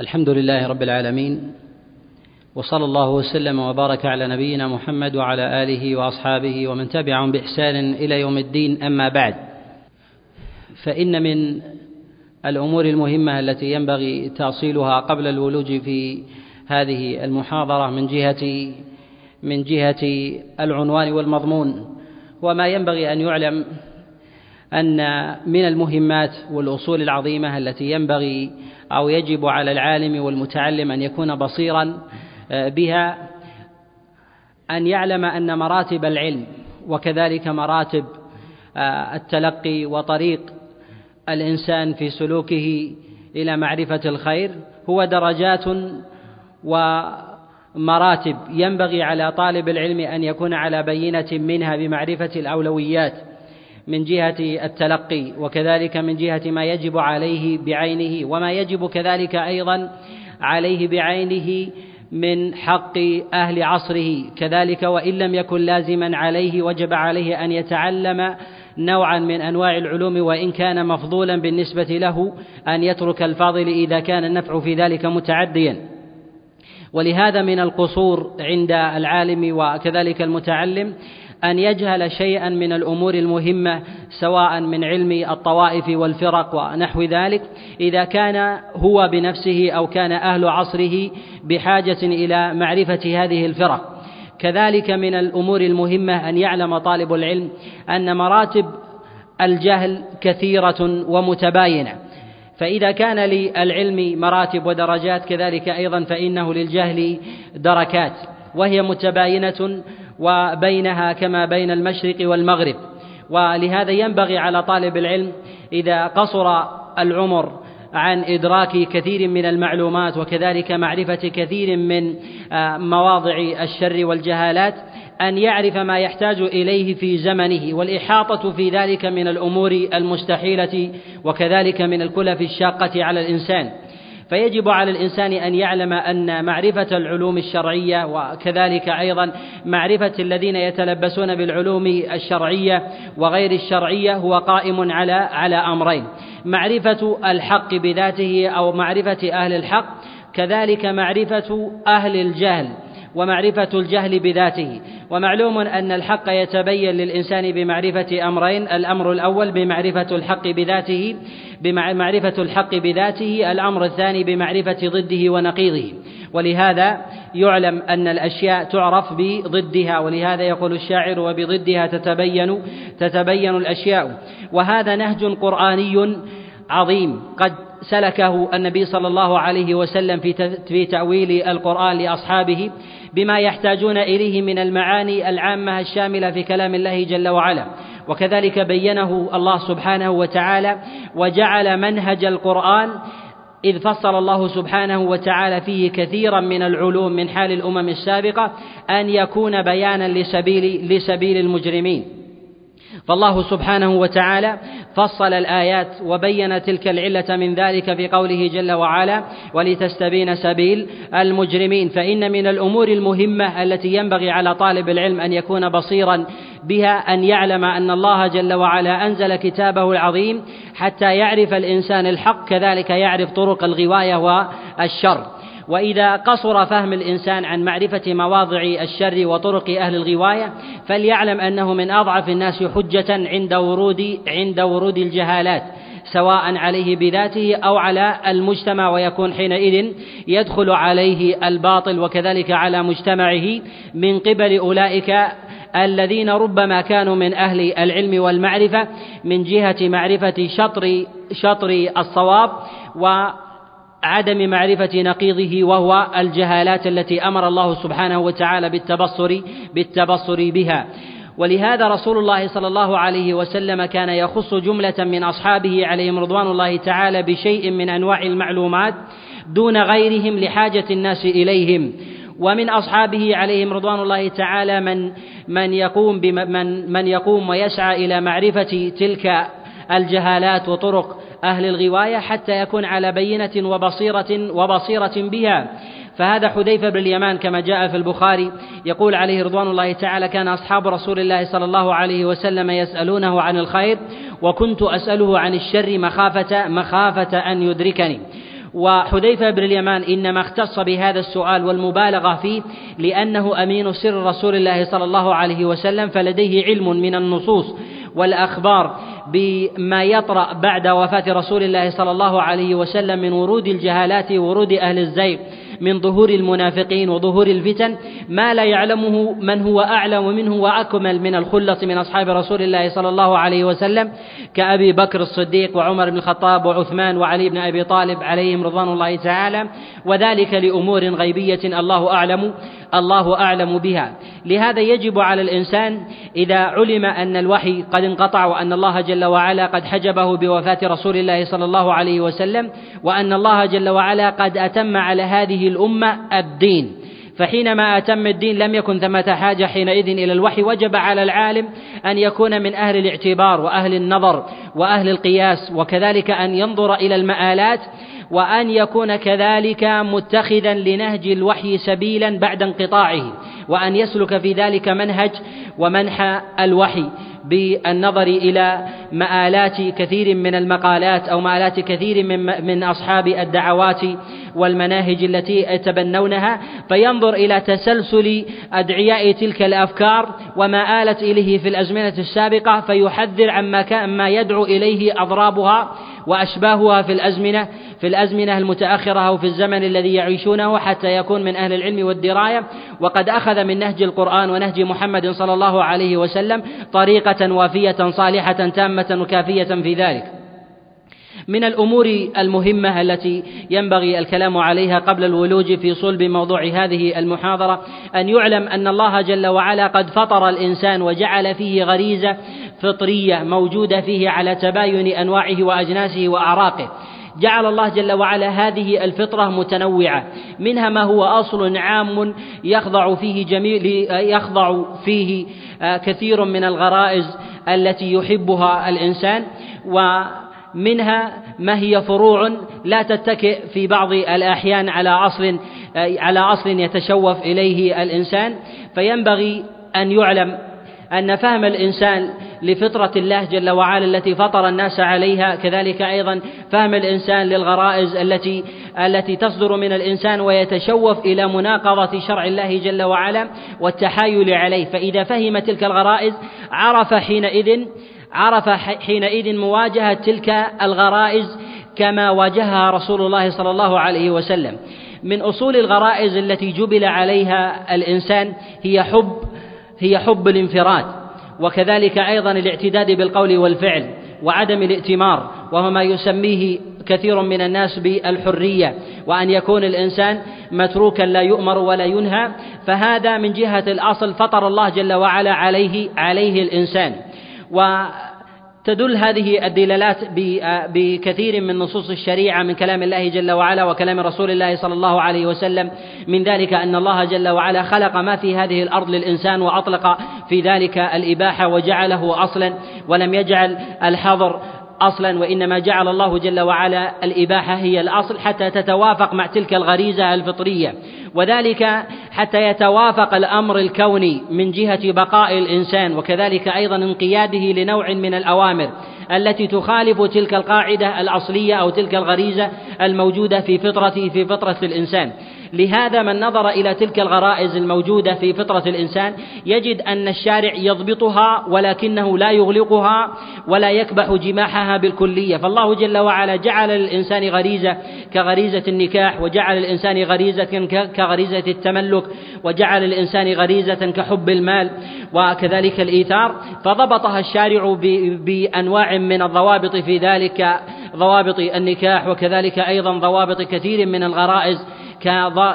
الحمد لله رب العالمين وصلى الله وسلم وبارك على نبينا محمد وعلى آله وأصحابه ومن تبعهم بإحسان إلى يوم الدين أما بعد. فإن من الأمور المهمة التي ينبغي تأصيلها قبل الولوج في هذه المحاضرة من جهه من جهة العنوان والمضمون وما ينبغي أن يعلم أن من المهمات والأصول العظيمة التي ينبغي أو يجب على العالم والمتعلم أن يكون بصيرا آه، بها أن يعلم أن مراتب العلم وكذلك مراتب آه، التلقي وطريق الإنسان في سلوكه إلى معرفة الخير هو درجات ومراتب. ينبغي على طالب العلم أن يكون على بينة منها بمعرفة الأولويات. من جهة التلقي وكذلك من جهة ما يجب عليه بعينه وما يجب كذلك أيضا عليه بعينه من حق أهل عصره. كذلك وإن لم يكن لازما عليه وجب عليه أن يتعلم نوعا من أنواع العلوم وإن كان مفضولا بالنسبة له أن يترك الفاضل إذا كان النفع في ذلك متعديا. ولهذا من القصور عند العالم وكذلك المتعلم أن يجهل شيئا من الأمور المهمة سواء من علم الطوائف والفرق ونحو ذلك. إذا كان هو بنفسه أو كان أهل عصره بحاجة إلى معرفة هذه الفرق. كذلك من الأمور المهمة أن يعلم طالب العلم أن مراتب الجهل كثيرة ومتباينة. فإذا كان للعلم مراتب ودرجات كذلك أيضا فإنه للجهل دركات وهي متباينة وبينها كما بين المشرق والمغرب. ولهذا ينبغي على طالب العلم إذا قصر العمر عن إدراك كثير من المعلومات وكذلك معرفة كثير من آه، مواضع الشر والجهالات أن يعرف ما يحتاج إليه في زمنه. والإحاطة في ذلك من الأمور المستحيلة وكذلك من الكلف الشاقة على الإنسان. فيجب على الإنسان أن يعلم أن معرفة العلوم الشرعية وكذلك أيضا معرفة الذين يتلبسون بالعلوم الشرعية وغير الشرعية هو قائم على على أمرين. معرفة الحق بذاته أو معرفة أهل الحق كذلك معرفة أهل الجهل. ومعرفة الجهل بذاته. ومعلوم أن الحق يتبين للإنسان بمعرفة أمرين الأمر الأول بمعرفة الحق بذاته بمعرفة الحق بذاته الأمر الثاني بمعرفة ضده ونقيضه. ولهذا يعلم أن الأشياء تعرف بضدها ولهذا يقول الشاعر وبضدها تتبين تتبين الأشياء وهذا نهج قرآني عظيم. قد سلكه النبي صلى الله عليه وسلم في في تأويل القرآن لأصحابه بما يحتاجون إليه من المعاني العامة الشاملة في كلام الله جل وعلا. وكذلك بينه الله سبحانه وتعالى وجعل منهج القرآن إذ فصل الله سبحانه وتعالى فيه كثيرا من العلوم من حال الأمم السابقة أن يكون بيانا لسبيل لسبيل المجرمين. فالله سبحانه وتعالى فصل الآيات وبين تلك العلة من ذلك في قوله جل وعلا ولتستبين سبيل المجرمين فإن من الأمور المهمة التي ينبغي على طالب العلم أن يكون بصيرا بها أن يعلم أن الله جل وعلا أنزل كتابه العظيم حتى يعرف الإنسان الحق كذلك يعرف طرق الغواية والشر. وإذا قصر فهم الإنسان عن معرفة مواضع الشر وطرق أهل الغواية فليعلم أنه من أضعف الناس حجة عند ورود عند ورود الجهالات سواء عليه بذاته أو على المجتمع ويكون حينئذ يدخل عليه الباطل وكذلك على مجتمعه من قبل أولئك الذين ربما كانوا من أهل العلم والمعرفة من جهة معرفة شطر شطر الصواب و عدم معرفة نقيضه وهو الجهالات التي أمر الله سبحانه وتعالى بالتبصر بالتبصر بها. ولهذا رسول الله صلى الله عليه وسلم كان يخص جملة من أصحابه عليهم رضوان الله تعالى بشيء من أنواع المعلومات دون غيرهم لحاجة الناس إليهم. ومن أصحابه عليهم رضوان الله تعالى من من يقوم بمن من يقوم ويسعى إلى معرفة تلك الجهالات وطرق أهل الغواية حتى يكون على بينة وبصيرة وبصيرة بها. فهذا حذيفة بن اليمان كما جاء في البخاري يقول عليه رضوان الله تعالى كان أصحاب رسول الله صلى الله عليه وسلم يسألونه عن الخير وكنت أسأله عن الشر مخافة مخافة أن يدركني. وحذيفة بن اليمان إنما اختص بهذا السؤال والمبالغة فيه لأنه أمين سر رسول الله صلى الله عليه وسلم فلديه علم من النصوص. والأخبار بما يطرأ بعد وفاة رسول الله صلى الله عليه وسلم من ورود الجهالات ورود أهل الزيغ من ظهور المنافقين وظهور الفتن ما لا يعلمه من هو أعلم منه وأكمل من الخلة من أصحاب رسول الله صلى الله عليه وسلم كأبي بكر الصديق وعمر بن الخطاب وعثمان وعلي بن أبي طالب عليهم رضوان الله تعالى وذلك لأمور غيبية الله أعلم الله أعلم بها. لهذا يجب على الإنسان إذا علم أن الوحي قد انقطع وأن الله جل وعلا قد حجبه بوفاة رسول الله صلى الله عليه وسلم وأن الله جل وعلا قد أتم على هذه الأمة الدين. فحينما أتم الدين لم يكن ثمة حاجة حينئذ إلى الوحي وجب على العالم أن يكون من أهل الاعتبار وأهل النظر وأهل القياس وكذلك أن ينظر إلى المآلات وأن يكون كذلك متخذا لنهج الوحي سبيلا بعد انقطاعه وأن يسلك في ذلك منهج ومنحى الوحي بالنظر إلى مآلات كثير من المقالات أو مآلات كثير من من أصحاب الدعوات والمناهج التي يتبنونها فينظر إلى تسلسل أدعياء تلك الأفكار وما آلت إليه في الأزمنة السابقة فيحذر عما ما يدعو إليه أضرابها وأشباهها في الأزمنة في الأزمنة المتأخرة أو في الزمن الذي يعيشونه حتى يكون من أهل العلم والدراية. وقد أخذ من نهج القرآن ونهج محمد صلى الله عليه وسلم طريقة وافية صالحة تامة وكافية في ذلك. من الأمور المهمة التي ينبغي الكلام عليها قبل الولوج في صلب موضوع هذه المحاضرة أن يعلم أن الله جل وعلا قد فطر الإنسان وجعل فيه غريزة فطرية موجودة فيه على تباين أنواعه وأجناسه وأعراقه. جعل الله جل وعلا هذه الفطرة متنوعة منها ما هو أصل عام يخضع فيه جميل يخضع فيه كثير من الغرائز التي يحبها الإنسان ومنها ما هي فروع لا تتكئ في بعض الأحيان على أصل على أصل يتشوف إليه الإنسان. فينبغي أن يعلم أن فهم الإنسان لفطرة الله جل وعلا التي فطر الناس عليها كذلك أيضا فهم الإنسان للغرائز التي التي تصدر من الإنسان ويتشوف إلى مناقضة شرع الله جل وعلا والتحايل عليه. فإذا فهم تلك الغرائز عرف حينئذ عرف حينئذ مواجهة تلك الغرائز كما واجهها رسول الله صلى الله عليه وسلم. من أصول الغرائز التي جبل عليها الإنسان هي حب هي حب الانفراد وكذلك أيضا الاعتداد بالقول والفعل وعدم الائتمار وهو ما يسميه كثير من الناس بالحرية وأن يكون الإنسان متروكا لا يؤمر ولا ينهى فهذا من جهة الأصل فطر الله جل وعلا عليه عليه الإنسان. و تدل هذه الدلالات بكثير من نصوص الشريعة من كلام الله جل وعلا وكلام رسول الله صلى الله عليه وسلم. من ذلك أن الله جل وعلا خلق ما في هذه الأرض للإنسان وأطلق في ذلك الإباحة وجعله أصلا. ولم يجعل الحظر أصلا وإنما جعل الله جل وعلا الإباحة هي الأصل حتى تتوافق مع تلك الغريزة الفطرية. وذلك حتى يتوافق الأمر الكوني من جهة بقاء الإنسان وكذلك أيضا انقياده لنوع من الأوامر التي تخالف تلك القاعدة الأصلية أو تلك الغريزة الموجودة في فطرته في فطرة الإنسان. لهذا من نظر إلى تلك الغرائز الموجودة في فطرة الإنسان يجد أن الشارع يضبطها ولكنه لا يغلقها ولا يكبح جماحها بالكلية. فالله جل وعلا جعل للإنسان غريزة كغريزة النكاح وجعل للإنسان غريزة كغريزة التملك وجعل للإنسان غريزة كحب المال وكذلك الإيثار. فضبطها الشارع بأنواع من الضوابط في ذلك ضوابط النكاح وكذلك أيضا ضوابط كثير من الغرائز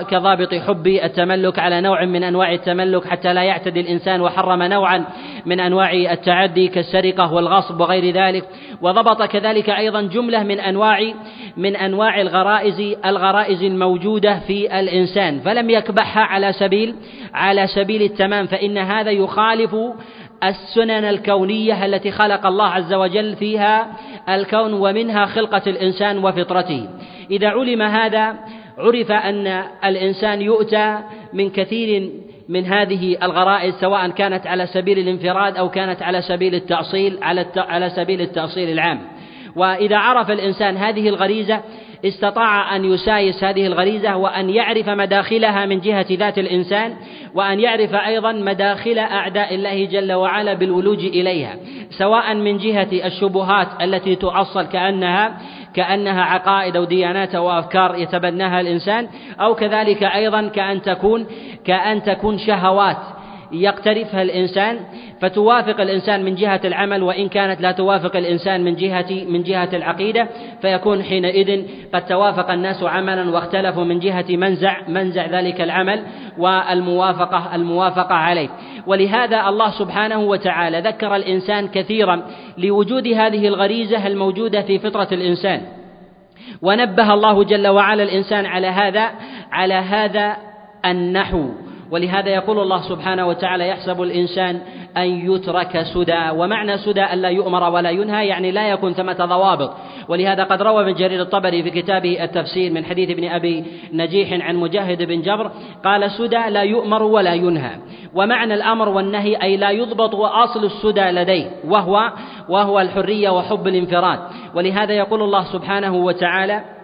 كضابط حب التملك على نوع من أنواع التملك حتى لا يعتدي الإنسان وحرم نوعا من أنواع التعدي كالسرقة والغصب وغير ذلك. وضبط كذلك أيضا جملة من أنواع من أنواع الغرائز الغرائز الموجودة في الإنسان. فلم يكبحها على سبيل على سبيل التمام فإن هذا يخالف السنن الكونية التي خلق الله عز وجل فيها الكون ومنها خلقة الإنسان وفطرته. إذا علم هذا عرف أن الإنسان يؤتى من كثير من هذه الغرائز سواء كانت على سبيل الانفراد أو كانت على سبيل التأصيل على على سبيل التأصيل العام. وإذا عرف الإنسان هذه الغريزة استطاع أن يسايس هذه الغريزة وأن يعرف مداخلها من جهة ذات الإنسان وأن يعرف أيضا مداخل أعداء الله جل وعلا بالولوج إليها سواء من جهة الشبهات التي تعصل كأنها كأنها عقائد أو ديانات أو أفكار يتبناها الإنسان أو كذلك أيضا كأن تكون كأن تكون شهوات يقترفها الإنسان. فتوافق الإنسان من جهة العمل وإن كانت لا توافق الإنسان من جهة من جهة العقيدة فيكون حينئذ قد توافق الناس عملا واختلفوا من جهة منزع منزع ذلك العمل والموافقة الموافقة عليه. ولهذا الله سبحانه وتعالى ذكر الإنسان كثيرا لوجود هذه الغريزة الموجودة في فطرة الإنسان. ونبه الله جل وعلا الإنسان على هذا على هذا النحو. ولهذا يقول الله سبحانه وتعالى يحسب الإنسان أن يترك سدى ومعنى سدى أن لا يؤمر ولا ينهى يعني لا يكون ثمة ضوابط. ولهذا قد روى ابن جرير الطبري في كتابه التفسير من حديث ابن أبي نجيح عن مجاهد بن جبر قال سدى لا يؤمر ولا ينهى. ومعنى الأمر والنهي أي لا يضبط وأصل السدى لديه وهو وهو الحرية وحب الانفراد. ولهذا يقول الله سبحانه وتعالى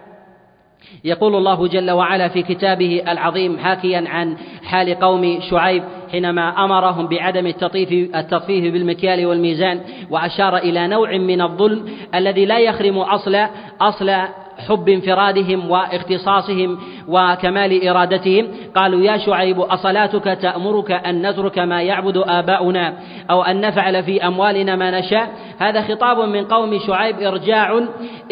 يقول الله جل وعلا في كتابه العظيم حاكيا عن حال قوم شعيب حينما أمرهم بعدم التطفيف بالمكيال والميزان وأشار إلى نوع من الظلم الذي لا يخرم اصل أصل حب انفرادهم واختصاصهم وكمال إرادتهم. قالوا يا شعيب أصلاتك تأمرك أن نترك ما يعبد آباؤنا أو أن نفعل في أموالنا ما نشاء؟ هذا خطاب من قوم شعيب ارجاع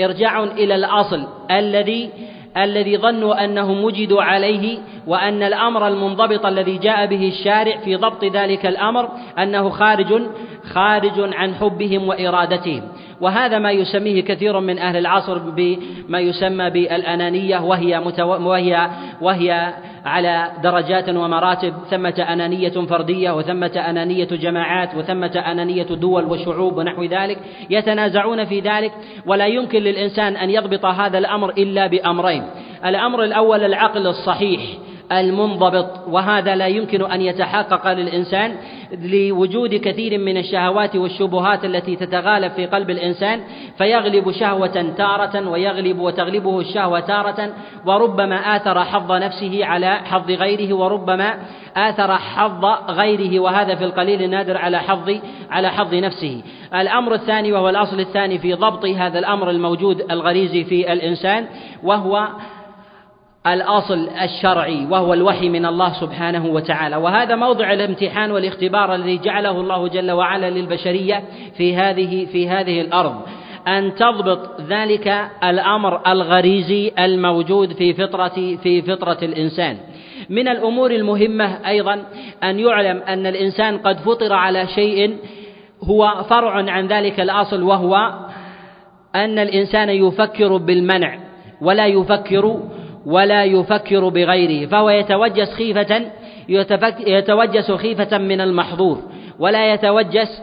إرجاع إلى الأصل الذي الذي ظنوا أنهم وجدوا عليه وأن الأمر المنضبط الذي جاء به الشارع في ضبط ذلك الأمر أنه خارج خارج عن حبهم وإرادتهم. وهذا ما يسميه كثير من أهل العصر بما يسمى بالأنانية وهي متو... وهي وهي على درجات ومراتب. ثمة أنانية فردية وثمة أنانية جماعات وثمة أنانية دول وشعوب ونحو ذلك. يتنازعون في ذلك ولا يمكن للإنسان أن يضبط هذا الأمر إلا بأمرين. الأمر الأول العقل الصحيح. المنضبط وهذا لا يمكن أن يتحقق للإنسان لوجود كثير من الشهوات والشبهات التي تتغالب في قلب الإنسان فيغلب شهوة تارة ويغلب وتغلبه الشهوة تارة وربما آثر حظ نفسه على حظ غيره وربما آثر حظ غيره وهذا في القليل النادر على حظ على حظ نفسه. الأمر الثاني وهو الأصل الثاني في ضبط هذا الأمر الموجود الغريزي في الإنسان وهو الأصل الشرعي وهو الوحي من الله سبحانه وتعالى. وهذا موضع الامتحان والاختبار الذي جعله الله جل وعلا للبشرية في هذه في هذه الأرض. أن تضبط ذلك الأمر الغريزي الموجود في فطره في فطرة الإنسان. من الأمور المهمة أيضا أن يعلم أن الإنسان قد فطر على شيء هو فرع عن ذلك الأصل وهو أن الإنسان يفكر بالمنع ولا يفكر ولا يفكر بغيره فهو يتوجس خيفة يتوجس خيفة من المحظور ولا يتوجس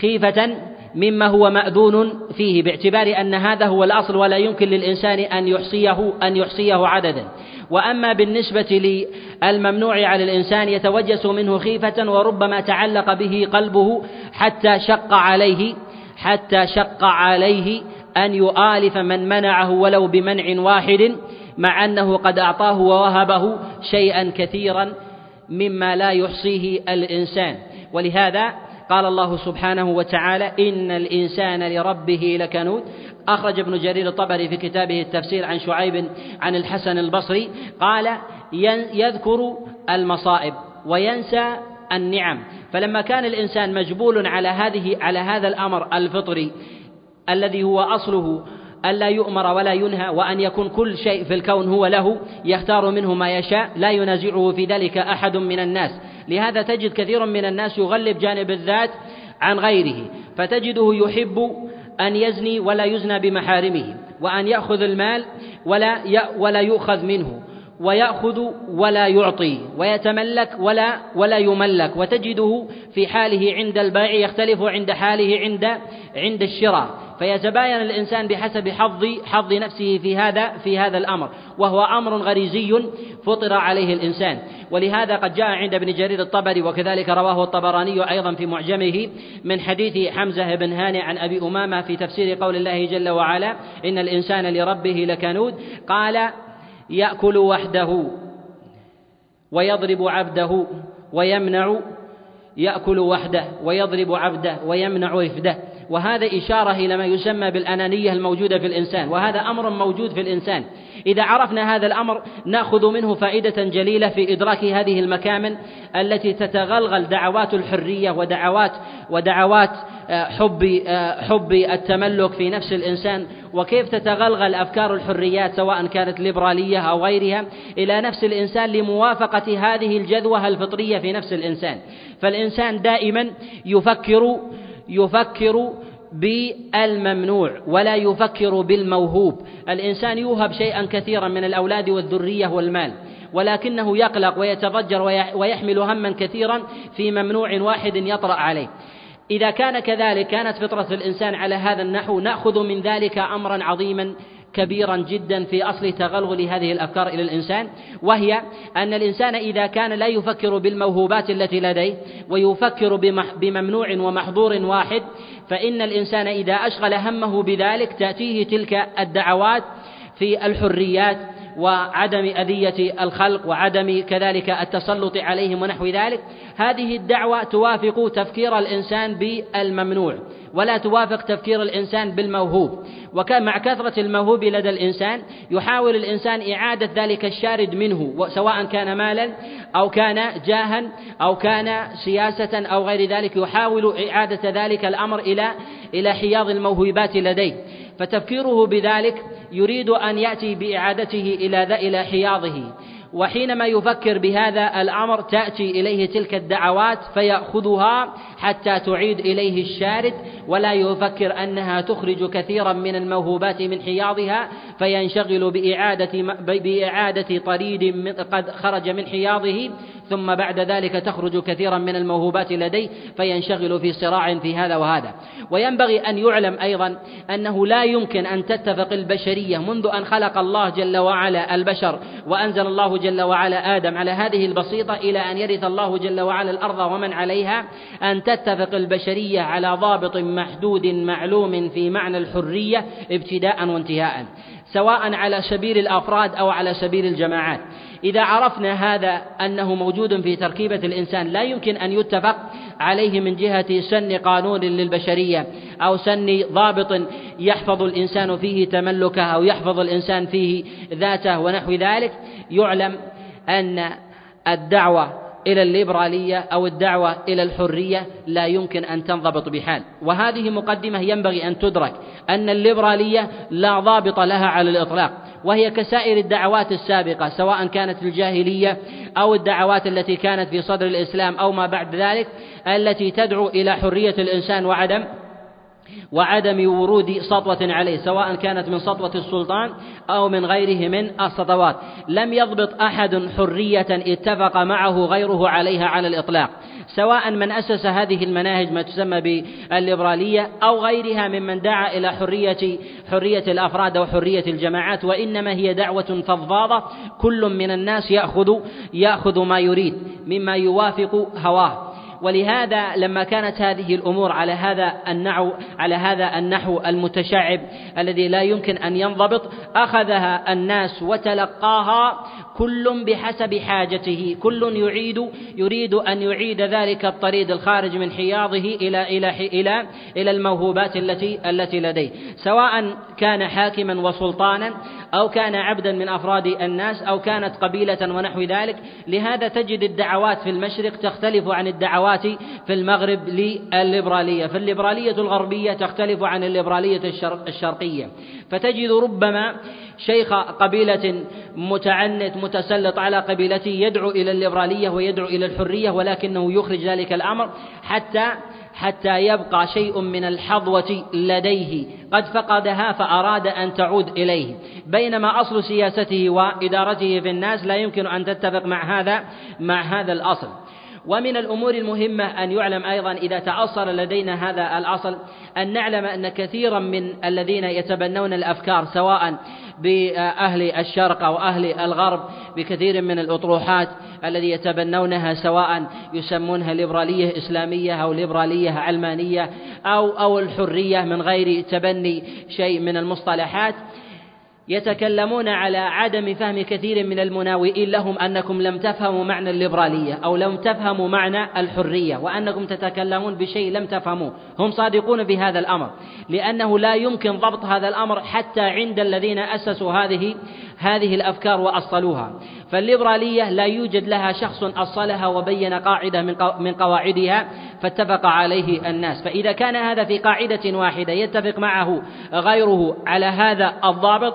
خيفة مما هو مأذون فيه باعتبار أن هذا هو الأصل ولا يمكن للإنسان أن يحصيه أن يحصيه عددا. وأما بالنسبة للممنوع على الإنسان يتوجس منه خيفة وربما تعلق به قلبه حتى شق عليه حتى شق عليه أن يؤالف من منعه ولو بمنع واحد. مع أنه قد أعطاه ووهبه شيئا كثيرا مما لا يحصيه الإنسان. ولهذا قال الله سبحانه وتعالى إن الإنسان لربه لكنود. أخرج ابن جرير الطبري في كتابه التفسير عن شعيب عن الحسن البصري. قال يذكر المصائب وينسى النعم. فلما كان الإنسان مجبول على هذه على هذا الأمر الفطري الذي هو أصله ألا يؤمر ولا ينهى وأن يكون كل شيء في الكون هو له يختار منه ما يشاء لا ينازعه في ذلك أحد من الناس. لهذا تجد كثير من الناس يغلب جانب الذات عن غيره فتجده يحب أن يزني ولا يزنى بمحارمه وأن يأخذ المال ولا ولا يؤخذ منه. ويأخذ ولا يعطي ويتملك ولا ولا يملك وتجده في حاله عند البيع يختلف عند حاله عند عند الشراء. فيتباين الإنسان بحسب حظ حظ نفسه في هذا في هذا الأمر. وهو أمر غريزي فطر عليه الإنسان. ولهذا قد جاء عند ابن جرير الطبري وكذلك رواه الطبراني أيضا في معجمه من حديث حمزة بن هانئ عن أبي أمامة في تفسير قول الله جل وعلا إن الإنسان لربه لكنود. قال يأكل وحده ويضرب عبده ويمنع يأكل وحده ويضرب عبده ويمنع رفده وهذا إشارة إلى ما يسمى بالأنانية الموجودة في الإنسان وهذا أمر موجود في الإنسان. إذا عرفنا هذا الأمر نأخذ منه فائدة جليلة في إدراك هذه المكامن التي تتغلغل دعوات الحرية ودعوات ودعوات آه، حب آه، حب التملك في نفس الإنسان. وكيف تتغلغل أفكار الحريات سواء كانت ليبرالية أو غيرها إلى نفس الإنسان لموافقة هذه الجذوة الفطرية في نفس الإنسان. فالإنسان دائما يفكر يفكر بالممنوع ولا يفكر بالموهوب. الإنسان يوهب شيئا كثيرا من الأولاد والذرية والمال ولكنه يقلق ويتضجر ويحمل هما كثيرا في ممنوع واحد يطرأ عليه. إذا كان كذلك كانت فطرة الإنسان على هذا النحو نأخذ من ذلك أمرا عظيما كبيرا جدا في أصل تغلغل هذه الأفكار إلى الإنسان وهي أن الإنسان إذا كان لا يفكر بالموهوبات التي لديه ويفكر بممنوع ومحظور واحد فإن الإنسان إذا أشغل همه بذلك تأتيه تلك الدعوات في الحريات وعدم أذية الخلق وعدم كذلك التسلط عليهم ونحو ذلك. هذه الدعوة توافق تفكير الإنسان بالممنوع. ولا توافق تفكير الإنسان بالموهوب. وكان مع كثرة الموهوب لدى الإنسان يحاول الإنسان إعادة ذلك الشارد منه سواء كان مالا أو كان جاها أو كان سياسة أو غير ذلك يحاول إعادة ذلك الأمر إلى إلى حياض الموهوبات لديه. فتفكيره بذلك يريد أن يأتي بإعادته إلى إلى حياضه. وحينما يفكر بهذا الأمر تأتي إليه تلك الدعوات فيأخذها حتى تعيد إليه الشارد ولا يفكر أنها تخرج كثيرا من الموهوبات من حياضها فينشغل بإعادة بإعادة طريد قد خرج من حياضه ثم بعد ذلك تخرج كثيرا من الموهوبات لديه فينشغل في صراع في هذا وهذا. وينبغي أن يعلم أيضا أنه لا يمكن أن تتفق البشرية منذ أن خلق الله جل وعلا البشر وأنزل الله جل وعلا آدم على هذه البسيطة إلى أن يرث الله جل وعلا الأرض ومن عليها أن تتفق البشرية على ضابط محدود معلوم في معنى الحرية ابتداء وانتهاء سواء على سبيل الأفراد أو على سبيل الجماعات. إذا عرفنا هذا أنه موجود في تركيبة الإنسان لا يمكن أن يتفق عليه من جهة سن قانون للبشرية أو سن ضابط يحفظ الإنسان فيه تملكه أو يحفظ الإنسان فيه ذاته ونحو ذلك يعلم أن الدعوة إلى الليبرالية أو الدعوة إلى الحرية لا يمكن أن تنضبط بحال. وهذه مقدمة ينبغي أن تدرك أن الليبرالية لا ضابط لها على الإطلاق وهي كسائر الدعوات السابقة سواء كانت الجاهلية أو الدعوات التي كانت في صدر الإسلام أو ما بعد ذلك التي تدعو إلى حرية الإنسان وعدم وعدم ورود سطوة عليه سواء كانت من سطوة السلطان أو من غيره من السطوات. لم يضبط أحد حرية اتفق معه غيره عليها على الإطلاق. سواء من أسس هذه المناهج ما تسمى بالليبرالية أو غيرها ممن دعا إلى حرية حرية الأفراد أو حرية الجماعات وإنما هي دعوة فضفاضة. كل من الناس يأخذ يأخذ ما يريد مما يوافق هواه. ولهذا لما كانت هذه الأمور على هذا النحو على هذا النحو المتشعب الذي لا يمكن أن ينضبط أخذها الناس وتلقاها كل بحسب حاجته. كل يعيد يريد أن يعيد ذلك الطريد الخارج من حياضه إلى إلى إلى إلى الموهوبات التي التي لديه. سواء كان حاكما وسلطانا أو كان عبدا من أفراد الناس أو كانت قبيلة ونحو ذلك. لهذا تجد الدعوات في المشرق تختلف عن الدعوات في المغرب للليبرالية. فالليبرالية الغربية تختلف عن الليبرالية الشرقية. فتجد ربما شيخ قبيلة متعنت متسلط على قبيلته يدعو إلى الليبرالية ويدعو إلى الحرية ولكنه يخرج ذلك الأمر حتى حتى يبقى شيء من الحظوة لديه. قد فقدها فأراد أن تعود إليه. بينما أصل سياسته وإدارته في الناس لا يمكن أن تتفق مع هذا مع هذا الأصل. ومن الأمور المهمة أن يعلم أيضا إذا تأصل لدينا هذا الأصل أن نعلم أن كثيرا من الذين يتبنون الأفكار سواء بأهل الشرق أو أهل الغرب بكثير من الأطروحات الذي يتبنونها سواء يسمونها ليبرالية إسلامية أو ليبرالية علمانية أو أو الحرية من غير تبني شيء من المصطلحات. يتكلمون على عدم فهم كثير من المناوئين لهم أنكم لم تفهموا معنى الليبرالية أو لم تفهموا معنى الحرية وأنكم تتكلمون بشيء لم تفهموه. هم صادقون بهذا الأمر لأنه لا يمكن ضبط هذا الأمر حتى عند الذين أسسوا هذه هذه الأفكار وأصلوها. فالليبرالية لا يوجد لها شخص أصلها وبين قاعدة من قواعدها فاتفق عليه الناس. فإذا كان هذا في قاعدة واحدة يتفق معه غيره على هذا الضابط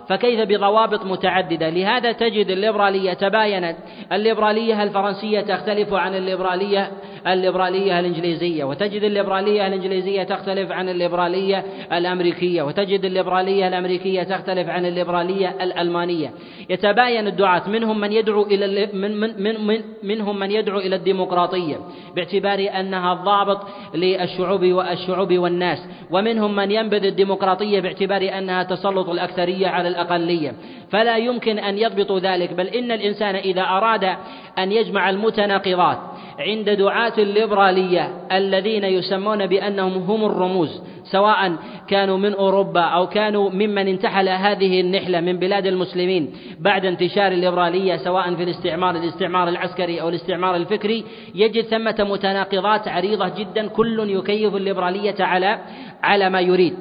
فكيف بضوابط متعددة؟ لهذا تجد الليبرالية تباينت. الليبرالية الفرنسية تختلف عن الليبرالية الليبرالية الإنجليزية وتجد الليبرالية الإنجليزية تختلف عن الليبرالية الأمريكية وتجد الليبرالية الأمريكية تختلف عن الليبرالية الألمانية. يتباين الدعاة منهم من يدعو إلى من من من من منهم من يدعو إلى الديمقراطية باعتبار أنها الضابط للشعوب والشعوب والناس ومنهم من ينبذ الديمقراطية باعتبار أنها تسلط الأكثرية على الأقلية فلا يمكن أن يضبطوا ذلك بل إن الإنسان إذا أراد أن يجمع المتناقضات عند دعاة الليبرالية الذين يسمون بأنهم هم الرموز سواء كانوا من أوروبا أو كانوا ممن انتحل هذه النحلة من بلاد المسلمين بعد انتشار الليبرالية سواء في الاستعمار الاستعمار العسكري أو الاستعمار الفكري يجد ثمة متناقضات عريضة جدا كل يكيف الليبرالية على على ما يريد.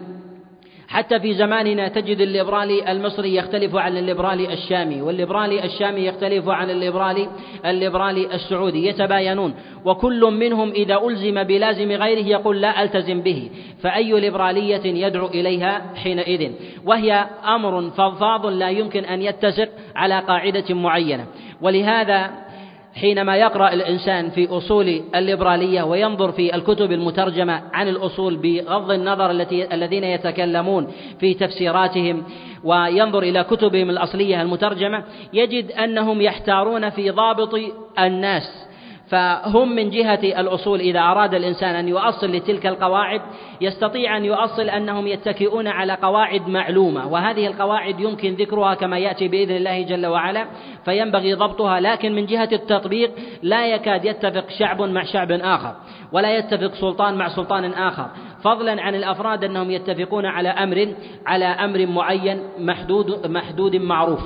حتى في زماننا تجد الليبرالي المصري يختلف عن الليبرالي الشامي والليبرالي الشامي يختلف عن الليبرالي الليبرالي السعودي يتباينون. وكل منهم إذا ألزم بلازم غيره يقول لا ألتزم به فأي ليبرالية يدعو إليها حينئذ؟ وهي أمر فضفاض لا يمكن أن يتسق على قاعدة معينة. ولهذا حينما يقرأ الإنسان في أصول الليبرالية وينظر في الكتب المترجمة عن الأصول بغض النظر التي الذين يتكلمون في تفسيراتهم وينظر إلى كتبهم الأصلية المترجمة يجد أنهم يحتارون في ضابط الناس. فهم من جهة الأصول إذا أراد الإنسان أن يؤصل لتلك القواعد يستطيع أن يؤصل أنهم يتكئون على قواعد معلومة وهذه القواعد يمكن ذكرها كما يأتي بإذن الله جل وعلا فينبغي ضبطها لكن من جهة التطبيق لا يكاد يتفق شعب مع شعب آخر ولا يتفق سلطان مع سلطان آخر. فضلا عن الأفراد أنهم يتفقون على أمر على أمر معين محدود محدود معروف.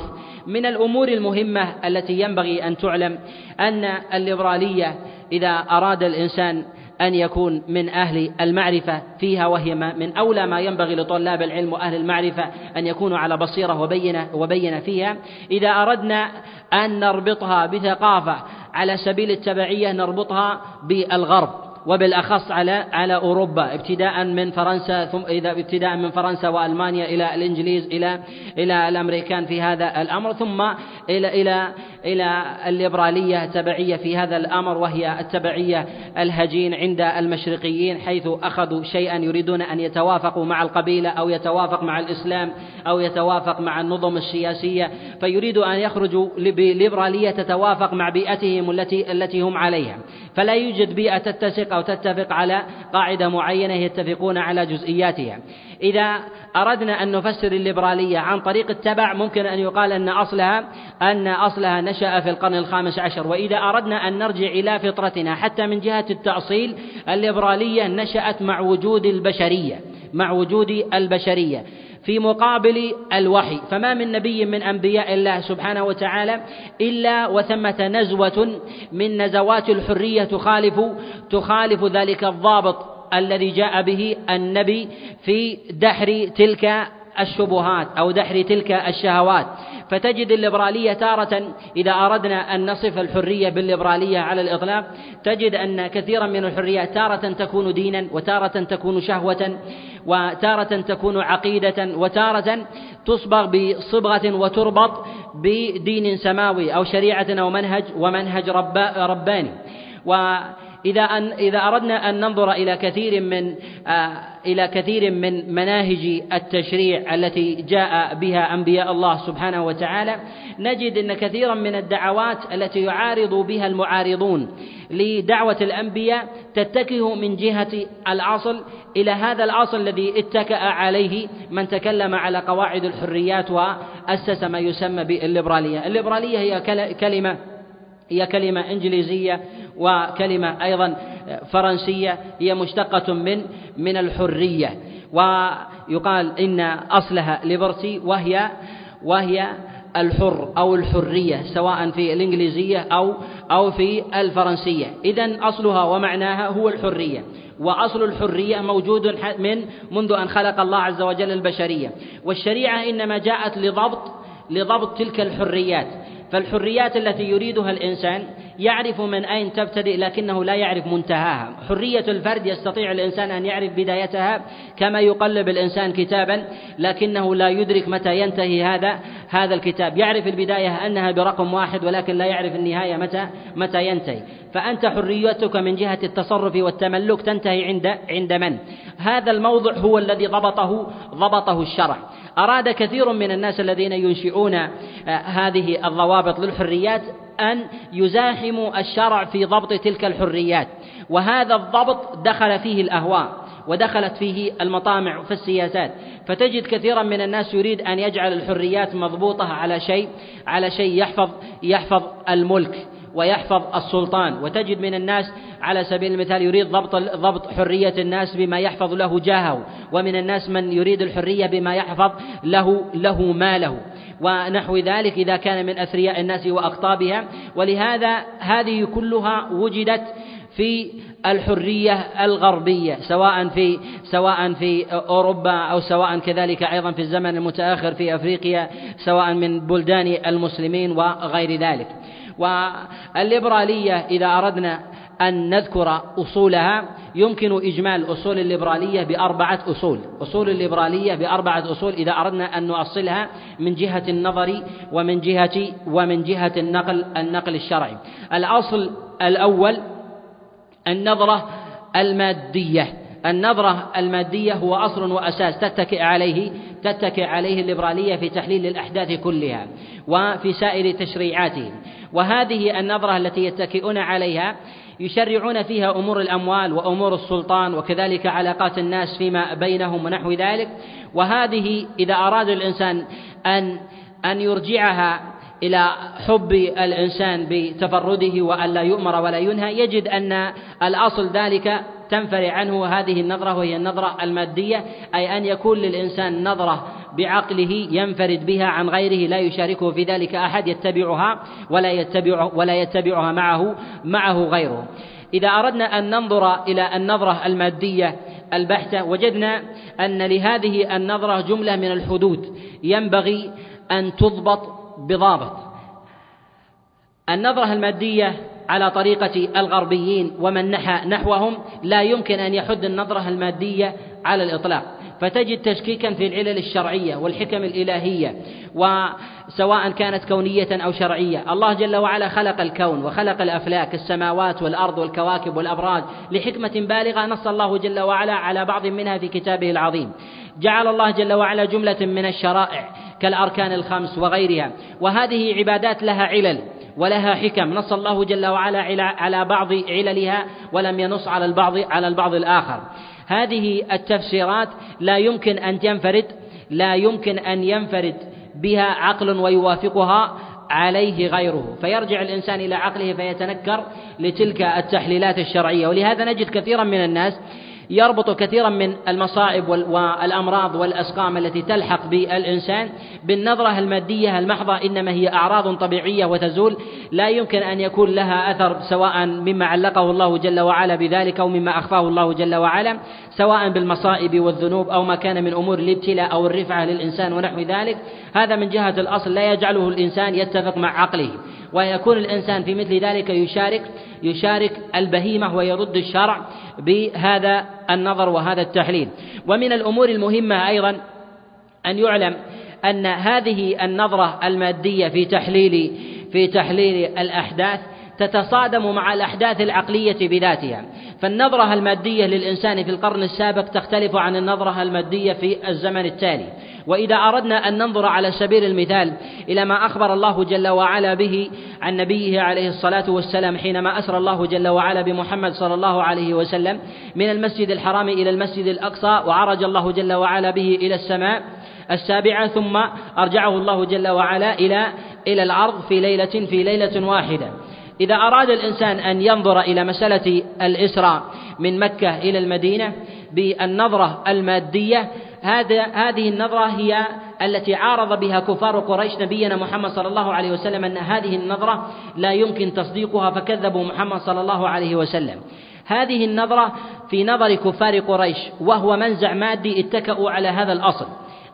من الأمور المهمة التي ينبغي أن تعلم أن الليبرالية إذا أراد الإنسان أن يكون من أهل المعرفة فيها وهي من أولى ما ينبغي لطلاب العلم وأهل المعرفة أن يكونوا على بصيرة وبينة وبين فيها. إذا أردنا أن نربطها بثقافة على سبيل التبعية نربطها بالغرب. وبالأخص على على أوروبا ابتداء من فرنسا ثم إذا ابتداء من فرنسا وألمانيا إلى الإنجليز إلى إلى الأمريكان في هذا الأمر ثم إلى إلى إلى الليبرالية تبعية في هذا الأمر وهي التبعية الهجين عند المشرقيين حيث أخذوا شيئا يريدون أن يتوافقوا مع القبيلة أو يتوافق مع الإسلام أو يتوافق مع النظم السياسية فيريدوا أن يخرجوا بليبرالية تتوافق مع بيئتهم التي التي هم عليها. فلا يوجد بيئة تتسق أو تتفق على قاعدة معينة يتفقون على جزئياتها. إذا أردنا أن نفسر الليبرالية عن طريق التبع ممكن أن يقال أن أصلها أن أصلها نشأ في القرن الخامس عشر. وإذا أردنا أن نرجع إلى فطرتنا حتى من جهة التأصيل الليبرالية نشأت مع وجود البشرية مع وجود البشرية في مقابل الوحي. فما من نبي من أنبياء الله سبحانه وتعالى إلا وثمة نزوة من نزوات الحرية تخالف تخالف ذلك الضابط. الذي جاء به النبي في دحر تلك الشبهات أو دحر تلك الشهوات. فتجد الليبرالية تارة إذا أردنا أن نصف الحرية بالليبرالية على الإطلاق تجد أن كثيرا من الحريات تارة تكون دينا وتارة تكون شهوة وتارة تكون عقيدة وتارة تصبغ بصبغة وتربط بدين سماوي أو شريعة أو منهج ومنهج رباني. و إذا أن إذا أردنا أن ننظر إلى كثير من آه، إلى كثير من مناهج التشريع التي جاء بها أنبياء الله سبحانه وتعالى نجد أن كثيرا من الدعوات التي يعارض بها المعارضون لدعوة الأنبياء تتكه من جهة الأصل إلى هذا الأصل الذي اتكأ عليه من تكلم على قواعد الحريات وأسس ما يسمى بالليبرالية. الليبرالية هي كلمة هي كلمة إنجليزية وكلمة أيضا فرنسية هي مشتقة من من الحرية. ويقال إن أصلها ليبرتي وهي وهي الحر أو الحرية سواء في الإنجليزية أو أو في الفرنسية. إذا أصلها ومعناها هو الحرية. وأصل الحرية موجود من منذ أن خلق الله عز وجل البشرية. والشريعة إنما جاءت لضبط لضبط تلك الحريات. فالحريات التي يريدها الإنسان يعرف من أين تبتدئ لكنه لا يعرف منتهاها. حرية الفرد يستطيع الإنسان أن يعرف بدايتها كما يقلب الإنسان كتابا لكنه لا يدرك متى ينتهي هذا هذا الكتاب. يعرف البداية أنها برقم واحد ولكن لا يعرف النهاية متى متى ينتهي. فأنت حريتك من جهة التصرف والتملك تنتهي عند عند من؟ هذا الموضع هو الذي ضبطه ضبطه الشرع. أراد كثير من الناس الذين ينشئون آه، هذه الضوابط للحريات أن يزاحموا الشرع في ضبط تلك الحريات. وهذا الضبط دخل فيه الأهواء ودخلت فيه المطامع في السياسات. فتجد كثيرا من الناس يريد أن يجعل الحريات مضبوطة على شيء على شيء يحفظ يحفظ الملك. ويحفظ السلطان. وتجد من الناس على سبيل المثال يريد ضبط ضبط حرية الناس بما يحفظ له جاهه. ومن الناس من يريد الحرية بما يحفظ له له ماله. ونحو ذلك إذا كان من أثرياء الناس وأقطابها. ولهذا هذه كلها وجدت في الحرية الغربية سواء في سواء في أوروبا أو سواء كذلك أيضا في الزمن المتأخر في أفريقيا سواء من بلدان المسلمين وغير ذلك. والليبرالية إذا أردنا أن نذكر أصولها يمكن إجمال أصول الليبرالية بأربعة أصول. أصول الليبرالية بأربعة أصول إذا أردنا أن نؤصلها من جهة النظر ومن جهة ومن جهة النقل النقل الشرعي. الأصل الأول النظرة المادية. النظرة المادية هو أصل وأساس تتكئ عليه تتكئ عليه الليبرالية في تحليل الأحداث كلها وفي سائر تشريعاتهم وهذه النظرة التي يتكئون عليها يشرعون فيها أمور الأموال وأمور السلطان وكذلك علاقات الناس فيما بينهم ونحو ذلك. وهذه إذا أراد الإنسان أن أن يرجعها إلى حب الإنسان بتفرده وأن لا يؤمر ولا ينهى يجد أن الأصل ذلك تنفرع عنه هذه النظرة وهي النظرة المادية أي أن يكون للإنسان نظرة بعقله ينفرد بها عن غيره لا يشاركه في ذلك أحد يتبعها ولا يتبع ولا يتبعها معه معه غيره. إذا أردنا أن ننظر إلى النظرة المادية البحتة وجدنا أن لهذه النظرة جملة من الحدود ينبغي أن تضبط بضابط. النظرة المادية على طريقة الغربيين ومن نحى نحوهم لا يمكن أن يحد النظرة المادية على الإطلاق. فتجد تشكيكا في العلل الشرعية والحكم الإلهية وسواء كانت كونية أو شرعية. الله جل وعلا خلق الكون وخلق الأفلاك السماوات والأرض والكواكب والأبراج لحكمة بالغة نص الله جل وعلا على بعض منها في كتابه العظيم. جعل الله جل وعلا جملة من الشرائع كالأركان الخمس وغيرها. وهذه عبادات لها علل. ولها حكم. نص الله جل وعلا على بعض عللها ولم ينص على البعض على البعض الآخر. هذه التفسيرات لا يمكن أن ينفرد لا يمكن أن ينفرد بها عقل ويوافقها عليه غيره. فيرجع الإنسان إلى عقله فيتنكر لتلك التحليلات الشرعية. ولهذا نجد كثيرا من الناس يربط كثيرا من المصائب والأمراض والأسقام التي تلحق بالإنسان. بالنظرة المادية المحضة إنما هي أعراض طبيعية وتزول. لا يمكن أن يكون لها أثر سواء مما علقه الله جل وعلا بذلك أو مما أخفاه الله جل وعلا سواء بالمصائب والذنوب أو ما كان من أمور الابتلاء أو الرفعة للإنسان ونحو ذلك. هذا من جهة الأصل لا يجعله الإنسان يتفق مع عقله. ويكون الإنسان في مثل ذلك يشارك يشارك البهيمة ويرد الشرع بهذا النظر وهذا التحليل. ومن الأمور المهمة أيضا أن يعلم أن هذه النظرة المادية في تحليل في تحليل الأحداث تتصادم مع الأحداث العقلية بذاتها. فالنظرة المادية للإنسان في القرن السابق تختلف عن النظرة المادية في الزمن التالي. وإذا أردنا أن ننظر على سبيل المثال إلى ما أخبر الله جل وعلا به عن نبيه عليه الصلاة والسلام حينما أسرى الله جل وعلا بمحمد صلى الله عليه وسلم من المسجد الحرام إلى المسجد الأقصى وعرج الله جل وعلا به إلى السماء السابعة ثم أرجعه الله جل وعلا إلى إلى الأرض في ليلة في ليلة واحدة. إذا أراد الإنسان أن ينظر إلى مسألة الإسراء من مكة إلى المدينة بالنظرة المادية هذا هذه النظرة هي التي عارض بها كفار قريش نبينا محمد صلى الله عليه وسلم أن هذه النظرة لا يمكن تصديقها فكذبوا محمد صلى الله عليه وسلم. هذه النظرة في نظر كفار قريش وهو منزع مادي اتكأوا على هذا الأصل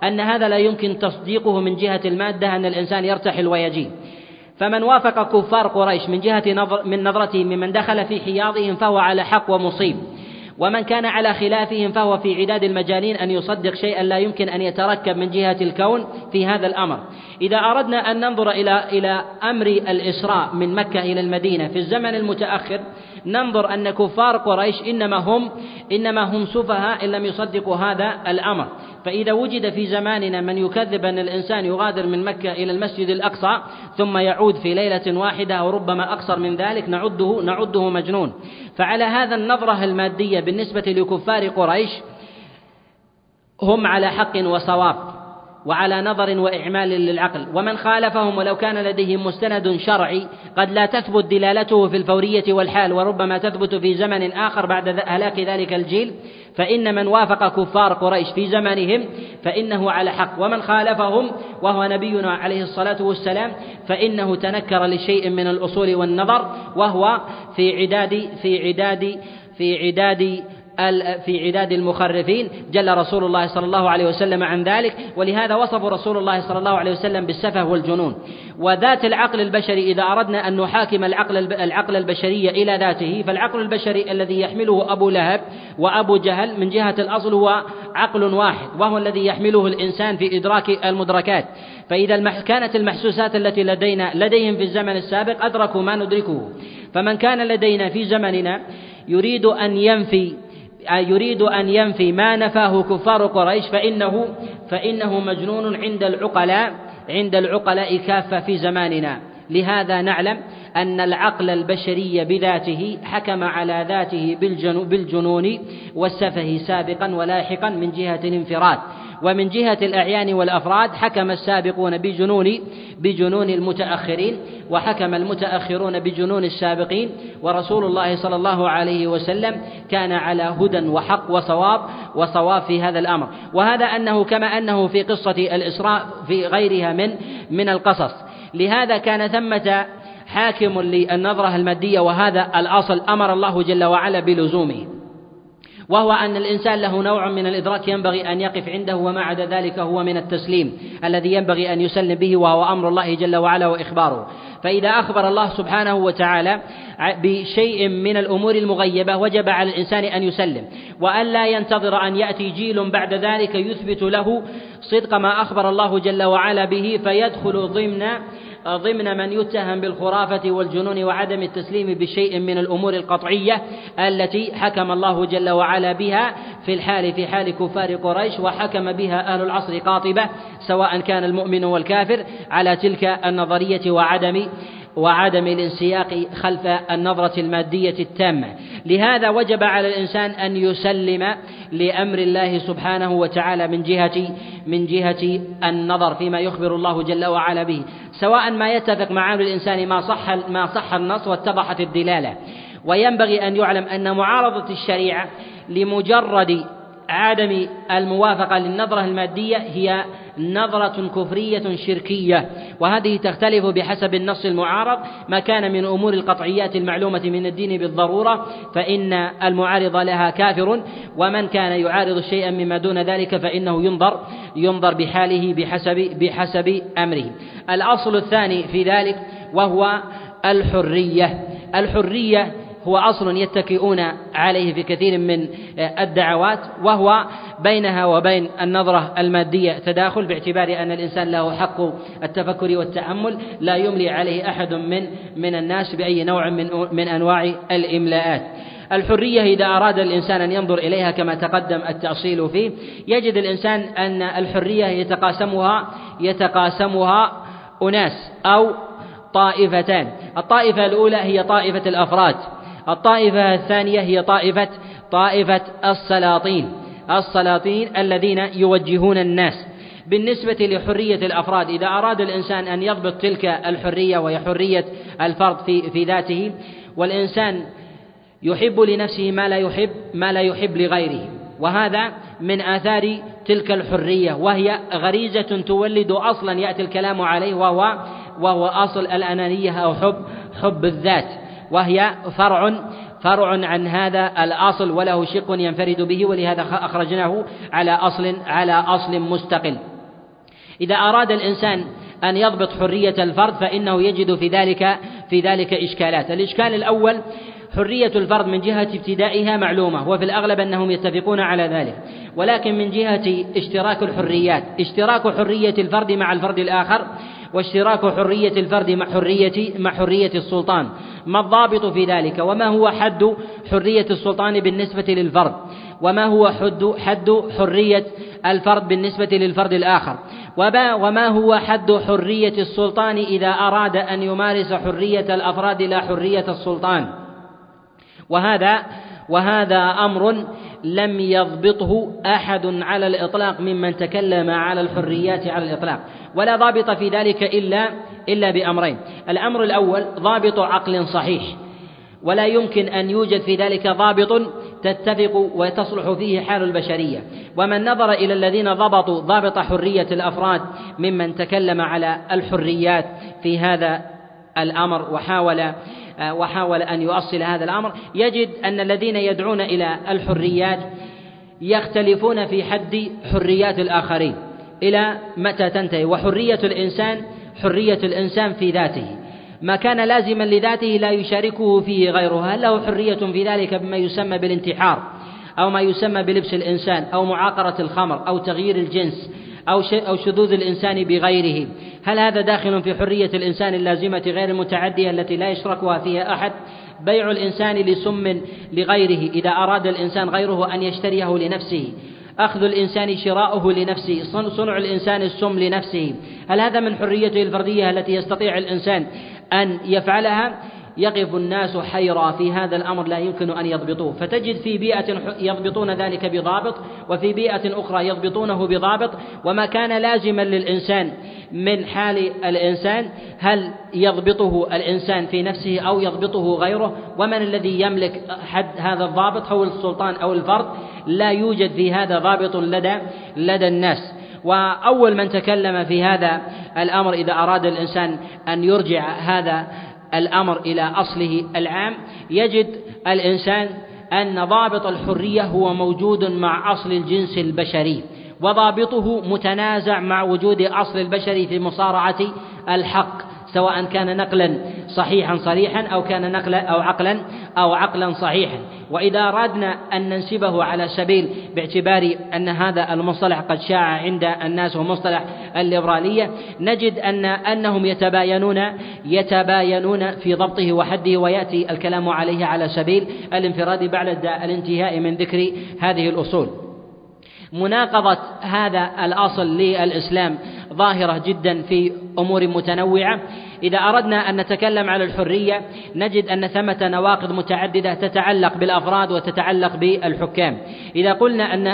أن هذا لا يمكن تصديقه من جهة المادة أن الإنسان يرتحل ويجيء. فمن وافق كفار قريش من جهة نظر من نظرته ممن دخل في حياضهم فهو على حق ومصيب. ومن كان على خلافهم فهو في عداد المجانين أن يصدق شيئا لا يمكن أن يتركب من جهة الكون في هذا الأمر. إذا أردنا أن ننظر إلى إلى أمر الإسراء من مكة إلى المدينة في الزمن المتأخر ننظر أن كفار قريش إنما هم إنما هم سفهاء إن لم يصدقوا هذا الأمر. فإذا وجد في زماننا من يكذب أن الإنسان يغادر من مكة إلى المسجد الأقصى ثم يعود في ليلة واحدة أو ربما أقصر من ذلك نعده نعده مجنون. فعلى هذا النظرة المادية بالنسبة لكفار قريش هم على حق وصواب. وعلى نظر وإعمال للعقل. ومن خالفهم ولو كان لديهم مستند شرعي قد لا تثبت دلالته في الفورية والحال وربما تثبت في زمن آخر بعد هلاك ذلك الجيل. فإن من وافق كفار قريش في زمانهم فإنه على حق. ومن خالفهم وهو نبينا عليه الصلاة والسلام فإنه تنكر لشيء من الأصول والنظر وهو في عداد في عداد في عداد في عداد المخرفين جل رسول الله صلى الله عليه وسلم عن ذلك ولهذا وصف رسول الله صلى الله عليه وسلم بالسفه والجنون. وذات العقل البشري إذا أردنا أن نحاكم العقل العقل البشري إلىذاته فالعقل البشري الذي يحمله أبو لهب وأبو جهل من جهة الأصل هو عقل واحد وهو الذي يحمله الإنسان في إدراك المدركات. فإذا كانت المحسوسات التي لدينا لديهم في الزمن السابق أدركوا ما ندركه. فمن كان لدينا في زمننا يريد أن ينفي يريد أن ينفي ما نفاه كفار قريش فإنه فإنه مجنون عند العقلاء عند العقلاء كافة في زماننا. لهذا نعلم أن العقل البشري بذاته حكم على ذاته بالجنون والسفه سابقا ولاحقا من جهة الانفراد. ومن جهة الأعيان والأفراد حكم السابقون بجنون بجنون المتأخرين وحكم المتأخرون بجنون السابقين ورسول الله صلى الله عليه وسلم كان على هدى وحق وصواب وصواب في هذا الأمر. وهذا أنه كما أنه في قصة الإسراء في غيرها من من القصص. لهذا كان ثمة حاكم للنظرة المادية وهذا الأصل أمر الله جل وعلا بلزومه. وهو أن الإنسان له نوع من الإدراك ينبغي أن يقف عنده وما عدا ذلك هو من التسليم الذي ينبغي أن يسلم به وهو أمر الله جل وعلا وإخباره. فإذا أخبر الله سبحانه وتعالى بشيء من الأمور المغيبة وجب على الإنسان أن يسلم. وأن لا ينتظر أن يأتي جيل بعد ذلك يثبت له صدق ما أخبر الله جل وعلا به فيدخل ضمن ضمن من يتهم بالخرافة والجنون وعدم التسليم بشيء من الأمور القطعية التي حكم الله جل وعلا بها في الحال في حال كفار قريش وحكم بها أهل العصر قاطبة سواء كان المؤمن والكافر على تلك النظرية وعدم وعدم الانسياق خلف النظرة المادية التامة. لهذا وجب على الإنسان أن يسلم لأمر الله سبحانه وتعالى من جهة من جهة النظر فيما يخبر الله جل وعلا به. سواء ما يتفق مع أمر الإنسان ما صح ما صح النص واتضحت الدلالة. وينبغي أن يعلم أن معارضة الشريعة لمجرد عدم الموافقة للنظرة المادية هي نظرة كفرية شركية. وهذه تختلف بحسب النص المعارض ما كان من أمور القطعيات المعلومة من الدين بالضرورة فإن المعارض لها كافر ومن كان يعارض شيئا مما دون ذلك فإنه ينظر ينظر بحاله بحسب بحسب أمره. الأصل الثاني في ذلك وهو الحرية. الحرية هو أصل يتكئون عليه في كثير من الدعوات وهو بينها وبين النظرة المادية تداخل باعتبار أن الإنسان له حق التفكر والتأمل لا يملي عليه أحد من من الناس بأي نوع من من أنواع الإملاءات. الحرية إذا أراد الإنسان أن ينظر إليها كما تقدم التأصيل فيه يجد الإنسان أن الحرية يتقاسمها يتقاسمها أناس أو طائفتان. الطائفة الأولى هي طائفة الأفراد. الطائفة الثانية هي طائفة طائفة السلاطين. السلاطين الذين يوجهون الناس. بالنسبة لحرية الأفراد إذا أراد الإنسان أن يضبط تلك الحرية وهي حرية الفرد في في ذاته والإنسان يحب لنفسه ما لا يحب ما لا يحب لغيره. وهذا من آثار تلك الحرية وهي غريزة تولد أصلا يأتي الكلام عليه وهو وهو أصل الأنانية أو حب حب الذات. وهي فرع فرع عن هذا الأصل وله شق ينفرد به ولهذا أخرجناه على أصل على أصل مستقل. إذا أراد الإنسان أن يضبط حرية الفرد فإنه يجد في ذلك في ذلك إشكالات. الإشكال الأول حرية الفرد من جهة ابتدائها معلومة وفي الأغلب أنهم يتفقون على ذلك. ولكن من جهة اشتراك الحريات اشتراك حرية الفرد مع الفرد الآخر واشتراك حرية الفرد مع حرية مع حرية السلطان. ما الضابط في ذلك؟ وما هو حد حرية السلطان بالنسبة للفرد؟ وما هو حد حد حرية الفرد بالنسبة للفرد الآخر؟ وما هو حد حرية السلطان إذا أراد أن يمارس حرية الأفراد لا حرية السلطان؟ وهذا وهذا أمر لم يضبطه أحد على الإطلاق ممن تكلم على الحريات على الإطلاق. ولا ضابط في ذلك إلا إلا بأمرين. الأمر الأول ضابط عقل صحيح. ولا يمكن أن يوجد في ذلك ضابط تتفق وتصلح فيه حال البشرية. ومن نظر إلى الذين ضبطوا ضابط حرية الأفراد ممن تكلم على الحريات في هذا الأمر وحاول وحاول أن يؤصل هذا الأمر. يجد أن الذين يدعون إلى الحريات يختلفون في حد حريات الآخرين. إلى متى تنتهي؟ وحرية الإنسان حرية الإنسان في ذاته. ما كان لازما لذاته لا يشاركه فيه غيره هل له حرية في ذلك بما يسمى بالانتحار أو ما يسمى بلبس الإنسان أو معاقرة الخمر أو تغيير الجنس أو أو شذوذ الإنسان بغيره. هل هذا داخل في حرية الإنسان اللازمة غير المتعدية التي لا يشركها فيها أحد؟ بيع الإنسان لسم لغيره إذا أراد الإنسان غيره أن يشتريه لنفسه. أخذ الإنسان شراؤه لنفسه. صنع الإنسان السم لنفسه. هل هذا من حريته الفردية التي يستطيع الإنسان أن يفعلها؟ يقف الناس حيرى في هذا الأمر لا يمكن أن يضبطوه. فتجد في بيئة يضبطون ذلك بضابط وفي بيئة أخرى يضبطونه بضابط وما كان لازما للإنسان من حال الإنسان هل يضبطه الإنسان في نفسه أو يضبطه غيره ومن الذي يملك حد هذا الضابط هو السلطان أو الفرد لا يوجد في هذا ضابط لدى لدى الناس. وأول من تكلم في هذا الأمر إذا أراد الإنسان أن يرجع هذا الأمر إلى أصله العام يجد الإنسان أن ضابط الحرية هو موجود مع أصل الجنس البشري وضابطه متنازع مع وجود أصل البشري في مصارعة الحق. سواء كان نقلا صحيحا صريحا أو كان نقلا أو عقلا أو عقلا صحيحا. وإذا أردنا أن ننسبه على سبيل باعتبار أن هذا المصطلح قد شاع عند الناس هو مصطلح الليبرالية نجد أن أنهم يتباينون يتباينون في ضبطه وحده ويأتي الكلام عليه على سبيل الانفراد بعد الانتهاء من ذكر هذه الأصول. مناقضة هذا الأصل للإسلام ظاهرة جدا في أمور متنوعة. إذا أردنا أن نتكلم على الحرية نجد أن ثمة نواقض متعددة تتعلق بالأفراد وتتعلق بالحكام. إذا قلنا أن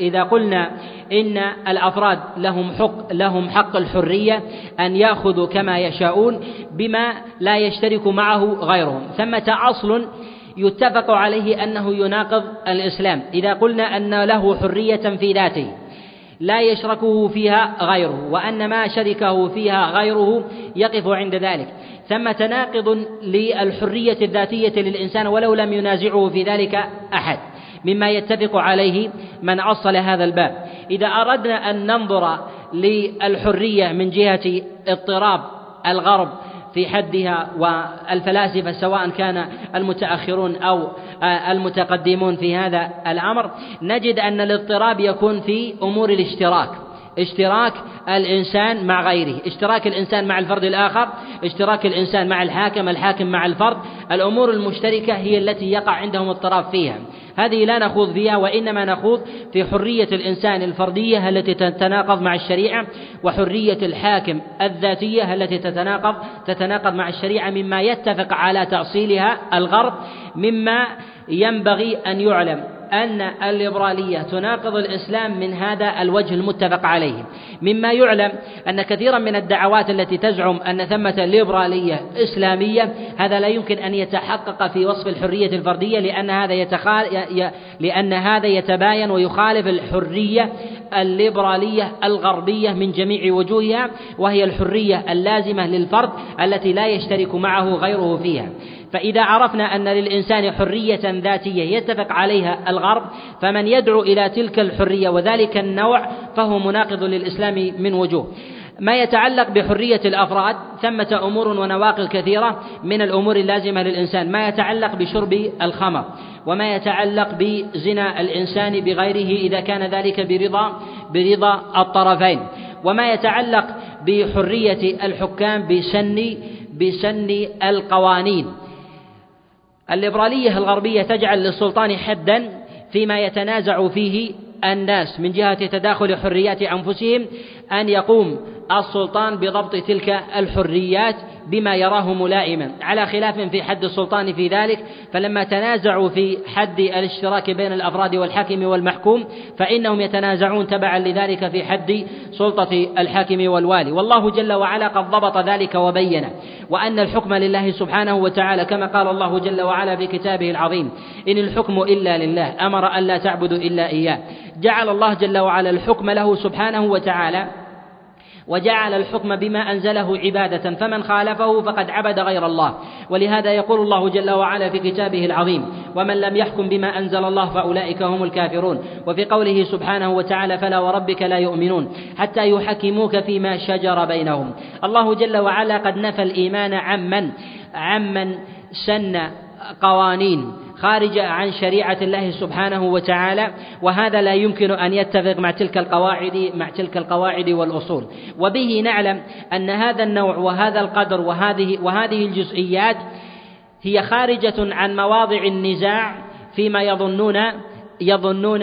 إذا قلنا إن الأفراد لهم حق لهم حق الحرية أن يأخذوا كما يشاءون بما لا يشترك معه غيرهم. ثمة أصل يتفق عليه أنه يناقض الإسلام. إذا قلنا أن له حرية في ذاته لا يشركه فيها غيره وأن ما شركه فيها غيره يقف عند ذلك. ثم تناقض للحرية الذاتية للإنسان ولو لم ينازعه في ذلك أحد. مما يتفق عليه من أصل هذا الباب. إذا أردنا أن ننظر للحرية من جهة اضطراب الغرب في حدها والفلاسفة سواء كان المتأخرون أو المتقدمون في هذا الأمر نجد أن الاضطراب يكون في أمور الاشتراك اشتراك الإنسان مع غيره اشتراك الإنسان مع الفرد الآخر اشتراك الإنسان مع الحاكم الحاكم مع الفرد الأمور المشتركة هي التي يقع عندهم اضطراب فيها. هذه لا نخوض فيها وإنما نخوض في حرية الإنسان الفردية التي تتناقض مع الشريعة وحرية الحاكم الذاتية التي تتناقض تتناقض مع الشريعة مما يتفق على تأصيلها الغرب مما ينبغي أن يعلم. أن الليبرالية تناقض الإسلام من هذا الوجه المتفق عليه. مما يعلم أن كثيرا من الدعوات التي تزعم أن ثمة ليبرالية إسلامية هذا لا يمكن أن يتحقق في وصف الحرية الفردية لأن هذا يتخال لأن هذا يتباين ويخالف الحرية الليبرالية الغربية من جميع وجوهها وهي الحرية اللازمة للفرد التي لا يشترك معه غيره فيها. فإذا عرفنا أن للإنسان حرية ذاتية يتفق عليها الغرب فمن يدعو إلى تلك الحرية وذلك النوع فهو مناقض للإسلام من وجوه. ما يتعلق بحرية الأفراد ثمة أمور ونواقل كثيرة من الأمور اللازمة للإنسان. ما يتعلق بشرب الخمر وما يتعلق بزنا الإنسان بغيره إذا كان ذلك برضا برضا الطرفين. وما يتعلق بحرية الحكام بسن بسن القوانين. الليبرالية الغربية تجعل للسلطان حدا فيما يتنازع فيه الناس من جهة تداخل حريات أنفسهم أن يقوم السلطان بضبط تلك الحريات بما يراه ملائما. على خلاف في حد السلطان في ذلك فلما تنازعوا في حد الاشتراك بين الأفراد والحاكم والمحكوم فإنهم يتنازعون تبعا لذلك في حد سلطة الحاكم والوالي. والله جل وعلا قد ضبط ذلك وبين. وأن الحكم لله سبحانه وتعالى كما قال الله جل وعلا في كتابه العظيم إن الحكم إلا لله أمر أن لا تعبدوا إلا إياه. جعل الله جل وعلا الحكم له سبحانه وتعالى وجعل الحكم بما أنزله عبادة فمن خالفه فقد عبد غير الله. ولهذا يقول الله جل وعلا في كتابه العظيم ومن لم يحكم بما أنزل الله فأولئك هم الكافرون. وفي قوله سبحانه وتعالى فلا وربك لا يؤمنون حتى يحكموك فيما شجر بينهم. الله جل وعلا قد نفى الإيمان عمن عمن سن قوانين. خارجة عن شريعة الله سبحانه وتعالى وهذا لا يمكن أن يتفق مع تلك القواعد مع تلك القواعد والأصول. وبه نعلم أن هذا النوع وهذا القدر وهذه وهذه الجزئيات هي خارجة عن مواضع النزاع فيما يظنون يظنون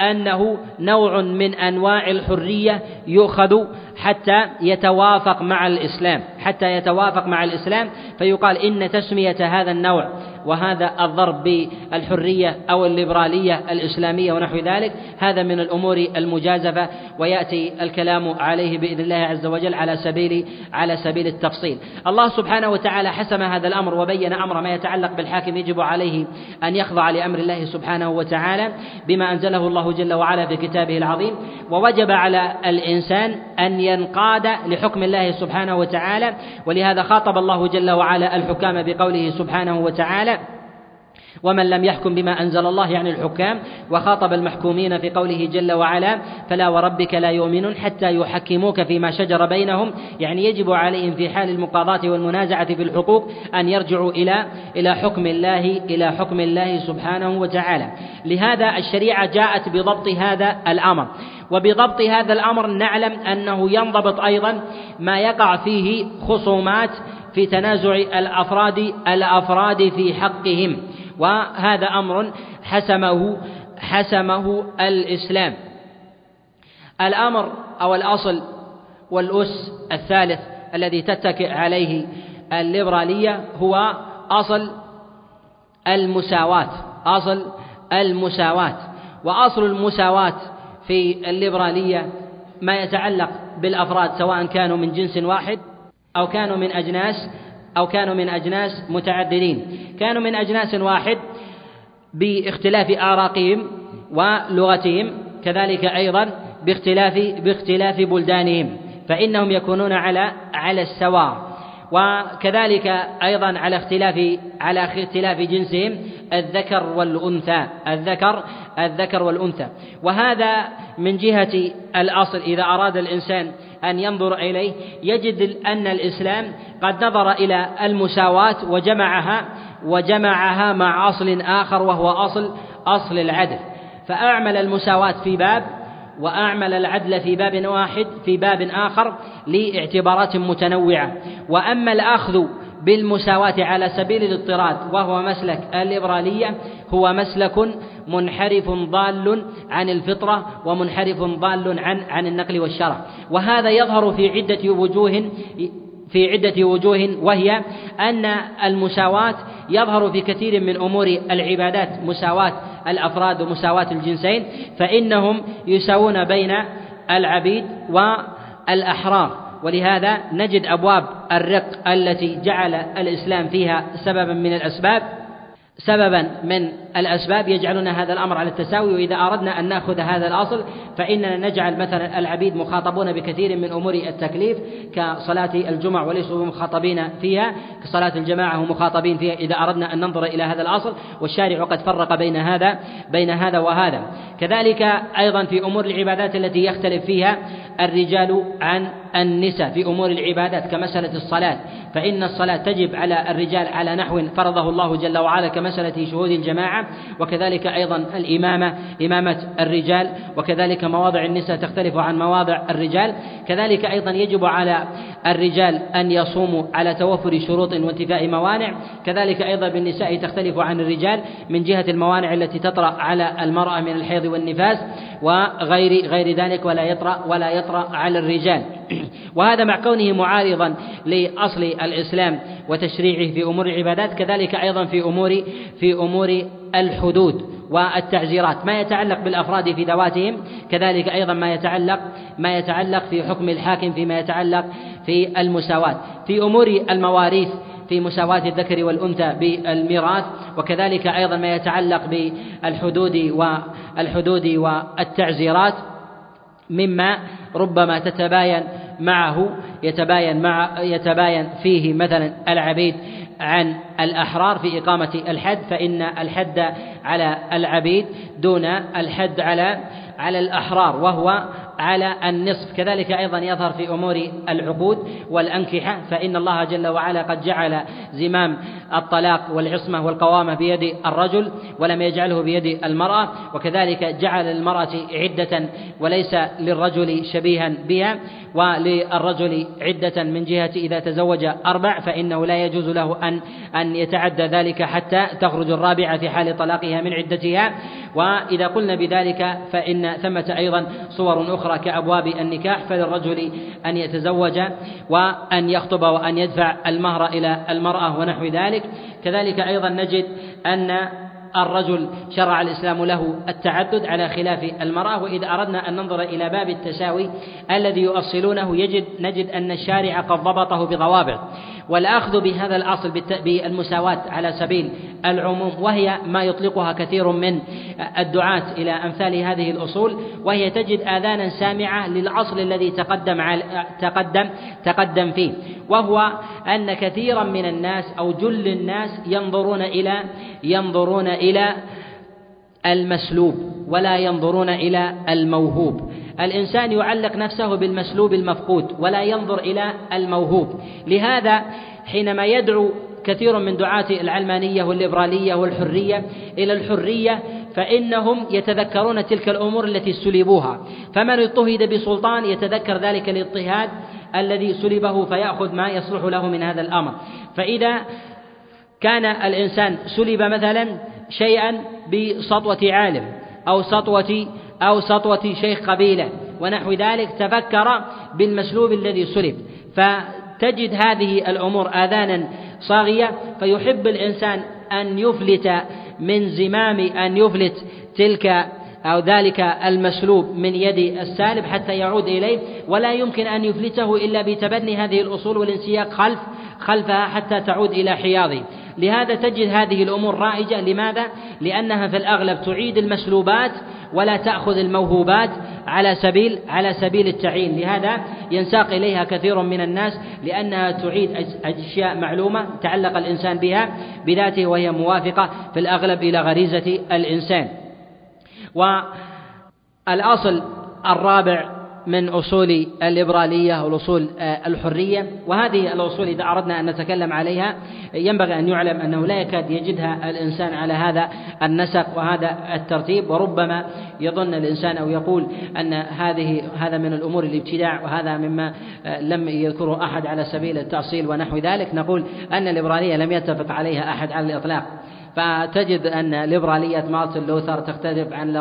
أنه نوع من أنواع الحرية يؤخذ حتى يتوافق مع الإسلام حتى يتوافق مع الإسلام فيقال إن تسمية هذا النوع وهذا الضرب بالحرية أو الليبرالية الإسلامية ونحو ذلك هذا من الأمور المجازفة ويأتي الكلام عليه بإذن الله عز وجل على سبيل على سبيل التفصيل. الله سبحانه وتعالى حسم هذا الأمر وبين أمر ما يتعلق بالحاكم يجب عليه أن يخضع لأمر الله سبحانه وتعالى بما أنزله الله جل وعلا في كتابه العظيم ووجب على الإنسان أن ينقاد لحكم الله سبحانه وتعالى ولهذا خاطب الله جل وعلا الحكام بقوله سبحانه وتعالى ومن لم يحكم بما أنزل الله يعني الحكام وخاطب المحكومين في قوله جل وعلا فلا وربك لا يؤمنون حتى يحكموك فيما شجر بينهم يعني يجب عليهم في حال المقاضاة والمنازعة في الحقوق أن يرجعوا إلى إلى حكم الله إلى حكم الله سبحانه وتعالى. لهذا الشريعة جاءت بضبط هذا الأمر. وبضبط هذا الأمر نعلم أنه ينضبط أيضا ما يقع فيه خصومات في تنازع الأفراد الأفراد في حقهم. وهذا أمر حسمه حسمه الإسلام. الأمر أو الأصل والأس الثالث الذي تتكئ عليه الليبرالية هو أصل المساواة أصل المساواة. وأصل المساواة في الليبرالية ما يتعلق بالأفراد سواء كانوا من جنس واحد أو كانوا من أجناس أو كانوا من أجناس متعددين. كانوا من أجناس واحد باختلاف آراقهم ولغتهم كذلك أيضا باختلاف باختلاف بلدانهم فإنهم يكونون على على السواء. وكذلك أيضا على اختلاف على اختلاف جنسهم الذكر والأنثى. الذكر الذكر والأنثى. وهذا من جهة الأصل. إذا أراد الإنسان أن ينظر إليه يجد أن الإسلام قد نظر إلى المساواة وجمعها وجمعها مع أصل آخر وهو أصل أصل العدل. فأعمل المساواة في باب وأعمل العدل في باب واحد في باب آخر لإعتبارات متنوعة. وأما الأخذ بالمساواة على سبيل الاضطراد وهو مسلك الليبرالية هو مسلك منحرف ضال عن الفطرة ومنحرف ضال عن عن النقل والشرع. وهذا يظهر في عدة وجوه في عدة وجوه وهي أن المساواة يظهر في كثير من أمور العبادات مساواة الأفراد ومساواة الجنسين فإنهم يساوون بين العبيد والأحرار. ولهذا نجد أبواب الرق التي جعل الإسلام فيها سببا من الأسباب. سببا من الأسباب يجعلنا هذا الأمر على التساوي وإذا أردنا أن نأخذ هذا الأصل فإننا نجعل مثلا العبيد مخاطبون بكثير من أمور التكليف كصلاة الجمع وليسوا مخاطبين فيها كصلاة الجماعة هم مخاطبين فيها إذا أردنا أن ننظر إلى هذا الأصل. والشارع قد فرق بين هذا بين هذا وهذا. كذلك أيضا في أمور العبادات التي يختلف فيها الرجال عن النساء في أمور العبادات كمسألة الصلاة فإن الصلاة تجب على الرجال على نحو فرضه الله جل وعلا كمسألة شهود الجماعة وكذلك أيضا الإمامة إمامة الرجال وكذلك مواضع النساء تختلف عن مواضع الرجال كذلك أيضا يجب على الرجال أن يصوموا على توفر شروط وانتفاء موانع كذلك أيضا بالنساء تختلف عن الرجال من جهة الموانع التي تطرأ على المرأة من الحيض والنفاس وغير غير ذلك ولا يطرأ ولا يطرأ على الرجال. وهذا مع كونه معارضا لأصل الإسلام وتشريعه في أمور العبادات كذلك أيضا في أمور في أمور الحدود والتعزيرات. ما يتعلق بالأفراد في ذواتهم كذلك أيضا ما يتعلق ما يتعلق في حكم الحاكم فيما يتعلق في المساواة. في أمور المواريث في مساواة الذكر والأنثى بالميراث وكذلك أيضا ما يتعلق بالحدود والحدود والتعزيرات. مما ربما تتباين معه يتباين مع يتباين فيه مثلا العبيد عن الأحرار في إقامة الحد فإن الحد على العبيد دون الحد على على الأحرار وهو على النصف. كذلك أيضا يظهر في أمور العقود والأنكحة فإن الله جل وعلا قد جعل زمام الطلاق والعصمة والقوامة بيد الرجل ولم يجعله بيد المرأة وكذلك جعل المرأة عدة وليس للرجل شبيها بها وللرجل عدة من جهة إذا تزوج أربع فإنه لا يجوز له أن أن يتعدى ذلك حتى تخرج الرابعة في حال طلاقها من عدتها. وإذا قلنا بذلك فإن ثمة أيضا صور أخرى كأبواب النكاح فللرجل أن يتزوج وأن يخطب وأن يدفع المهر إلى المرأة ونحو ذلك. كذلك أيضا نجد أن الرجل شرع الإسلام له التعدد على خلاف المرأة وإذا أردنا أن ننظر إلى باب التساوي الذي يؤصلونه يجد نجد أن الشارع قد ضبطه بضوابط. والأخذ بهذا الأصل بالمساواة على سبيل العموم وهي ما يطلقها كثير من الدعاة إلى أمثال هذه الأصول وهي تجد آذانا سامعة للأصل الذي تقدم على تقدم تقدم فيه وهو أن كثيرا من الناس أو جل الناس ينظرون إلى ينظرون إلى المسلوب ولا ينظرون إلى الموهوب. الإنسان يعلق نفسه بالمسلوب المفقود ولا ينظر إلى الموهوب. لهذا حينما يدعو كثير من دعاة العلمانية والليبرالية والحرية إلى الحرية فإنهم يتذكرون تلك الأمور التي سلبوها. فمن اضطهد بسلطان يتذكر ذلك الاضطهاد الذي سلبه فيأخذ ما يصلح له من هذا الأمر. فإذا كان الإنسان سلب مثلا شيئا بسطوة عالم أو سطوة أو سطوة شيخ قبيلة ونحو ذلك تفكر بالمسلوب الذي سلب. فتجد هذه الأمور آذانا صاغية فيحب الإنسان أن يفلت من زمام أن يفلت تلك أو ذلك المسلوب من يد السالب حتى يعود إليه. ولا يمكن أن يفلته إلا بتبني هذه الأصول والانسياق خلف خلفها حتى تعود إلى حياضه. لهذا تجد هذه الأمور رائجة. لماذا؟ لأنها في الأغلب تعيد المسلوبات ولا تأخذ الموهوبات على سبيل على سبيل التعيين. لهذا ينساق إليها كثير من الناس لأنها تعيد أشياء معلومة تعلق الإنسان بها بذاته وهي موافقة في الأغلب إلى غريزة الإنسان. والأصل الرابع من أصول الليبرالية والأصول آه، الحرية وهذه الأصول إذا أردنا أن نتكلم عليها ينبغي أن يعلم أنه لا يكاد يجدها الإنسان على هذا النسق وهذا الترتيب وربما يظن الإنسان أو يقول أن هذه هذا من الأمور الابتداع وهذا مما آه، لم يذكره أحد على سبيل التأصيل ونحو ذلك. نقول أن الليبرالية لم يتفق عليها أحد على الإطلاق. فتجد أن ليبرالية مارتن لوثر تختلف عن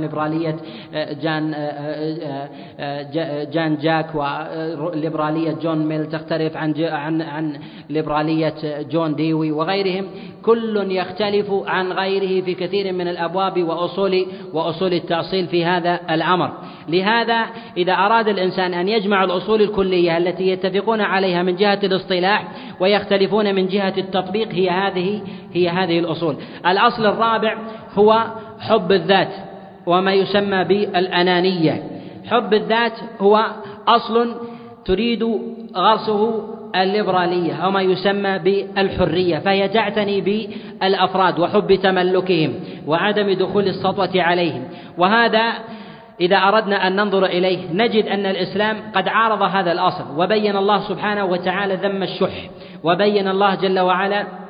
ليبرالية آه، جان آه، آه، جان جاك وليبرالية جون ميل تختلف عن عن عن ليبرالية جون ديوي وغيرهم. كل يختلف عن غيره في كثير من الأبواب وأصول وأصول التأصيل في هذا الأمر. لهذا إذا أراد الإنسان أن يجمع الأصول الكلية التي يتفقون عليها من جهة الاصطلاح ويختلفون من جهة التطبيق هي هذه هي هذه الأصول. الأصل الرابع هو حب الذات وما يسمى بالأنانية. حب الذات هو أصل تريد غرسه الليبرالية أو ما يسمى بالحرية فهي تعتني بالأفراد وحب تملكهم وعدم دخول السطوة عليهم. وهذا إذا أردنا أن ننظر إليه نجد أن الإسلام قد عارض هذا الأصل وبين الله سبحانه وتعالى ذم الشح وبين الله جل وعلا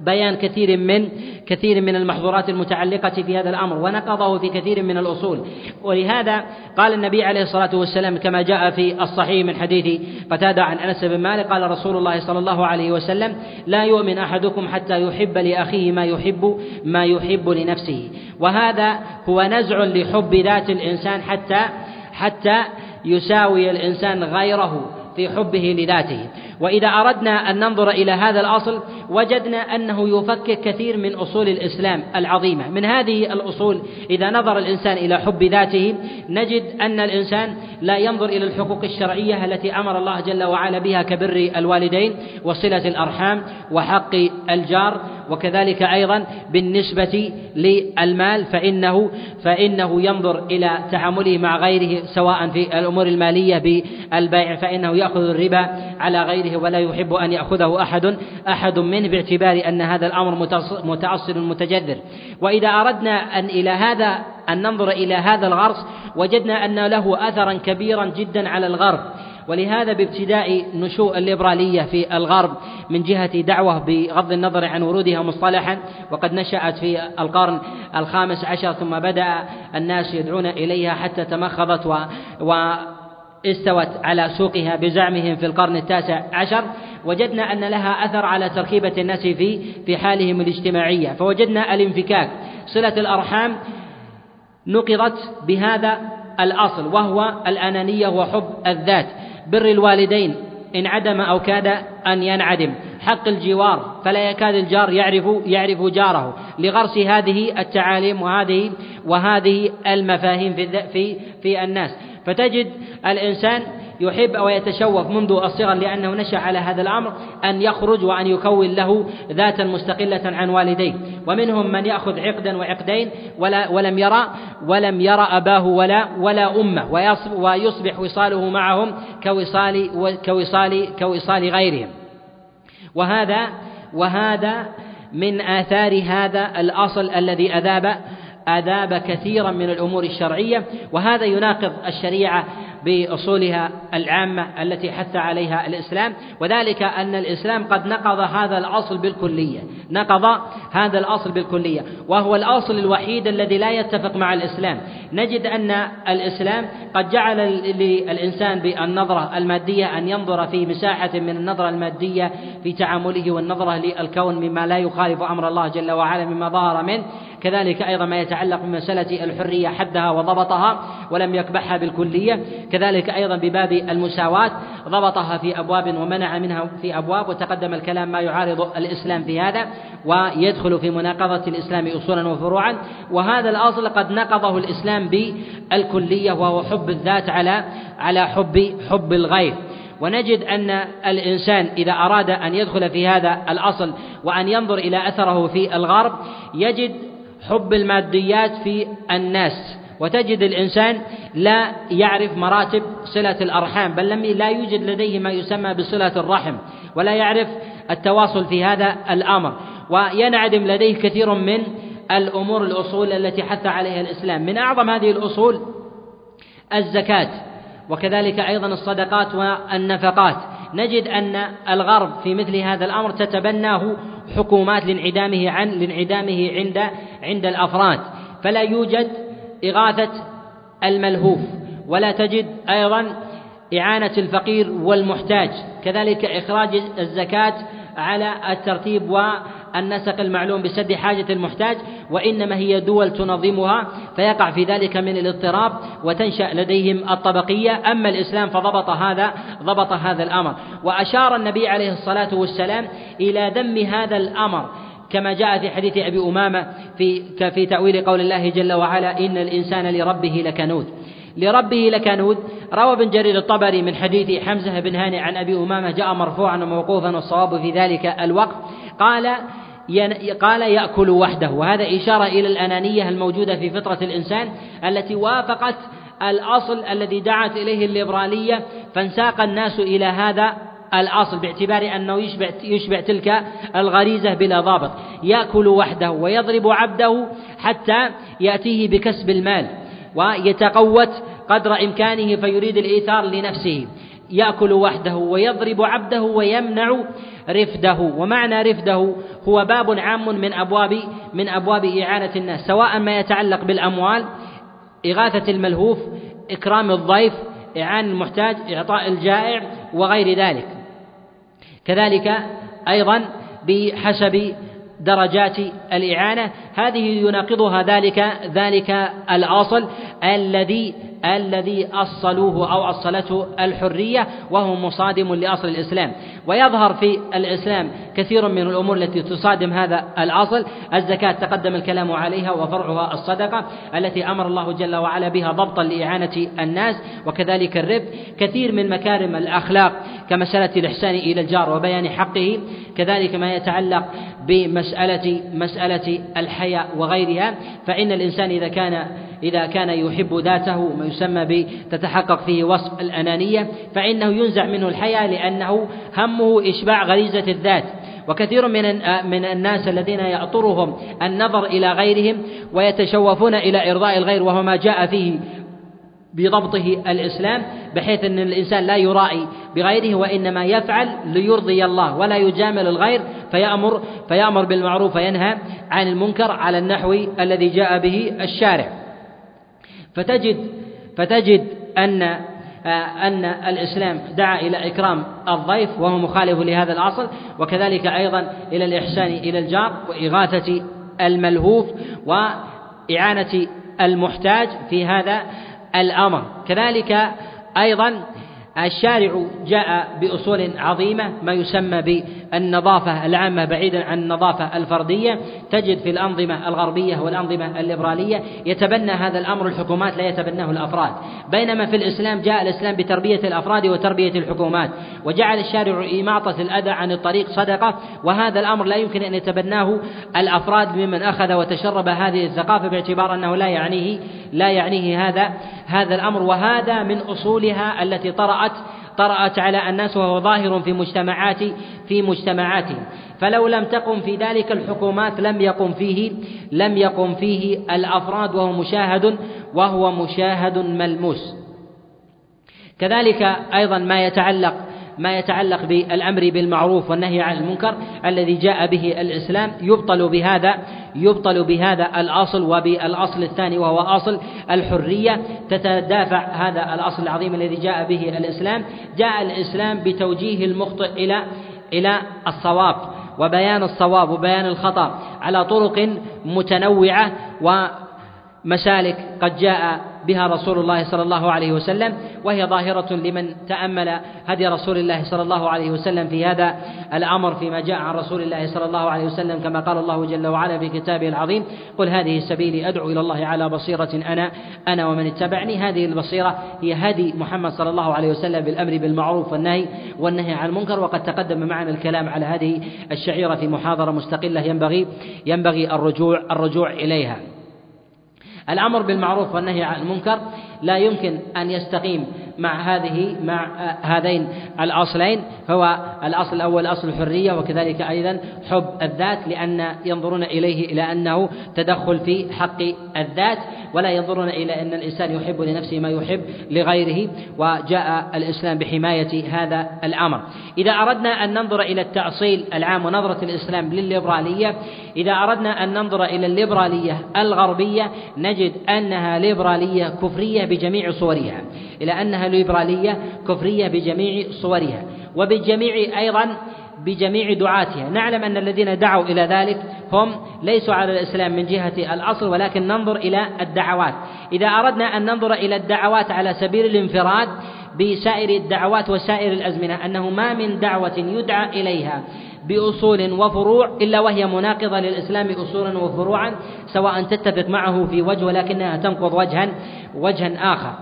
بيان كثير من كثير من المحظورات المتعلقة في هذا الأمر ونقضه في كثير من الأصول. ولهذا قال النبي عليه الصلاة والسلام كما جاء في الصحيح من حديث قتادة عن أنس بن مالك قال رسول الله صلى الله عليه وسلم لا يؤمن أحدكم حتى يحب لأخيه ما يحب ما يحب لنفسه. وهذا هو نزع لحب ذات الإنسان حتى حتى يساوي الإنسان غيره في حبه لذاته. وإذا أردنا أن ننظر إلى هذا الأصل وجدنا أنه يفكك كثير من أصول الإسلام العظيمة. من هذه الأصول إذا نظر الإنسان إلى حب ذاته نجد أن الإنسان لا ينظر إلى الحقوق الشرعية التي أمر الله جل وعلا بها كبر الوالدين وصلة الأرحام وحق الجار وكذلك أيضا بالنسبة للمال فإنه فإنه ينظر إلى تعامله مع غيره سواء في الأمور المالية بالبيع فإنه يأخذ الربا على غيره ولا يحب أن يأخذه أحد أحد منه باعتبار أن هذا الأمر متأصل متجذر. وإذا أردنا أن إلى هذا أن ننظر إلى هذا الغرس وجدنا أن له أثرا كبيرا جدا على الغرب. ولهذا بابتداء نشوء الليبرالية في الغرب من جهة دعوة بغض النظر عن ورودها مصطلحا وقد نشأت في القرن الخامس عشر ثم بدأ الناس يدعون إليها حتى تمخضت و, و استوت على سوقها بزعمهم في القرن التاسع عشر. وجدنا أن لها أثر على تركيبة الناس في في حالهم الاجتماعية. فوجدنا الانفكاك. صلة الأرحام نقضت بهذا الأصل وهو الأنانية وحب الذات. بر الوالدين. إن عدم أو كاد أن ينعدم. حق الجوار. فلا يكاد الجار يعرف يعرف جاره. لغرس هذه التعاليم وهذه وهذه المفاهيم في في في الناس. فتجد الإنسان يحب أو يتشوف منذ الصغر لأنه نشأ على هذا الأمر أن يخرج وأن يكون له ذاتا مستقلة عن والديه. ومنهم من يأخذ عقدا وعقدين ولا ولم يرى ولم يرى أباه ولا ولا أمه ويصبح وصاله معهم كوصال كوصال كوصال غيرهم. وهذا وهذا من آثار هذا الأصل الذي أذاب آداب كثيرا من الأمور الشرعية. وهذا يناقض الشريعة بأصولها العامة التي حث عليها الإسلام وذلك أن الإسلام قد نقض هذا الأصل بالكلية نقض هذا الأصل بالكلية وهو الأصل الوحيد الذي لا يتفق مع الإسلام. نجد أن الإسلام قد جعل للإنسان بالنظرة المادية أن ينظر في مساحة من النظرة المادية في تعامله والنظرة للكون مما لا يخالف أمر الله جل وعلا مما ظهر منه. كذلك أيضا ما يتعلق بمسألة الحرية حدها وضبطها ولم يكبحها بالكلية كذلك أيضا بباب المساواة ضبطها في أبواب ومنع منها في أبواب وتقدم الكلام ما يعارض الإسلام في هذا ويدخل في مناقضة الإسلام أصولا وفروعا وهذا الأصل قد نقضه الإسلام بالكلية وهو حب الذات على على حب حب الغير. ونجد أن الإنسان إذا أراد أن يدخل في هذا الأصل وأن ينظر إلى أثره في الغرب يجد حب الماديات في الناس. وتجد الإنسان لا يعرف مراتب صلة الأرحام بل لم لا يوجد لديه ما يسمى بصلة الرحم ولا يعرف التواصل في هذا الأمر. وينعدم لديه كثير من الأمور الأصول التي حث عليها الإسلام. من أعظم هذه الأصول الزكاة وكذلك أيضا الصدقات والنفقات. نجد أن الغرب في مثل هذا الأمر تتبناه حكومات لانعدامه عن لانعدامه عند عند الأفراد. فلا يوجد إغاثة الملهوف ولا تجد أيضا إعانة الفقير والمحتاج. كذلك إخراج الزكاة على الترتيب والنسق المعلوم بسد حاجة المحتاج وإنما هي دول تنظمها فيقع في ذلك من الاضطراب وتنشأ لديهم الطبقية. أما الإسلام فضبط هذا ضبط هذا الأمر. وأشار النبي عليه الصلاة والسلام إلى ذم هذا الأمر كما جاء في حديث أبي أمامة في في تأويل قول الله جل وعلا إن الإنسان لربه لكنود. لربه لكنود روى ابن جرير الطبري من حديث حمزة بن هاني عن أبي أمامة جاء مرفوعا وموقوفا والصواب في ذلك الوقت. قال قال يأكل وحده. وهذا إشارة إلى الأنانية الموجودة في فطرة الإنسان التي وافقت الأصل الذي دعت إليه الليبرالية فانساق الناس إلى هذا الأصل باعتبار أنه يشبع, يشبع تلك الغريزة بلا ضابط. يأكل وحده ويضرب عبده حتى يأتيه بكسب المال. ويتقوت قدر إمكانه فيريد الإيثار لنفسه. يأكل وحده ويضرب عبده ويمنع رفده. ومعنى رفده هو باب عام من أبواب من أبواب إعانة الناس سواء ما يتعلق بالأموال إغاثة الملهوف إكرام الضيف إعانة المحتاج إعطاء الجائع وغير ذلك. كذلك أيضا بحسب درجات الإعانة. هذه يناقضها ذلك ذلك الأصل الذي الذي أصلوه أو أصلته الحرية وهو مصادم لأصل الإسلام. ويظهر في الإسلام كثير من الأمور التي تصادم هذا الأصل. الزكاة تقدم الكلام عليها وفرعها الصدقة التي أمر الله جل وعلا بها ضبطا لإعانة الناس وكذلك الرب كثير من مكارم الأخلاق كمسألة الإحسان إلى الجار وبيان حقه. كذلك ما يتعلق بمسألة مسألة الحياء وغيرها. فإن الإنسان إذا كان إذا كان يحب ذاته يسمى بتتحقق فيه وصف الأنانية فإنه ينزع منه الحياة لأنه همه إشباع غريزة الذات. وكثير من من الناس الذين يأطرهم النظر إلى غيرهم ويتشوفون إلى إرضاء الغير وهو ما جاء فيه بضبطه الإسلام بحيث أن الإنسان لا يرائي بغيره وإنما يفعل ليرضي الله ولا يجامل الغير فيأمر فيأمر بالمعروف وينهى عن المنكر على النحو الذي جاء به الشارع. فتجد فتجد أن أن الإسلام دعا إلى إكرام الضيف وهو مخالف لهذا الأصل وكذلك أيضا إلى الإحسان إلى الجار وإغاثة الملهوف وإعانة المحتاج في هذا الأمر. كذلك أيضا الشارع جاء بأصول عظيمة ما يسمى بالنظافة العامة بعيدا عن النظافة الفردية تجد في الأنظمة الغربية والأنظمة الليبرالية يتبنى هذا الأمر الحكومات لا يتبناه الأفراد. بينما في الإسلام جاء الإسلام بتربية الأفراد وتربية الحكومات وجعل الشارع إماطة الأذى عن الطريق صدقة وهذا الأمر لا يمكن أن يتبناه الأفراد ممن أخذ وتشرب هذه الثقافة باعتبار أنه لا يعنيه لا يعنيه هذا هذا الأمر. وهذا من أصولها التي طرأت طرأت على الناس وهو ظاهر في مجتمعات في مجتمعاتهم. فلو لم تقم في ذلك الحكومات لم يقم فيه لم يقم فيه الأفراد وهو مشاهد وهو مشاهد ملموس. كذلك أيضا ما يتعلق ما يتعلق بالأمر بالمعروف والنهي عن المنكر الذي جاء به الإسلام يبطل بهذا يبطل بهذا الأصل وبالأصل الثاني وهو أصل الحرية. تتدافع هذا الأصل العظيم الذي جاء به الإسلام. جاء الإسلام بتوجيه المخطئ إلى إلى الصواب وبيان الصواب وبيان الخطأ على طرق متنوعة ومسالك قد جاء بها رسول الله صلى الله عليه وسلم وهي ظاهرة لمن تأمل هدي رسول الله صلى الله عليه وسلم في هذا الأمر فيما جاء عن رسول الله صلى الله عليه وسلم كما قال الله جل وعلا في كتابه العظيم قل هذه سبيلي أدعو إلى الله على بصيرة أنا أنا ومن اتبعني. هذه البصيرة هي هدي محمد صلى الله عليه وسلم بالأمر بالمعروف والنهي والنهي عن المنكر. وقد تقدم معنا الكلام على هذه الشعيرة في محاضرة مستقلة ينبغي ينبغي الرجوع الرجوع إليها. الأمر بالمعروف والنهي عن المنكر لا يمكن أن يستقيم. مع هذه مع هذين الأصلين هو الأصل الأول أصل الحرية وكذلك أيضا حب الذات لأن ينظرون إليه إلى أنه تدخل في حق الذات ولا ينظرون إلى أن الإنسان يحب لنفسه ما يحب لغيره وجاء الإسلام بحماية هذا الأمر. إذا أردنا أن ننظر إلى التأصيل العام ونظرة الإسلام للليبرالية إذا أردنا أن ننظر إلى الليبرالية الغربية نجد أنها ليبرالية كفرية بجميع صورها. إلى أنها ليبرالية كفرية بجميع صورها وبجميع أيضا بجميع دعاتها. نعلم أن الذين دعوا إلى ذلك هم ليسوا على الإسلام من جهة الأصل ولكن ننظر إلى الدعوات. إذا أردنا أن ننظر إلى الدعوات على سبيل الانفراد بسائر الدعوات وسائر الأزمنة أنه ما من دعوة يدعى إليها بأصول وفروع إلا وهي مناقضة للإسلام أصولا وفروعا سواء تتفق معه في وجه ولكنها تنقض وجها وجها آخر.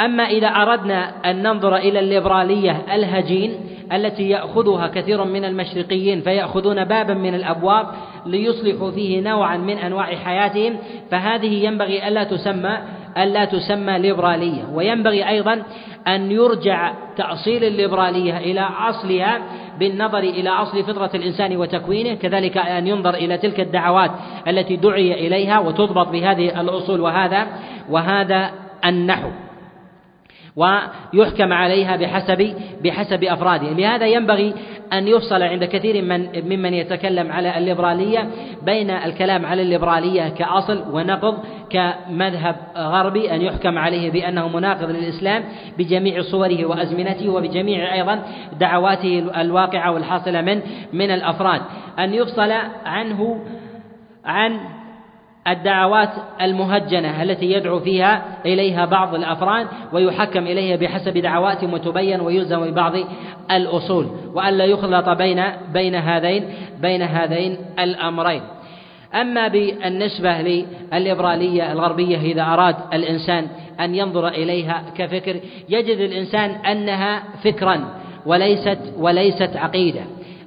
وأما إذا أردنا أن ننظر إلى الليبرالية الهجين التي يأخذها كثير من المشرقيين فيأخذون بابا من الأبواب ليصلحوا فيه نوعا من أنواع حياتهم فهذه ينبغي ألا تسمى ألا تسمى ليبرالية. وينبغي أيضا أن يرجع تأصيل الليبرالية إلى أصلها بالنظر إلى أصل فطرة الإنسان وتكوينه كذلك أن ينظر إلى تلك الدعوات التي دعي إليها وتضبط بهذه الأصول وهذا وهذا النحو. ويحكم عليها بحسب بحسب أفراده، لهذا ينبغي أن يفصل عند كثير من ممن يتكلم على الليبرالية بين الكلام على الليبرالية كأصل ونقض كمذهب غربي أن يحكم عليه بأنه مناقض للإسلام بجميع صوره وأزمنته وبجميع أيضا دعواته الواقعة والحاصلة من من الأفراد، أن يفصل عنه عن الدعوات المهجنة التي يدعو فيها إليها بعض الأفراد ويحكم إليها بحسب دعواتهم وتبين ويلزم ببعض الأصول وألا يخلط بين بين هذين بين هذين الأمرين. أما بالنسبة للليبرالية الغربية إذا أراد الإنسان أن ينظر إليها كفكر يجد الإنسان أنها فكرا وليست وليست عقيدة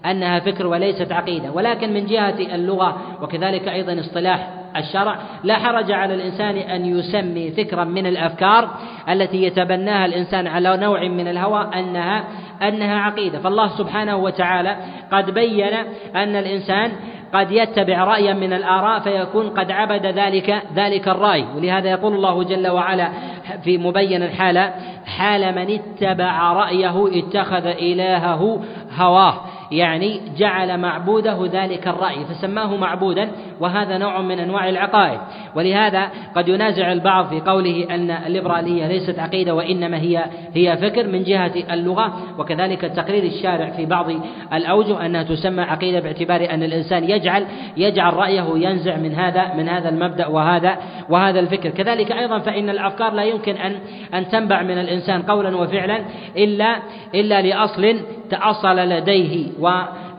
أنها فكر وليست عقيدة. ولكن من جهة اللغة وكذلك أيضا اصطلاح الشرع لا حرج على الإنسان أن يسمي فكرا من الأفكار التي يتبناها الإنسان على نوع من الهوى أنها أنها عقيدة. فالله سبحانه وتعالى قد بين أن الإنسان قد يتبع رأيا من الآراء فيكون قد عبد ذلك ذلك الرأي. ولهذا يقول الله جل وعلا في مبين حال حال من اتبع رأيه اتخذ إلهه هواه يعني جعل معبوده ذلك الرأي فسماه معبودا وهذا نوع من أنواع العقائد. ولهذا قد ينازع البعض في قوله أن الليبرالية ليست عقيدة وإنما هي هي فكر من جهة اللغة. وكذلك تقرير الشارع في بعض الأوجه أنها تسمى عقيدة باعتبار أن الإنسان يجعل يجعل رأيه ينزع من هذا من هذا المبدأ وهذا وهذا الفكر. كذلك أيضا فإن الأفكار لا يمكن أن أن تنبع من الإنسان قولا وفعلا إلا إلا لأصل تأصل لديه.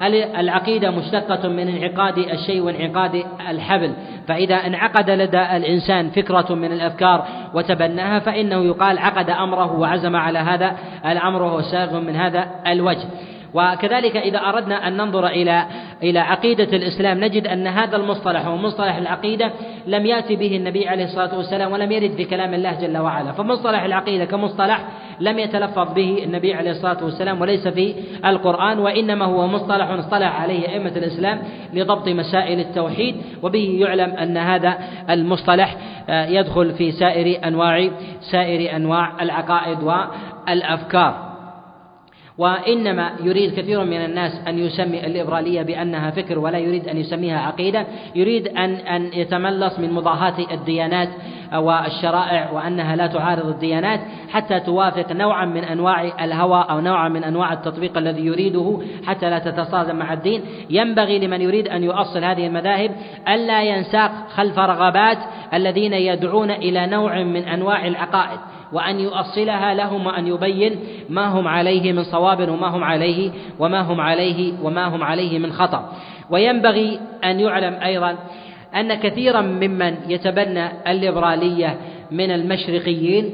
والعقيدة مشتقة من انعقاد الشيء وانعقاد الحبل؟ فإذا انعقد لدى الإنسان فكرة من الأفكار وتبناها فإنه يقال عقد أمره وعزم على هذا الأمر وهو ساغ من هذا الوجه. وكذلك إذا أردنا أن ننظر إلى إلى عقيدة الإسلام نجد أن هذا المصطلح هو مصطلح العقيدة لم يأتي به النبي عليه الصلاة والسلام ولم يرد في كلام الله جل وعلا. فمصطلح العقيدة كمصطلح لم يتلفظ به النبي عليه الصلاة والسلام وليس في القرآن وإنما هو مصطلح اصطلح عليه أئمة الإسلام لضبط مسائل التوحيد وبه يعلم أن هذا المصطلح آه، يدخل في سائر أنواع سائر أنواع العقائد والأفكار. وإنما يريد كثير من الناس أن يسمي الليبرالية بأنها فكر ولا يريد أن يسميها عقيدة يريد أن أن يتملص من مضاهاة الديانات والشرائع وأنها لا تعارض الديانات حتى توافق نوعا من أنواع الهوى أو نوعا من أنواع التطبيق الذي يريده حتى لا تتصادم مع الدين. ينبغي لمن يريد أن يؤصل هذه المذاهب ألا ينساق خلف رغبات الذين يدعون إلى نوع من أنواع العقائد. وأن يؤصلها لهم وأن يبين ما هم عليه من صواب وما هم عليه وما هم عليه وما هم عليه من خطأ. وينبغي أن يعلم أيضا أن كثيرا ممن يتبنى الليبرالية من المشرقيين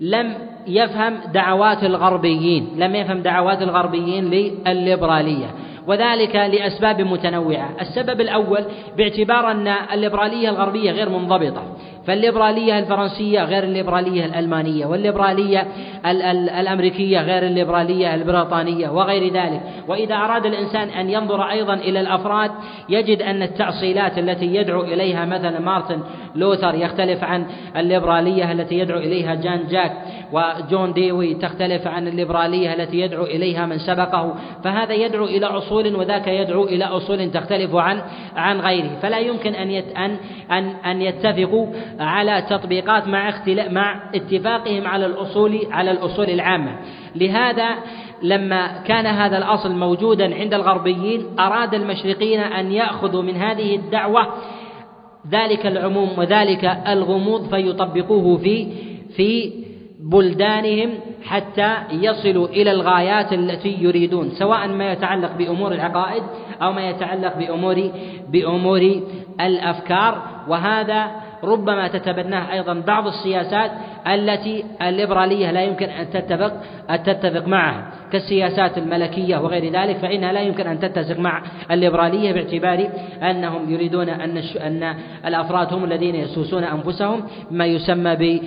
لم يفهم دعوات الغربيين لم يفهم دعوات الغربيين للليبرالية وذلك لأسباب متنوعة. السبب الأول باعتبار أن الليبرالية الغربية غير منضبطة. فالليبرالية الفرنسية غير الليبرالية الألمانية والليبرالية الأمريكية غير الليبرالية البريطانية وغير ذلك. وإذا أراد الإنسان أن ينظر أيضا إلى الأفراد يجد أن التأصيلات التي يدعو إليها مثلا مارتن لوثر يختلف عن الليبرالية التي يدعو إليها جان جاك وجون ديوي تختلف عن الليبرالية التي يدعو إليها من سبقه. فهذا يدعو إلى أصول وذاك يدعو إلى أصول تختلف عن عن غيره. فلا يمكن أن أن أن يتفقوا على تطبيقات مع اختلاف مع اتفاقهم على الأصول على الأصول العامة. لهذا لما كان هذا الأصل موجودا عند الغربيين أراد المشرقيين أن يأخذوا من هذه الدعوة ذلك العموم وذلك الغموض فيطبقوه في في بلدانهم حتى يصلوا إلى الغايات التي يريدون سواء ما يتعلق بأمور العقائد أو ما يتعلق بأمور بأمور الأفكار. وهذا ربما تتبناه أيضا بعض السياسات التي الليبرالية لا يمكن أن تتفق أن تتفق معها. كالسياسات الملكية وغير ذلك فإنها لا يمكن أن تتسق مع الليبرالية باعتبار أنهم يريدون أن أن الأفراد هم الذين يسوسون أنفسهم بما يسمى ب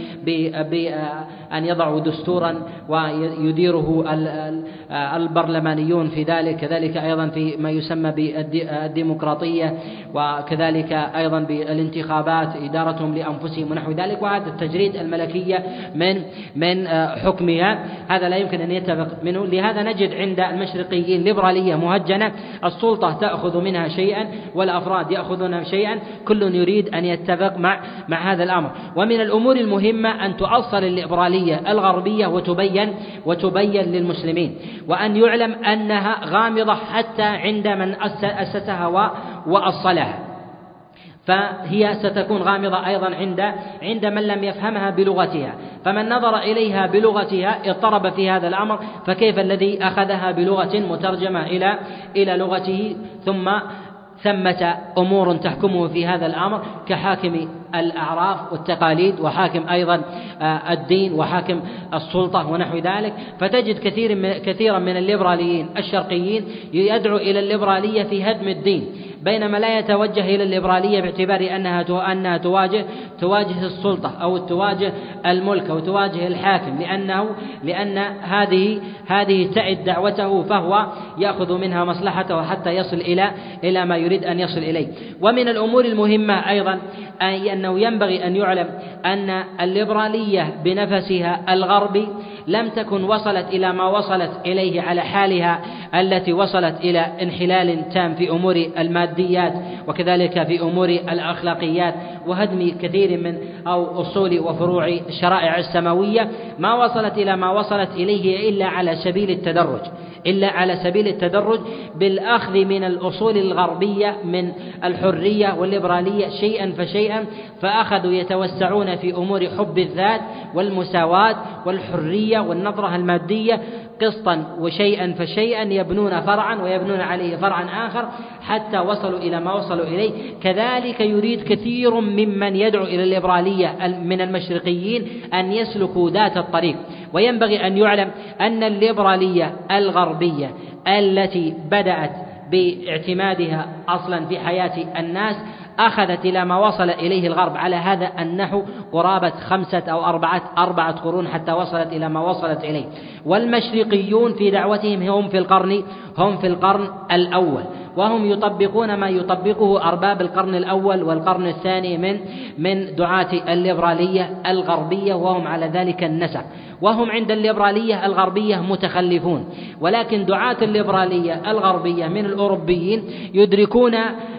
بأن يضعوا دستورا ويديره البرلمانيون في ذلك كذلك أيضا في ما يسمى بالديمقراطية وكذلك أيضا بالانتخابات إدارتهم لأنفسهم ونحو ذلك وهذا التجريد الملكية من من حكمها هذا لا يمكن أن يتفق منه لهذا نجد عند المشرقيين ليبرالية مهجنة السلطة تأخذ منها شيئا والأفراد يأخذون شيئا كل يريد أن يتفق مع مع هذا الأمر. ومن الأمور المهمة أن تؤصل الليبرالية الغربية وتبين وتبين للمسلمين وأن يعلم أنها غامضة حتى عند من أسسها وأصلها. فهي ستكون غامضة أيضا عند عند من لم يفهمها بلغتها. فمن نظر إليها بلغتها اضطرب في هذا الأمر فكيف الذي أخذها بلغة مترجمة إلى إلى لغته؟ ثم ثمة أمور تحكمه في هذا الأمر كحاكم الأعراف والتقاليد وحاكم أيضا آه، الدين وحاكم السلطة ونحو ذلك. فتجد كثير من كثيرا من الليبراليين الشرقيين يدعو إلى الليبرالية في هدم الدين. بينما لا يتوجه إلى الليبرالية باعتبار أنها أنها تواجه تواجه السلطة أو تواجه الملك أو تواجه الحاكم لأنه لأن هذه هذه تعد دعوته فهو يأخذ منها مصلحته حتى يصل إلى إلى ما يريد أن يصل إليه. ومن الأمور المهمة أيضا أنه ينبغي أن يعلم أن الليبرالية بنفسها الغربي لم تكن وصلت إلى ما وصلت إليه على حالها التي وصلت إلى انحلال تام في أمور الماديات وكذلك في أمور الأخلاقيات. وهدم كثير من أو أصول وفروع الشرائع السماوية ما وصلت إلى ما وصلت إليه إلا على سبيل التدرج إلا على سبيل التدرج بالأخذ من الأصول الغربية من الحرية والليبرالية شيئا فشيئا فأخذوا يتوسعون في أمور حب الذات والمساواة والحرية والنظرة المادية قسطا وشيئا فشيئا يبنون فرعا ويبنون عليه فرعا آخر حتى وصلوا إلى ما وصلوا إليه. كذلك يريد كثير ممن يدعو إلى الليبرالية من المشرقيين أن يسلكوا ذات الطريق. وينبغي أن يعلم أن الليبرالية الغربية التي بدأت باعتمادها أصلا في حياة الناس أخذت إلى ما وصل إليه الغرب على هذا النحو قرابة خمسة أو أربعة أربعة قرون حتى وصلت إلى ما وصلت إليه. والمشرقيون في دعوتهم هم في القرن هم في القرن الأول. وهم يطبقون ما يطبقه أرباب القرن الأول والقرن الثاني من من دعاة الليبرالية الغربية وهم على ذلك النسق وهم عند الليبرالية الغربية متخلفون. ولكن دعاة الليبرالية الغربية من الأوروبيين يدركون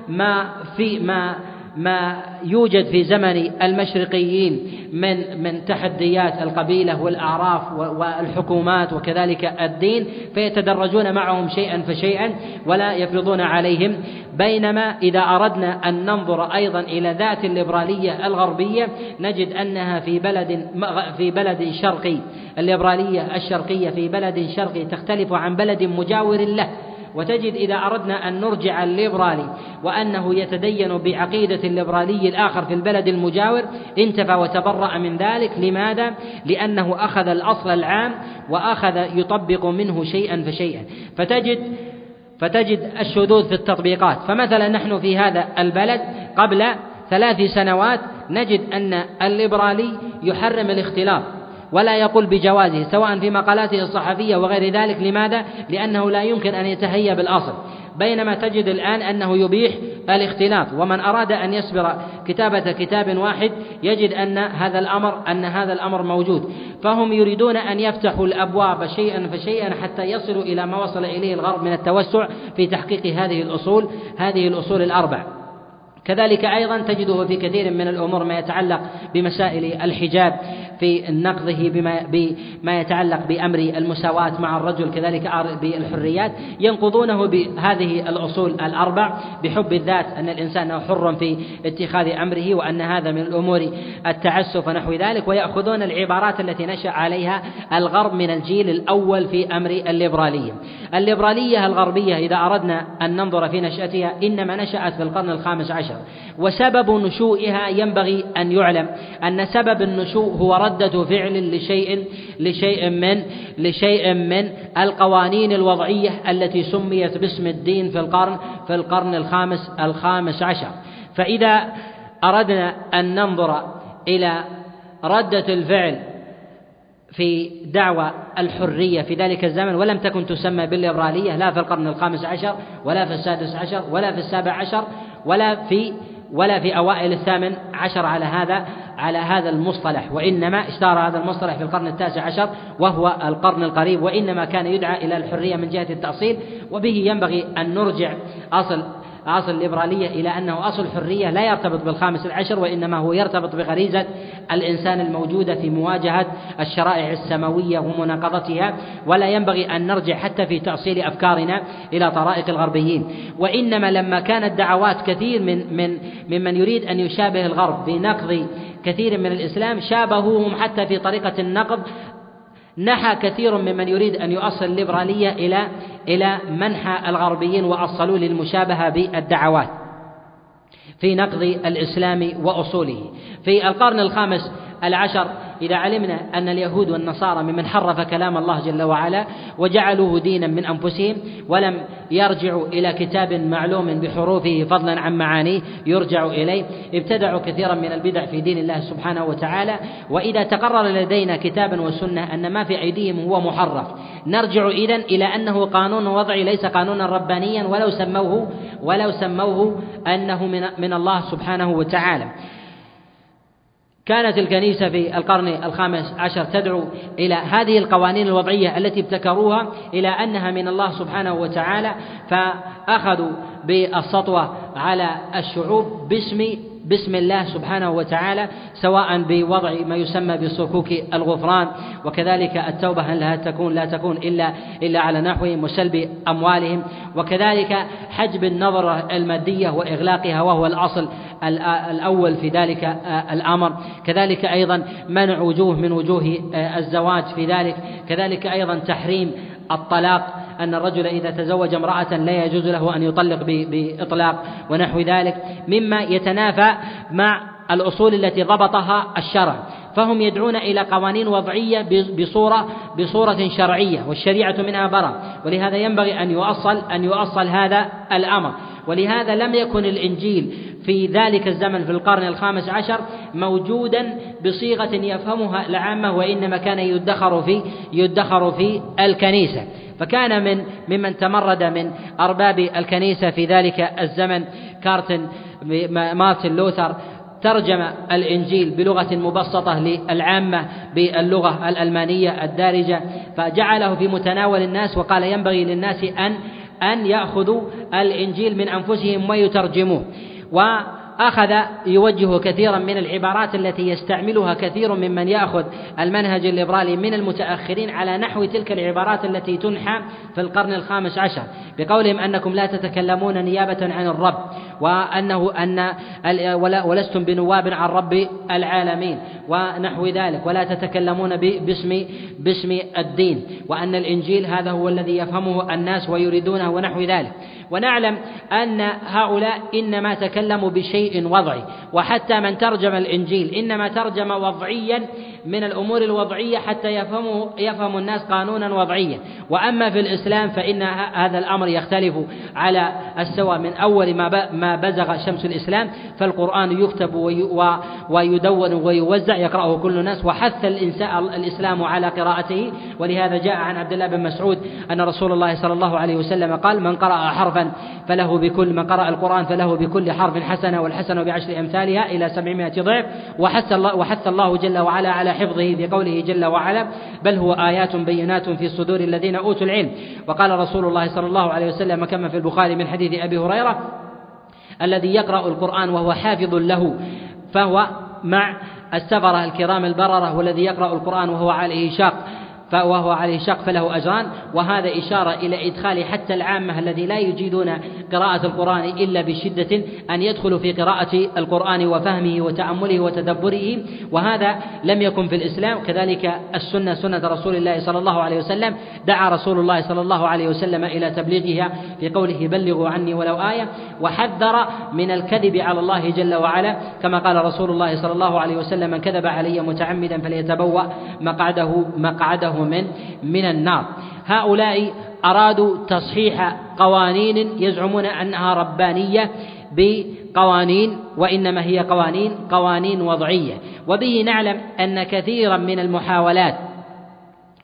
ما في ما ما يوجد في زمن المشرقيين من من تحديات القبيلة والأعراف والحكومات وكذلك الدين فيتدرجون معهم شيئا فشيئا ولا يفرضون عليهم. بينما إذا أردنا أن ننظر أيضا إلى ذات الليبرالية الغربية نجد أنها في بلد في بلد شرقي. الليبرالية الشرقية في بلد شرقي تختلف عن بلد مجاور له. وتجد إذا أردنا أن نرجع الليبرالي وأنه يتدين بعقيدة الليبرالي الآخر في البلد المجاور انتفى وتبرأ من ذلك. لماذا؟ لأنه أخذ الأصل العام وأخذ يطبق منه شيئا فشيئا. فتجد فتجد الشذوذ في التطبيقات. فمثلا نحن في هذا البلد قبل ثلاث سنوات نجد أن الليبرالي يحرم الاختلاط ولا يقول بجوازه سواء في مقالاته الصحفية وغير ذلك. لماذا؟ لأنه لا يمكن أن يتهيأ بالأصل. بينما تجد الآن أنه يبيح الاختلاط ومن أراد أن يصبر كتابة كتاب واحد يجد أن هذا الأمر أن هذا الأمر موجود. فهم يريدون أن يفتحوا الأبواب شيئا فشيئا حتى يصلوا إلى ما وصل إليه الغرب من التوسع في تحقيق هذه الأصول هذه الأصول الأربع. كذلك أيضا تجده في كثير من الأمور ما يتعلق بمسائل الحجاب في نقضه بما بما يتعلق بأمر المساواة مع الرجل كذلك بالحريات. ينقضونه بهذه الأصول الأربع بحب الذات أن الإنسان حر في اتخاذ أمره وأن هذا من الأمور التعسف ونحو ذلك. ويأخذون العبارات التي نشأ عليها الغرب من الجيل الأول في أمر الليبرالية. الليبرالية الغربية إذا أردنا أن ننظر في نشأتها إنما نشأت في القرن الخامس عشر. وسبب نشوئها ينبغي أن يعلم أن سبب النشوء هو ردة فعل لشيء لشيء من لشيء من القوانين الوضعية التي سميت باسم الدين في القرن في القرن الخامس الخامس عشر. فإذا أردنا أن ننظر إلى ردة الفعل في دعوى الحرية في ذلك الزمن ولم تكن تسمى بالليبرالية لا في القرن الخامس عشر ولا في السادس عشر ولا في السابع عشر ولا في ولا في أوائل الثامن عشر على هذا على هذا المصطلح وإنما اشتهر هذا المصطلح في القرن التاسع عشر وهو القرن القريب وإنما كان يدعى إلى الحرية من جهة التأصيل وبه ينبغي أن نرجع أصل أصل الليبرالية إلى أنه أصل الحرية لا يرتبط بالخامس العشر وإنما هو يرتبط بغريزة الإنسان الموجودة في مواجهة الشرائع السماوية ومناقضتها. ولا ينبغي أن نرجع حتى في تأصيل أفكارنا إلى طرائق الغربيين. وإنما لما كانت دعوات كثير من من ممن يريد أن يشابه الغرب بنقض كثير من الإسلام شابهوهم حتى في طريقة النقد نحى كثير ممن يريد أن يؤصل الليبرالية إلى إلى منحى الغربيين وأصلوا للمشابهة بالدعوات في نقض الإسلام وأصوله. في القرن الخامس العشر. إذا علمنا أن اليهود والنصارى ممن حرف كلام الله جل وعلا وجعلوه دينا من أنفسهم ولم يرجعوا إلى كتاب معلوم بحروفه فضلا عن معانيه يرجع إليه ابتدعوا كثيرا من البدع في دين الله سبحانه وتعالى. وإذا تقرر لدينا كتابا وسنة أن ما في أيديهم هو محرف نرجع إذا إلى أنه قانون وضعي ليس قانونا ربانيا ولو سموه ولو سموه أنه من من الله سبحانه وتعالى. كانت الكنيسة في القرن الخامس عشر تدعو إلى هذه القوانين الوضعية التي ابتكروها إلى أنها من الله سبحانه وتعالى فأخذوا بالسطوة على الشعوب باسم باسم الله سبحانه وتعالى سواء بوضع ما يسمى بصكوك الغفران وكذلك التوبة هل لا تكون لا تكون إلا إلا على نحوهم وسلب أموالهم وكذلك حجب النظرة المادية وإغلاقها وهو الأصل الأول في ذلك الأمر. كذلك أيضا منع وجوه من وجوه الزواج في ذلك. كذلك أيضا تحريم الطلاق. أن الرجل إذا تزوج امرأة لا يجوز له أن يطلق بإطلاق ونحو ذلك مما يتنافى مع الأصول التي ضبطها الشرع. فهم يدعون إلى قوانين وضعية بصورة بصورة شرعية والشريعة منها برا. ولهذا ينبغي أن يؤصل أن يؤصل هذا الأمر. ولهذا لم يكن الإنجيل في ذلك الزمن في القرن الخامس عشر موجودا بصيغة يفهمها العامة وإنما كان يدخر في يدخر في الكنيسة. فكان من ممن تمرد من أرباب الكنيسة في ذلك الزمن كارتن مارتن لوثر ترجم الإنجيل بلغة مبسطة للعامة باللغة الألمانية الدارجة فجعله في متناول الناس وقال ينبغي للناس أن أن يأخذوا الإنجيل من أنفسهم ويترجموه أخذ يوجه كثيرا من العبارات التي يستعملها كثير ممن يأخذ المنهج الليبرالي من المتأخرين على نحو تلك العبارات التي تنحى في القرن الخامس عشر بقولهم أنكم لا تتكلمون نيابة عن الرب وأنه أن ولستم بنواب عن رب العالمين ونحو ذلك ولا تتكلمون باسم باسم الدين وأن الإنجيل هذا هو الذي يفهمه الناس ويريدونه ونحو ذلك. ونعلم أن هؤلاء إنما تكلموا بشيء وضعي وحتى من ترجم الإنجيل إنما ترجم وضعيا من الأمور الوضعية حتى يفهموا يفهم الناس قانونا وضعيا. وأما في الإسلام فإن هذا الأمر يختلف على السواء من أول ما ما بزغ شمس الإسلام فالقرآن يكتب ويدون ويوزع يقرأه كل الناس وحث الإسلام على قراءته. ولهذا جاء عن عبد الله بن مسعود أن رسول الله صلى الله عليه وسلم قال من قرأ حرفا فله بكل من قرأ القرآن فله بكل حرف حسنة والحسنة بعشر أمثالها إلى سبعمائة ضعف وحث الله, وحث الله جل وعلا على حفظه بقوله جل وعلا بل هو آيات بينات في صدور الذين أوتوا العلم. وقال رسول الله صلى الله عليه وسلم كما في البخاري من حديث أبي هريرة الذي يقرأ القرآن وهو حافظ له فهو مع السفرة الكرام البررة والذي يقرأ القرآن وهو عليه شاق. وهو عليه شق فله أجران. وهذا إشارة إلى إدخال حتى العامة الذي لا يجيدون قراءة القرآن إلا بشدة أن يدخلوا في قراءة القرآن وفهمه وتأمله وتدبره. وهذا لم يكن في الإسلام. كذلك السنة سنة رسول الله صلى الله عليه وسلم. دعا رسول الله صلى الله عليه وسلم إلى تبليغها في قوله بلغوا عني ولو آية وحذر من الكذب على الله جل وعلا. كما قال رسول الله صلى الله عليه وسلم من كذب علي متعمدا فليتبوأ مقعده مقعده من من النار. هؤلاء أرادوا تصحيح قوانين يزعمون أنها ربانية بقوانين وإنما هي قوانين قوانين وضعية. وبه نعلم أن كثيرا من المحاولات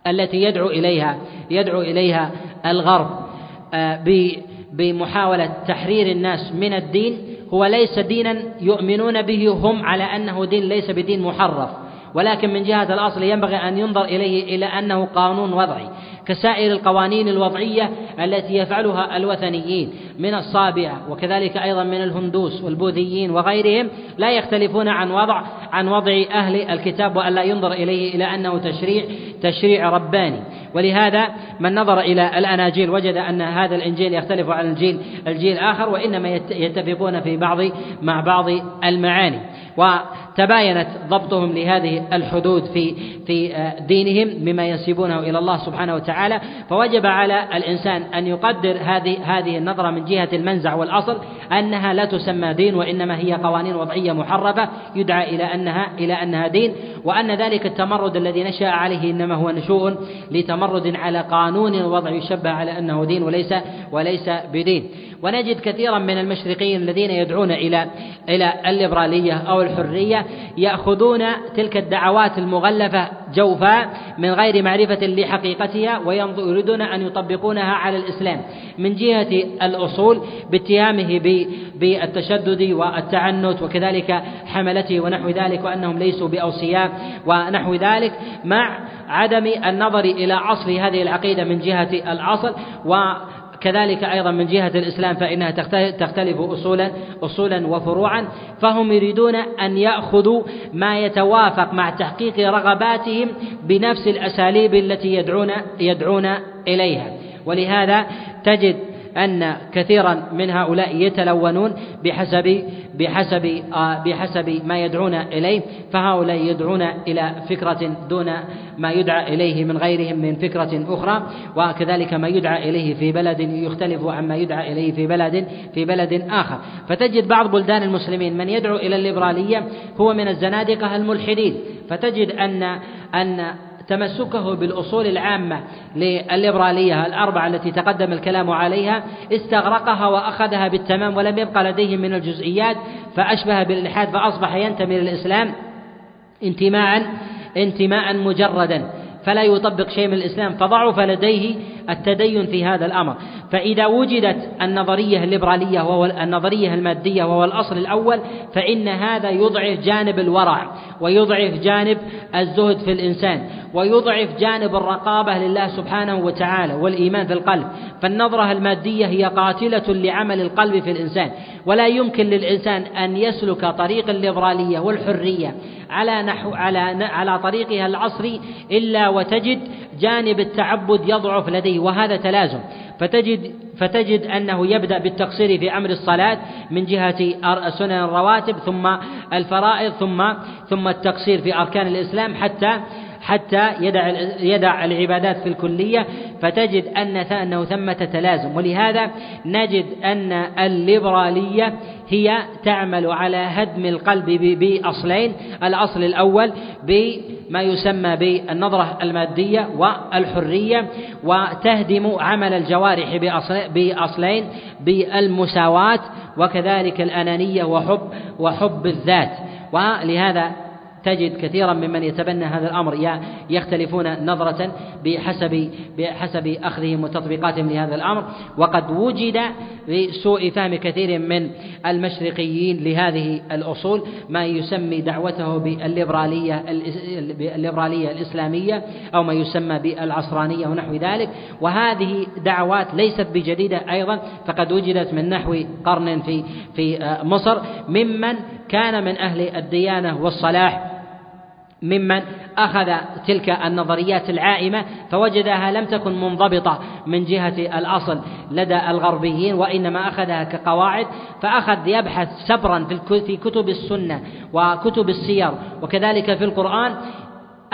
التي يدعو إليها يدعو إليها الغرب آه، بمحاولة تحرير الناس من الدين. هو ليس دينا يؤمنون به هم على أنه دين ليس بدين محرف. ولكن من جهة الأصل ينبغي أن ينظر إليه إلى أنه قانون وضعي كسائر القوانين الوضعية التي يفعلها الوثنيين من الصابعة وكذلك أيضا من الهندوس والبوذيين وغيرهم لا يختلفون عن وضع عن وضع أهل الكتاب وألا ينظر إليه إلى أنه تشريع تشريع رباني. ولهذا من نظر إلى الأناجيل وجد أن هذا الإنجيل يختلف عن الجيل الجيل الآخر وإنما يتفقون في بعض مع بعض المعاني. وتباينت ضبطهم لهذه الحدود في في آه، دينهم مما ينسبونه إلى الله سبحانه وتعالى. فوجب على الإنسان أن يقدر هذه هذه النظرة من جهة المنزع والأصل أنها لا تسمى دين وإنما هي قوانين وضعية محرفة يدعى إلى أنها إلى أنها دين. وأن ذلك التمرد الذي نشأ عليه إنما هو نشوء لتمرد على قانون وضع يشبه على أنه دين وليس وليس بدين. ونجد كثيرا من المشرقيين الذين يدعون إلى إلى الليبرالية أو الحرية يأخذون تلك الدعوات المغلفة جوفا من غير معرفة لحقيقتها ويريدون أن يطبقونها على الإسلام. من جهة الأصول باتهامه بالتشدد والتعنت وكذلك حملته ونحو ذلك وأنهم ليسوا بأوصياء. ونحو ذلك مع عدم النظر إلى أصل هذه العقيدة من جهة الأصل و كذلك أيضا من جهة الإسلام فإنها تختلف أصولا أصولا وفروعا فهم يريدون أن يأخذوا ما يتوافق مع تحقيق رغباتهم بنفس الأساليب التي يدعون يدعون إليها. ولهذا تجد أن كثيرا من هؤلاء يتلونون بحسب بحسب آه، بحسب ما يدعون إليه فهؤلاء يدعون إلى فكرة دون ما يدعى إليه من غيرهم من فكرة أخرى وكذلك ما يدعى إليه في بلد يختلف عما يدعى إليه في بلد في بلد آخر. فتجد بعض بلدان المسلمين من يدعو إلى الليبرالية هو من الزنادقة الملحدين. فتجد أن أن تمسكه بالأصول العامة للليبرالية الأربعة التي تقدم الكلام عليها استغرقها وأخذها بالتمام ولم يبقى لديه من الجزئيات فأشبه بالإلحاد فأصبح ينتمي للإسلام انتماء انتماء مجردا فلا يطبق شيء من الإسلام فضعف لديه التدين في هذا الأمر. فإذا وجدت النظرية الليبرالية وهو النظرية المادية وهو الأصل الأول فإن هذا يضعف جانب الورع ويضعف جانب الزهد في الإنسان ويضعف جانب الرقابة لله سبحانه وتعالى والإيمان في القلب. فالنظرة المادية هي قاتلة لعمل القلب في الإنسان. ولا يمكن للإنسان أن يسلك طريق الليبرالية والحرية على نحو على على طريقها العصري إلا وتجد جانب التعبد يضعف لديه. وهذا تلازم. فتجد فتجد أنه يبدأ بالتقصير في أمر الصلاة من جهة سنن الرواتب ثم الفرائض ثم ثم التقصير في أركان الإسلام حتى حتى يدع يدع العبادات في الكلية فتجد أن أنه ثمة تلازم. ولهذا نجد أن الليبرالية هي تعمل على هدم القلب بأصلين. الأصل الأول بما يسمى بالنظرة المادية والحرية وتهدم عمل الجوارح بأصلين بالمساواة وكذلك الأنانية وحب وحب الذات. ولهذا تجد كثيرا ممن يتبنى هذا الأمر يختلفون نظرة بحسب بحسب أخذهم وتطبيقاتهم لهذا الأمر. وقد وجد بسوء فهم كثير من المشرقيين لهذه الأصول ما يسمي دعوته بالليبراليه الليبراليه الإسلامية أو ما يسمى بالعصرانية ونحو ذلك. وهذه دعوات ليست بجديدة أيضا فقد وجدت من نحو قرن في في مصر. ممن كان من أهل الديانة والصلاح ممن أخذ تلك النظريات العائمة فوجدها لم تكن منضبطة من جهة الأصل لدى الغربيين وإنما أخذها كقواعد فأخذ يبحث سبرا في كتب السنة وكتب السير وكذلك في القرآن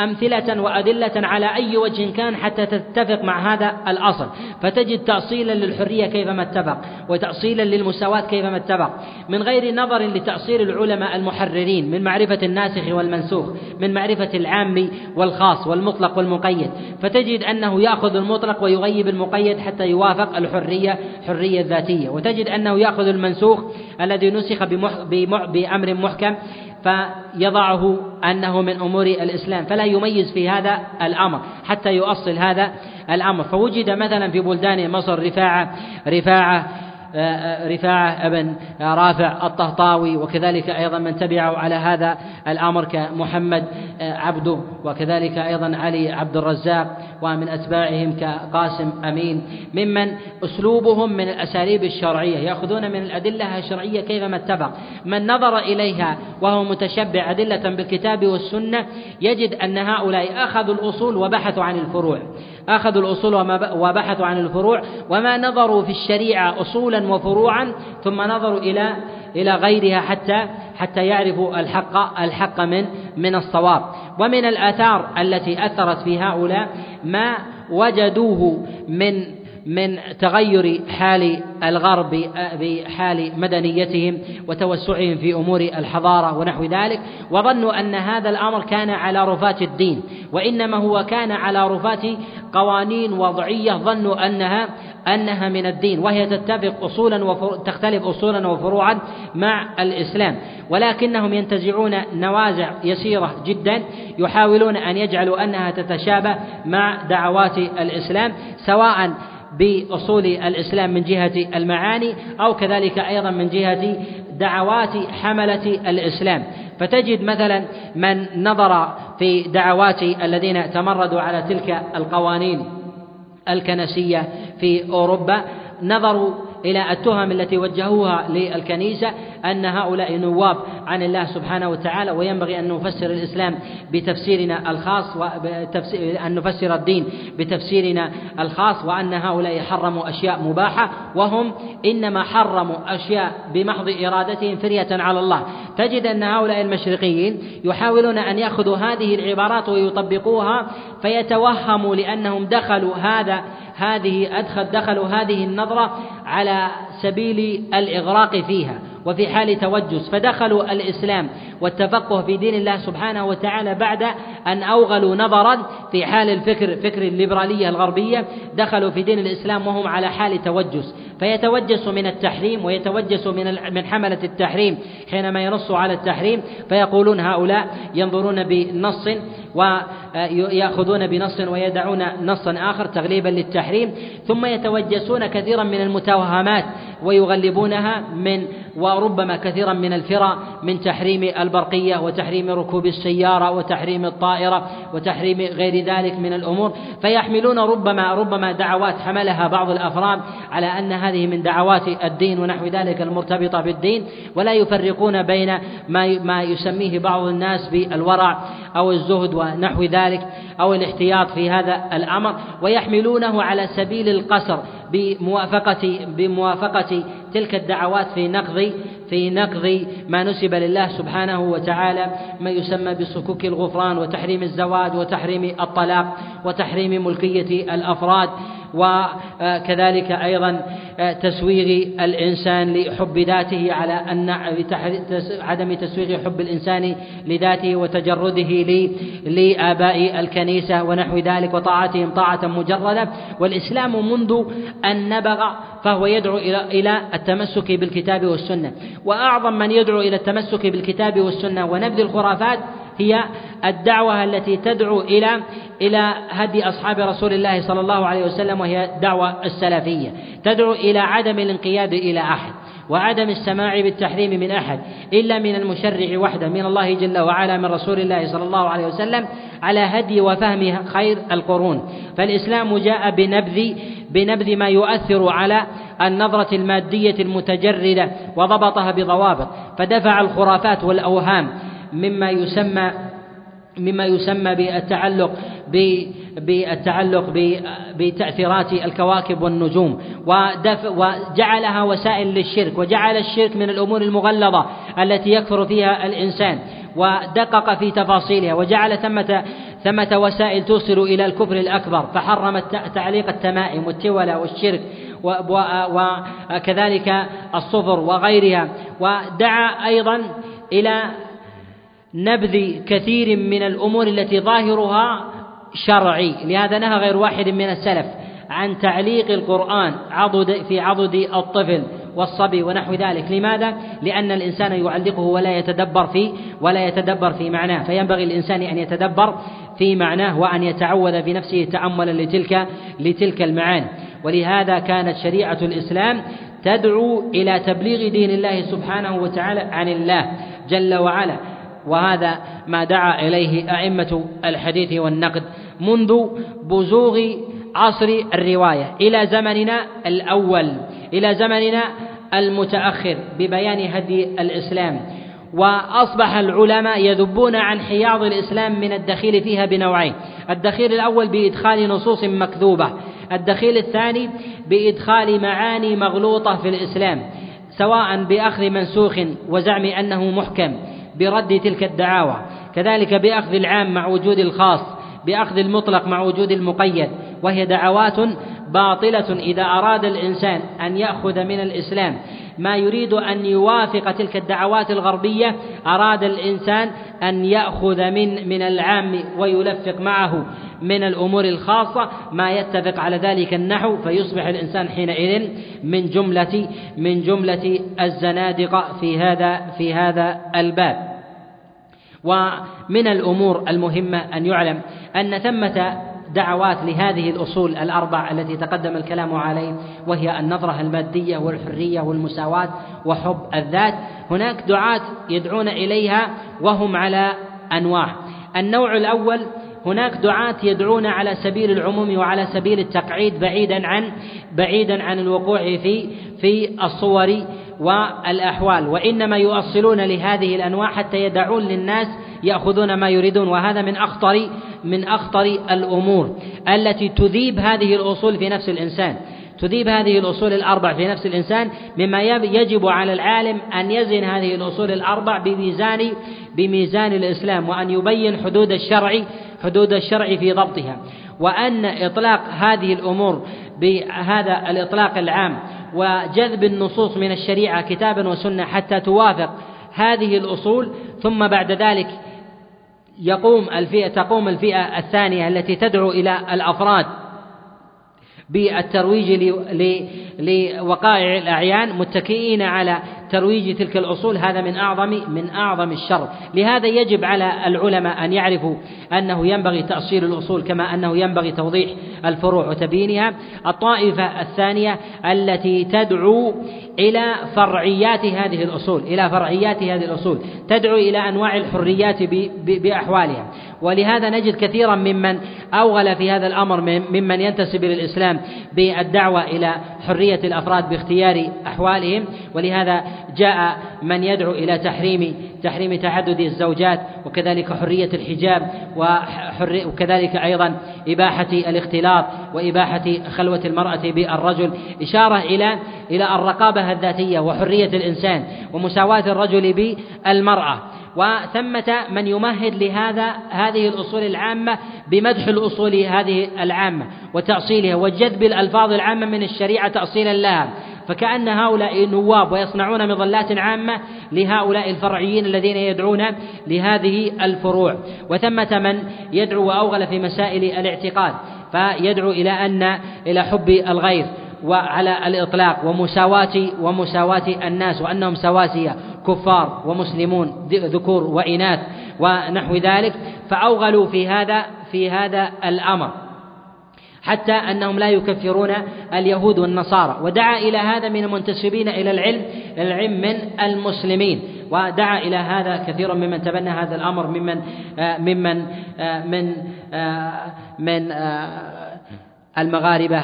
أمثلة وأدلة على أي وجه كان حتى تتفق مع هذا الأصل. فتجد تأصيلا للحرية كيفما اتفق وتأصيلا للمساواة كيفما اتفق. من غير نظر لتأصيل العلماء المحررين من معرفة الناسخ والمنسوخ من معرفة العام والخاص والمطلق والمقيد. فتجد أنه يأخذ المطلق ويغيب المقيد حتى يوافق الحرية حرية ذاتية وتجد أنه يأخذ المنسوخ الذي نسخ بأمر محكم فيضعه أنه من أمور الإسلام فلا يميز في هذا الأمر حتى يؤصل هذا الأمر. فوجد مثلا في بلدان مصر رفاعة رفاعة رفاعة بن رافع الطهطاوي وكذلك أيضا من تبعه على هذا الأمر كمحمد عبده وكذلك أيضا علي عبد الرزاق ومن أتباعهم كقاسم أمين. ممن أسلوبهم من الأساليب الشرعية يأخذون من الأدلة الشرعية كيفما اتفق من نظر إليها وهو متشبع أدلة بالكتاب والسنة يجد أن هؤلاء أخذوا الأصول وبحثوا عن الفروع. أخذوا الأصول وبحثوا عن الفروع وما نظروا في الشريعة أصولا وفروعا ثم نظروا إلى إلى غيرها حتى حتى يعرفوا الحق الحق من من الصواب. ومن الآثار التي أثرت في هؤلاء ما وجدوه من من تغير حال الغرب بحال مدنيتهم وتوسعهم في أمور الحضارة ونحو ذلك وظنوا أن هذا الأمر كان على رفات الدين وإنما هو كان على رفات قوانين وضعية ظنوا أنها أنها من الدين وهي تتفق اصولا. تختلف اصولا وفروعا مع الإسلام ولكنهم ينتزعون نوازع يسيرة جدا يحاولون أن يجعلوا أنها تتشابه مع دعوات الإسلام سواء بأصول الإسلام من جهة المعاني أو كذلك أيضا من جهة دعوات حملة الإسلام. فتجد مثلا من نظر في دعوات الذين تمردوا على تلك القوانين الكنسية في أوروبا نظروا إلى التهم التي وجهوها للكنيسة أن هؤلاء نواب عن الله سبحانه وتعالى وينبغي أن نفسر الإسلام بتفسيرنا الخاص أن نفسر الدين بتفسيرنا الخاص وأن هؤلاء حرموا أشياء مباحة وهم إنما حرموا أشياء بمحض إرادتهم فرية على الله. تجد أن هؤلاء المشرقيين يحاولون أن يأخذوا هذه العبارات ويطبقوها فيتوهموا لأنهم دخلوا هذا هذه أدخل دخلوا هذه النظرة على سبيل الإغراق فيها وفي حال توجس فدخلوا الإسلام والتفقه في دين الله سبحانه وتعالى بعد أن أوغلوا نظرا في حال الفكر فكر الليبرالية الغربية دخلوا في دين الإسلام وهم على حال توجس. فيتوجس من التحريم ويتوجس من من حملة التحريم حينما ينصوا على التحريم فيقولون هؤلاء ينظرون بنص ويأخذون بنص ويدعون نصا آخر تغليبا للتحريم ثم يتوجسون كثيرا من المتوهمات ويغلبونها من وربما كثيرا من الفرى من تحريم البرقية وتحريم ركوب السيارة وتحريم الطائرة وتحريم غير ذلك من الأمور فيحملون ربما ربما دعوات حملها بعض الأفراد على أن هذه من دعوات الدين ونحو ذلك المرتبطة بالدين ولا يفرقون بين ما ما يسميه بعض الناس بالورع أو الزهد ونحو ذلك أو الاحتياط في هذا الأمر ويحملونه على سبيل القصر. بموافقة بموافقة تلك الدعوات في نقض في نقض ما نسب لله سبحانه وتعالى ما يسمى بصكوك الغفران وتحريم الزواج وتحريم الطلاق وتحريم ملكية الأفراد وكذلك أيضا تسويغ الإنسان لحب ذاته على أن عدم تسويغ حب الإنسان لذاته وتجرده لآباء الكنيسة ونحو ذلك وطاعتهم طاعة مجردة. والإسلام منذ أن نبغ فهو يدعو إلى التمسك بالكتاب والسنة. وأعظم من يدعو إلى التمسك بالكتاب والسنة ونبذ الخرافات هي الدعوة التي تدعو إلى إلى هدي أصحاب رسول الله صلى الله عليه وسلم وهي الدعوة السلفية. تدعو إلى عدم الانقياد إلى أحد وعدم السماع بالتحريم من أحد إلا من المشرع وحده من الله جل وعلا من رسول الله صلى الله عليه وسلم. على هدي وفهم خير القرون. فالإسلام جاء بنبذ بنبذ ما يؤثر على النظرة المادية المتجردة وضبطها بضوابط. فدفع الخرافات والأوهام مما يسمى مما يسمى بالتعلق بالتعلق بتأثيرات الكواكب والنجوم. وجعلها وسائل للشرك. وجعل الشرك من الأمور المغلظة التي يكفر فيها الإنسان. ودقق في تفاصيلها وجعل ثمة ثمة وسائل توصل إلى الكفر الأكبر فحرم تعليق التمائم والتولى والشرك وكذلك الصفر وغيرها ودعا أيضا إلى نبذ كثير من الأمور التي ظاهرها شرعي لهذا نهى غير واحد من السلف عن تعليق القرآن عضد في عضد الطفل. والصبي ونحو ذلك. لماذا؟ لأن الإنسان يعلقه ولا يتدبر في ولا يتدبر في معناه. فينبغي الإنسان أن يتدبر في معناه وأن يتعود في نفسه تأملا لتلك لتلك المعاني. ولهذا كانت شريعة الإسلام تدعو إلى تبليغ دين الله سبحانه وتعالى عن الله جل وعلا. وهذا ما دعا إليه أئمة الحديث والنقد منذ بزوغ عصر الرواية. إلى زمننا الأول. إلى زمننا المتأخر ببيان هدي الإسلام. وأصبح العلماء يذبون عن حياض الإسلام من الدخيل فيها بنوعين. الدخيل الأول بإدخال نصوص مكذوبة. الدخيل الثاني بإدخال معاني مغلوطة في الإسلام سواء بأخذ منسوخ وزعم أنه محكم برد تلك الدعاوى. كذلك بأخذ العام مع وجود الخاص بأخذ المطلق مع وجود المقيد. وهي دعوات باطلة إذا أراد الإنسان أن يأخذ من الإسلام. ما يريد أن يوافق تلك الدعوات الغربية أراد الإنسان أن يأخذ من من العام ويلفق معه من الأمور الخاصة. ما يتفق على ذلك النحو فيصبح الإنسان حينئذ من جملة من جملة الزنادقة في هذا في هذا الباب. ومن الأمور المهمة أن يعلم أن ثمة دعوات لهذه الأصول الأربع التي تقدم الكلام عليه وهي النظرة المادية والحرية والمساواة وحب الذات. هناك دعاة يدعون إليها وهم على أنواع. النوع الأول هناك دعاة يدعون على سبيل العموم وعلى سبيل التقعيد بعيدا عن بعيدا عن الوقوع في في الصور والأحوال وإنما يؤصلون لهذه الأنواع حتى يدعون للناس يأخذون ما يريدون وهذا من أخطر من أخطر الأمور التي تذيب هذه الأصول في نفس الإنسان. تذيب هذه الأصول الأربع في نفس الإنسان مما يجب على العالم أن يزن هذه الأصول الأربع بميزان بميزان الإسلام وأن يبين حدود الشرع حدود الشرع في ضبطها. وأن إطلاق هذه الأمور بهذا الإطلاق العام وجذب النصوص من الشريعة كتابا وسنة حتى توافق هذه الأصول. ثم بعد ذلك يقوم الفئة تقوم الفئة الثانية التي تدعو إلى الأفراد بالترويج لوقائع الأعيان متكئين على ترويج تلك الأصول هذا من أعظم من أعظم الشر. لهذا يجب على العلماء أن يعرفوا أنه ينبغي تأصيل الأصول كما أنه ينبغي توضيح الفروع وتبيينها. الطائفة الثانية التي تدعو إلى فرعيات هذه الأصول إلى فرعيات هذه الأصول تدعو إلى أنواع الحريات بأحوالها. ولهذا نجد كثيرا ممن أوغل في هذا الأمر ممن ينتسب إلى الإسلام بالدعوة إلى حرية الأفراد باختيار أحوالهم ولهذا جاء من يدعو إلى تحريم تحريم تعدد الزوجات وكذلك حرية الحجاب وكذلك أيضا إباحة الاختلاط وإباحة خلوة المرأة بالرجل إشارة إلى إلى الرقابة الذاتية وحرية الإنسان ومساواة الرجل بالمرأة. وثمة من يمهد لهذا هذه الأصول العامة بمدح الأصول هذه العامة وتأصيلها وجذب الألفاظ العامة من الشريعة تأصيلا لها. فكأن هؤلاء نواب ويصنعون مظلات عامة لهؤلاء الفرعيين الذين يدعون لهذه الفروع. وثمة من يدعو وأوغل في مسائل الاعتقاد فيدعو إلى أن إلى حب الغير وعلى الإطلاق ومساواة ومساواة الناس وأنهم سواسية كفار ومسلمون ذكور وإناث ونحو ذلك. فأوغلوا في هذا في هذا الأمر. حتى أنهم لا يكفرون اليهود والنصارى. ودعا إلى هذا من المنتسبين إلى العلم العلم من المسلمين. ودعا إلى هذا كثير ممن تبنى هذا الأمر ممن ممن من من المغاربة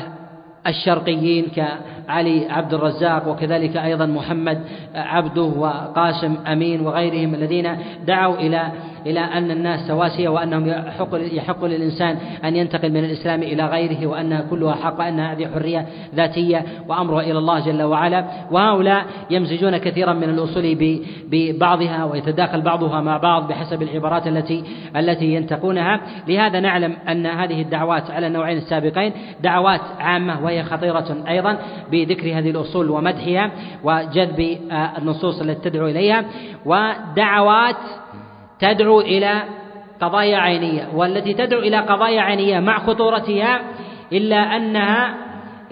الشرقيين كعلي عبد الرزاق وكذلك أيضا محمد عبده وقاسم أمين وغيرهم الذين دعوا إلى إلى أن الناس سواسية وأنهم يحق يحق للإنسان أن ينتقل من الإسلام إلى غيره وأنها كلها حق وأن هذه حرية ذاتية وأمرها إلى الله جل وعلا. وهؤلاء يمزجون كثيرا من الأصول ببعضها ويتداخل بعضها مع بعض بحسب العبارات التي التي ينتقونها. لهذا نعلم أن هذه الدعوات على النوعين السابقين دعوات عامة وهي خطيرة أيضا بذكر هذه الأصول ومدحها وجذب النصوص التي تدعو إليها. ودعوات تدعو إلى قضايا عينية والتي تدعو إلى قضايا عينية مع خطورتها إلا أنها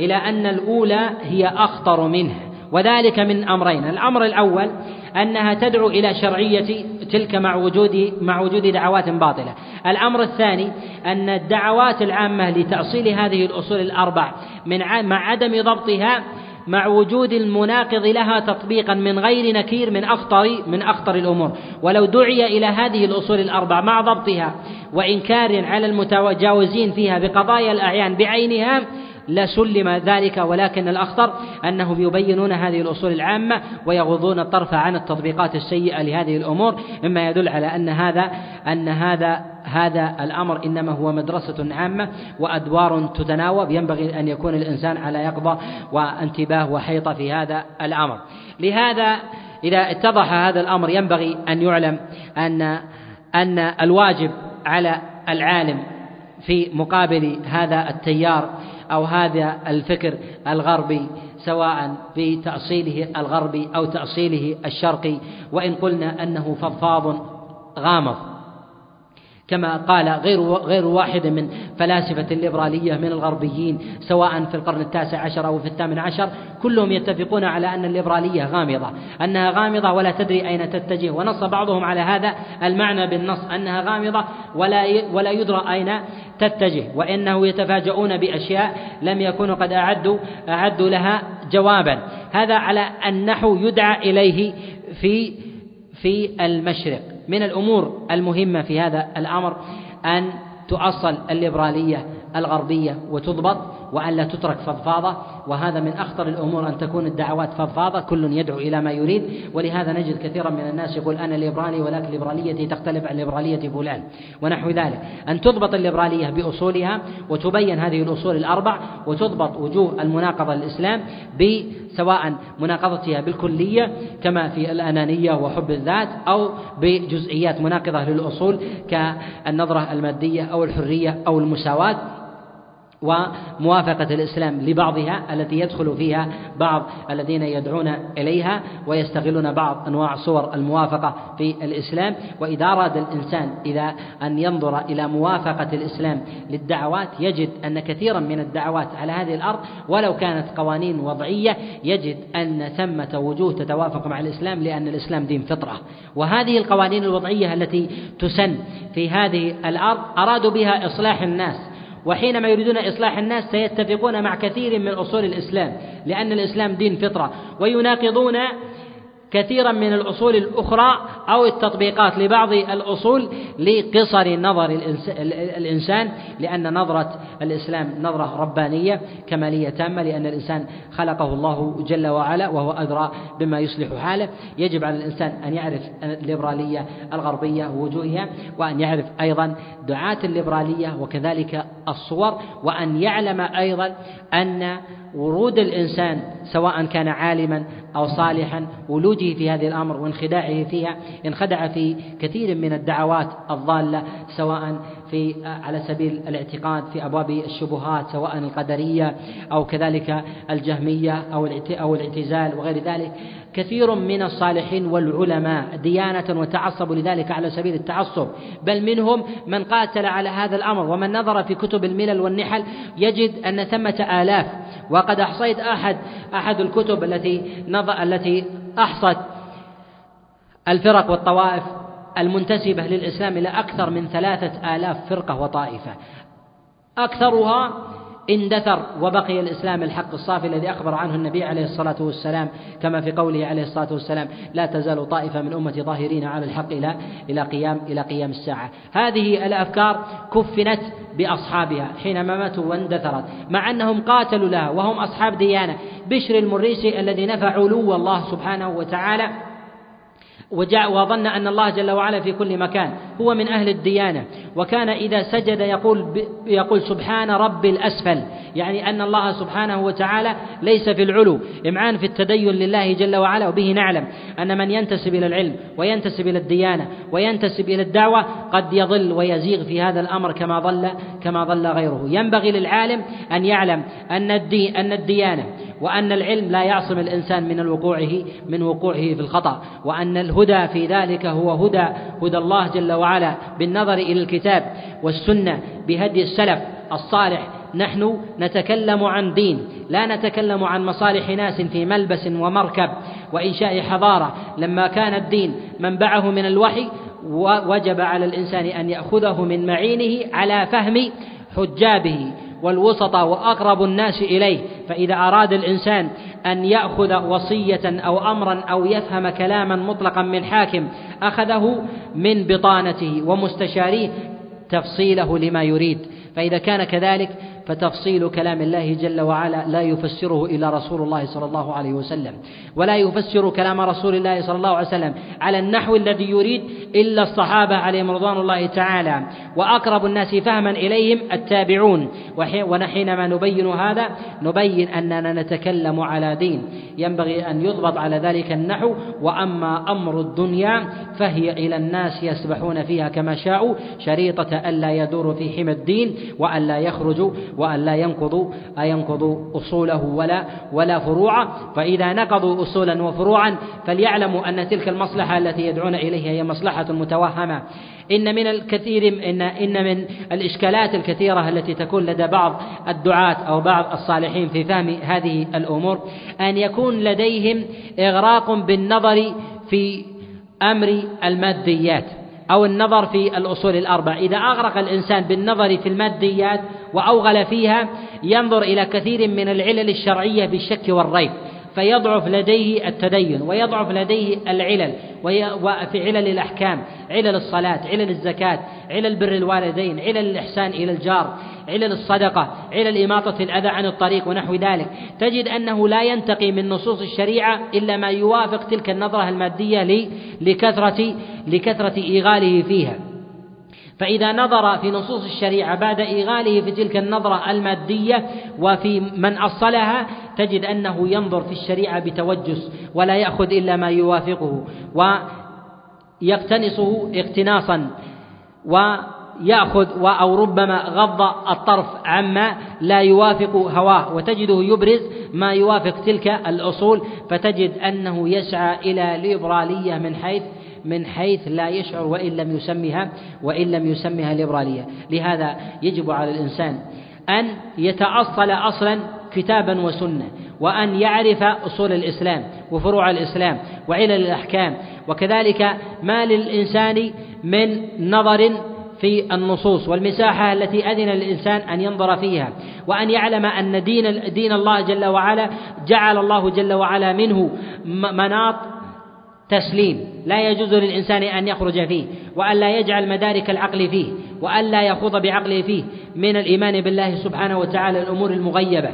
إلى أن الأولى هي أخطر منها وذلك من أمرين. الأمر الأول أنها تدعو إلى شرعية تلك مع وجود مع وجود دعوات باطلة. الأمر الثاني أن الدعوات العامة لتأصيل هذه الأصول الأربع من مع عدم ضبطها مع وجود المناقض لها تطبيقا من غير نكير من أخطر من أخطر الأمور. ولو دعي إلى هذه الأصول الأربع مع ضبطها وإنكار على المتجاوزين فيها بقضايا الأعيان بعينها لسلم ذلك ولكن الأخطر أنهم يبينون هذه الأصول العامة ويغضون الطرف عن التطبيقات السيئة لهذه الأمور مما يدل على أن هذا أن هذا هذا الأمر إنما هو مدرسة عامة وأدوار تتناوب. ينبغي أن يكون الإنسان على يقظة وانتباه وحيطة في هذا الأمر. لهذا إذا اتضح هذا الأمر ينبغي أن يعلم أن أن الواجب على العالم في مقابل هذا التيار أو هذا الفكر الغربي سواء بتأصيله الغربي أو تأصيله الشرقي وإن قلنا أنه فضفاض غامض. كما قال غير غير واحد من فلاسفة الليبرالية من الغربيين سواء في القرن التاسع عشر أو في الثامن عشر كلهم يتفقون على أن الليبرالية غامضة أنها غامضة ولا تدري أين تتجه. ونص بعضهم على هذا المعنى بالنص أنها غامضة ولا ولا يدرى أين تتجه. وإنه يتفاجؤون بأشياء لم يكونوا قد أعدوا أعدوا لها جوابا. هذا على النحو يدعى إليه في في المشرق. من الأمور المهمة في هذا الأمر أن تؤصل الليبرالية الغربية وتضبط وأن لا تترك فضفاضة. وهذا من أخطر الأمور أن تكون الدعوات فضفاضة. كل يدعو إلى ما يريد. ولهذا نجد كثيرا من الناس يقول أنا ليبرالي ولكن ليبراليتي تختلف عن ليبرالية فلان. ونحو ذلك. أن تضبط الليبرالية بأصولها وتبين هذه الأصول الأربع وتضبط وجوه المناقضة للإسلام سواء مناقضتها بالكلية كما في الأنانية وحب الذات أو بجزئيات مناقضة للأصول كالنظرة المادية أو الحرية أو المساواة وموافقة الإسلام لبعضها التي يدخل فيها بعض الذين يدعون إليها ويستغلون بعض أنواع صور الموافقة في الإسلام. وإذا أراد الإنسان إذا أن ينظر إلى موافقة الإسلام للدعوات يجد أن كثيرا من الدعوات على هذه الأرض. ولو كانت قوانين وضعية يجد أن ثمة وجوه تتوافق مع الإسلام لأن الإسلام دين فطرة. وهذه القوانين الوضعية التي تسن في هذه الأرض أرادوا بها إصلاح الناس. وحينما يريدون إصلاح الناس سيتفقون مع كثير من أصول الإسلام لأن الإسلام دين فطرة ويناقضون كثيرا من الأصول الأخرى أو التطبيقات لبعض الأصول لقصر نظر الإنسان لأن نظرة الإسلام نظرة ربانية كمالية تامة لأن الإنسان خلقه الله جل وعلا وهو أدرى بما يصلح حاله. يجب على الإنسان أن يعرف الليبرالية الغربية ووجوهها وأن يعرف أيضا دعاة الليبرالية وكذلك الصور وأن يعلم أيضا أن ورود الإنسان سواء كان عالما أو صالحا ولوجه في هذه الأمر وانخداعه فيها انخدع في كثير من الدعوات الضالة سواء في على سبيل الاعتقاد في أبواب الشبهات سواء القدرية أو كذلك الجهمية أو أو الاعتزال وغير ذلك. كثير من الصالحين والعلماء ديانة وتعصبوا لذلك على سبيل التعصب. بل منهم من قاتل على هذا الأمر ومن نظر في كتب الملل والنحل يجد أن ثمة آلاف. وقد أحصيت أحد أحد الكتب التي التي أحصت الفرق والطوائف المنتسبة للإسلام إلى أكثر من ثلاثة آلاف فرقة وطائفة. أكثرها اندثر وبقي الإسلام الحق الصافي الذي أخبر عنه النبي عليه الصلاة والسلام كما في قوله عليه الصلاة والسلام لا تزال طائفة من أمتي ظاهرين على الحق إلى إلى قيام إلى قيام الساعة. هذه الأفكار كفنت بأصحابها حينما ماتوا واندثرت مع أنهم قاتلوا لها وهم أصحاب ديانة. بشر المريسي الذي نفى علو الله سبحانه وتعالى وجاء وظن أن الله جل وعلا في كل مكان. هو من أهل الديانة. وكان إذا سجد يقول يقول سبحان رب الأسفل. يعني أن الله سبحانه وتعالى ليس في العلو. إمعان في التدين لله جل وعلا وبه نعلم أن من ينتسب إلى العلم وينتسب إلى الديانة وينتسب إلى الدعوة قد يضل ويزيغ في هذا الأمر كما ضل كما ضل غيره. ينبغي للعالم أن يعلم أن الدين أن الديانة وأن العلم لا يعصم الإنسان من وقوعه من وقوعه في الخطأ وأن الهدى في ذلك هو هدى هدى الله جل وعلا بالنظر إلى الكتاب والسنة بهدي السلف الصالح. نحن نتكلم عن دين لا نتكلم عن مصالح ناس في ملبس ومركب وإنشاء حضارة. لما كان الدين منبعه من الوحي وجب على الإنسان أن يأخذه من معينه على فهم حجابه. والوسطى وأقرب الناس إليه فإذا أراد الإنسان أن يأخذ وصية أو أمرا أو يفهم كلاما مطلقا من حاكم أخذه من بطانته ومستشاريه تفصيله لما يريد. فإذا كان كذلك فتفصيل كلام الله جل وعلا لا يفسره إلا رسول الله صلى الله عليه وسلم ولا يفسر كلام رسول الله صلى الله عليه وسلم على النحو الذي يريد إلا الصحابة عليهم رضوان الله تعالى وأقرب الناس فهما إليهم التابعون. ونحينما نبين هذا نبين أننا نتكلم على دين ينبغي أن يضبط على ذلك النحو وأما أمر الدنيا فهي إلى الناس يسبحون فيها كما شاءوا شريطة ألا يدور في حمى الدين وألا يخرجوا وأن لا ينقضوا أينقضوا أصوله ولا ولا فروعه. فإذا نقضوا أصولا وفروعا فليعلموا أن تلك المصلحة التي يدعون إليها هي مصلحة متوهمة. إن من الكثير إن إن من الإشكالات الكثيرة التي تكون لدى بعض الدعاة أو بعض الصالحين في فهم هذه الأمور أن يكون لديهم إغراق بالنظر في أمر الماديات. أو النظر في الأصول الأربع. إذا أغرق الإنسان بالنظر في الماديات وأوغل فيها ينظر إلى كثير من العلل الشرعية بالشك والريب فيضعف لديه التدين ويضعف لديه العلل وفي علل الأحكام علل الصلاة علل الزكاة علل بر الوالدين علل الإحسان إلى الجار. علل الصدقة علل إماطة الأذى عن الطريق ونحو ذلك. تجد أنه لا ينتقي من نصوص الشريعة إلا ما يوافق تلك النظرة المادية لكثرة لكثرة إيغاله فيها. فإذا نظر في نصوص الشريعة بعد إيغاله في تلك النظرة المادية وفي من أصلها تجد أنه ينظر في الشريعة بتوجس ولا يأخذ إلا ما يوافقه ويقتنصه اقتناصا ويأخذ أو ربما غض الطرف عما لا يوافق هواه وتجده يبرز ما يوافق تلك الأصول فتجد أنه يسعى إلى ليبرالية من حيث من حيث لا يشعر وإن لم يسمها وإن لم يسمها ليبرالية. لهذا يجب على الإنسان أن يتأصل أصلا كتابا وسنة وأن يعرف أصول الإسلام وفروع الإسلام وعلل الأحكام وكذلك ما للإنسان من نظر في النصوص والمساحة التي أذن للإنسان أن ينظر فيها وأن يعلم أن دين دين الله جل وعلا جعل الله جل وعلا منه مناط تسليم. لا يجوز للإنسان أن يخرج فيه وأن لا يجعل مدارك العقل فيه وأن لا يخوض بعقله فيه من الإيمان بالله سبحانه وتعالى الأمور المغيبة.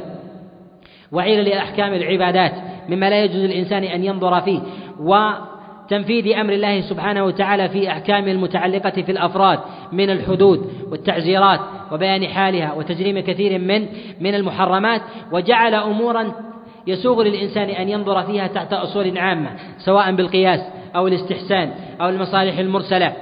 وعلل أحكام العبادات مما لا يجوز للإنسان أن ينظر فيه. وتنفيذ أمر الله سبحانه وتعالى في أحكام المتعلقة في الأفراد من الحدود والتعزيرات وبيان حالها وتجريم كثير من من المحرمات وجعل أمورا يسوغ للإنسان أن ينظر فيها تحت أصول عامة سواء بالقياس أو الاستحسان أو المصالح المرسلة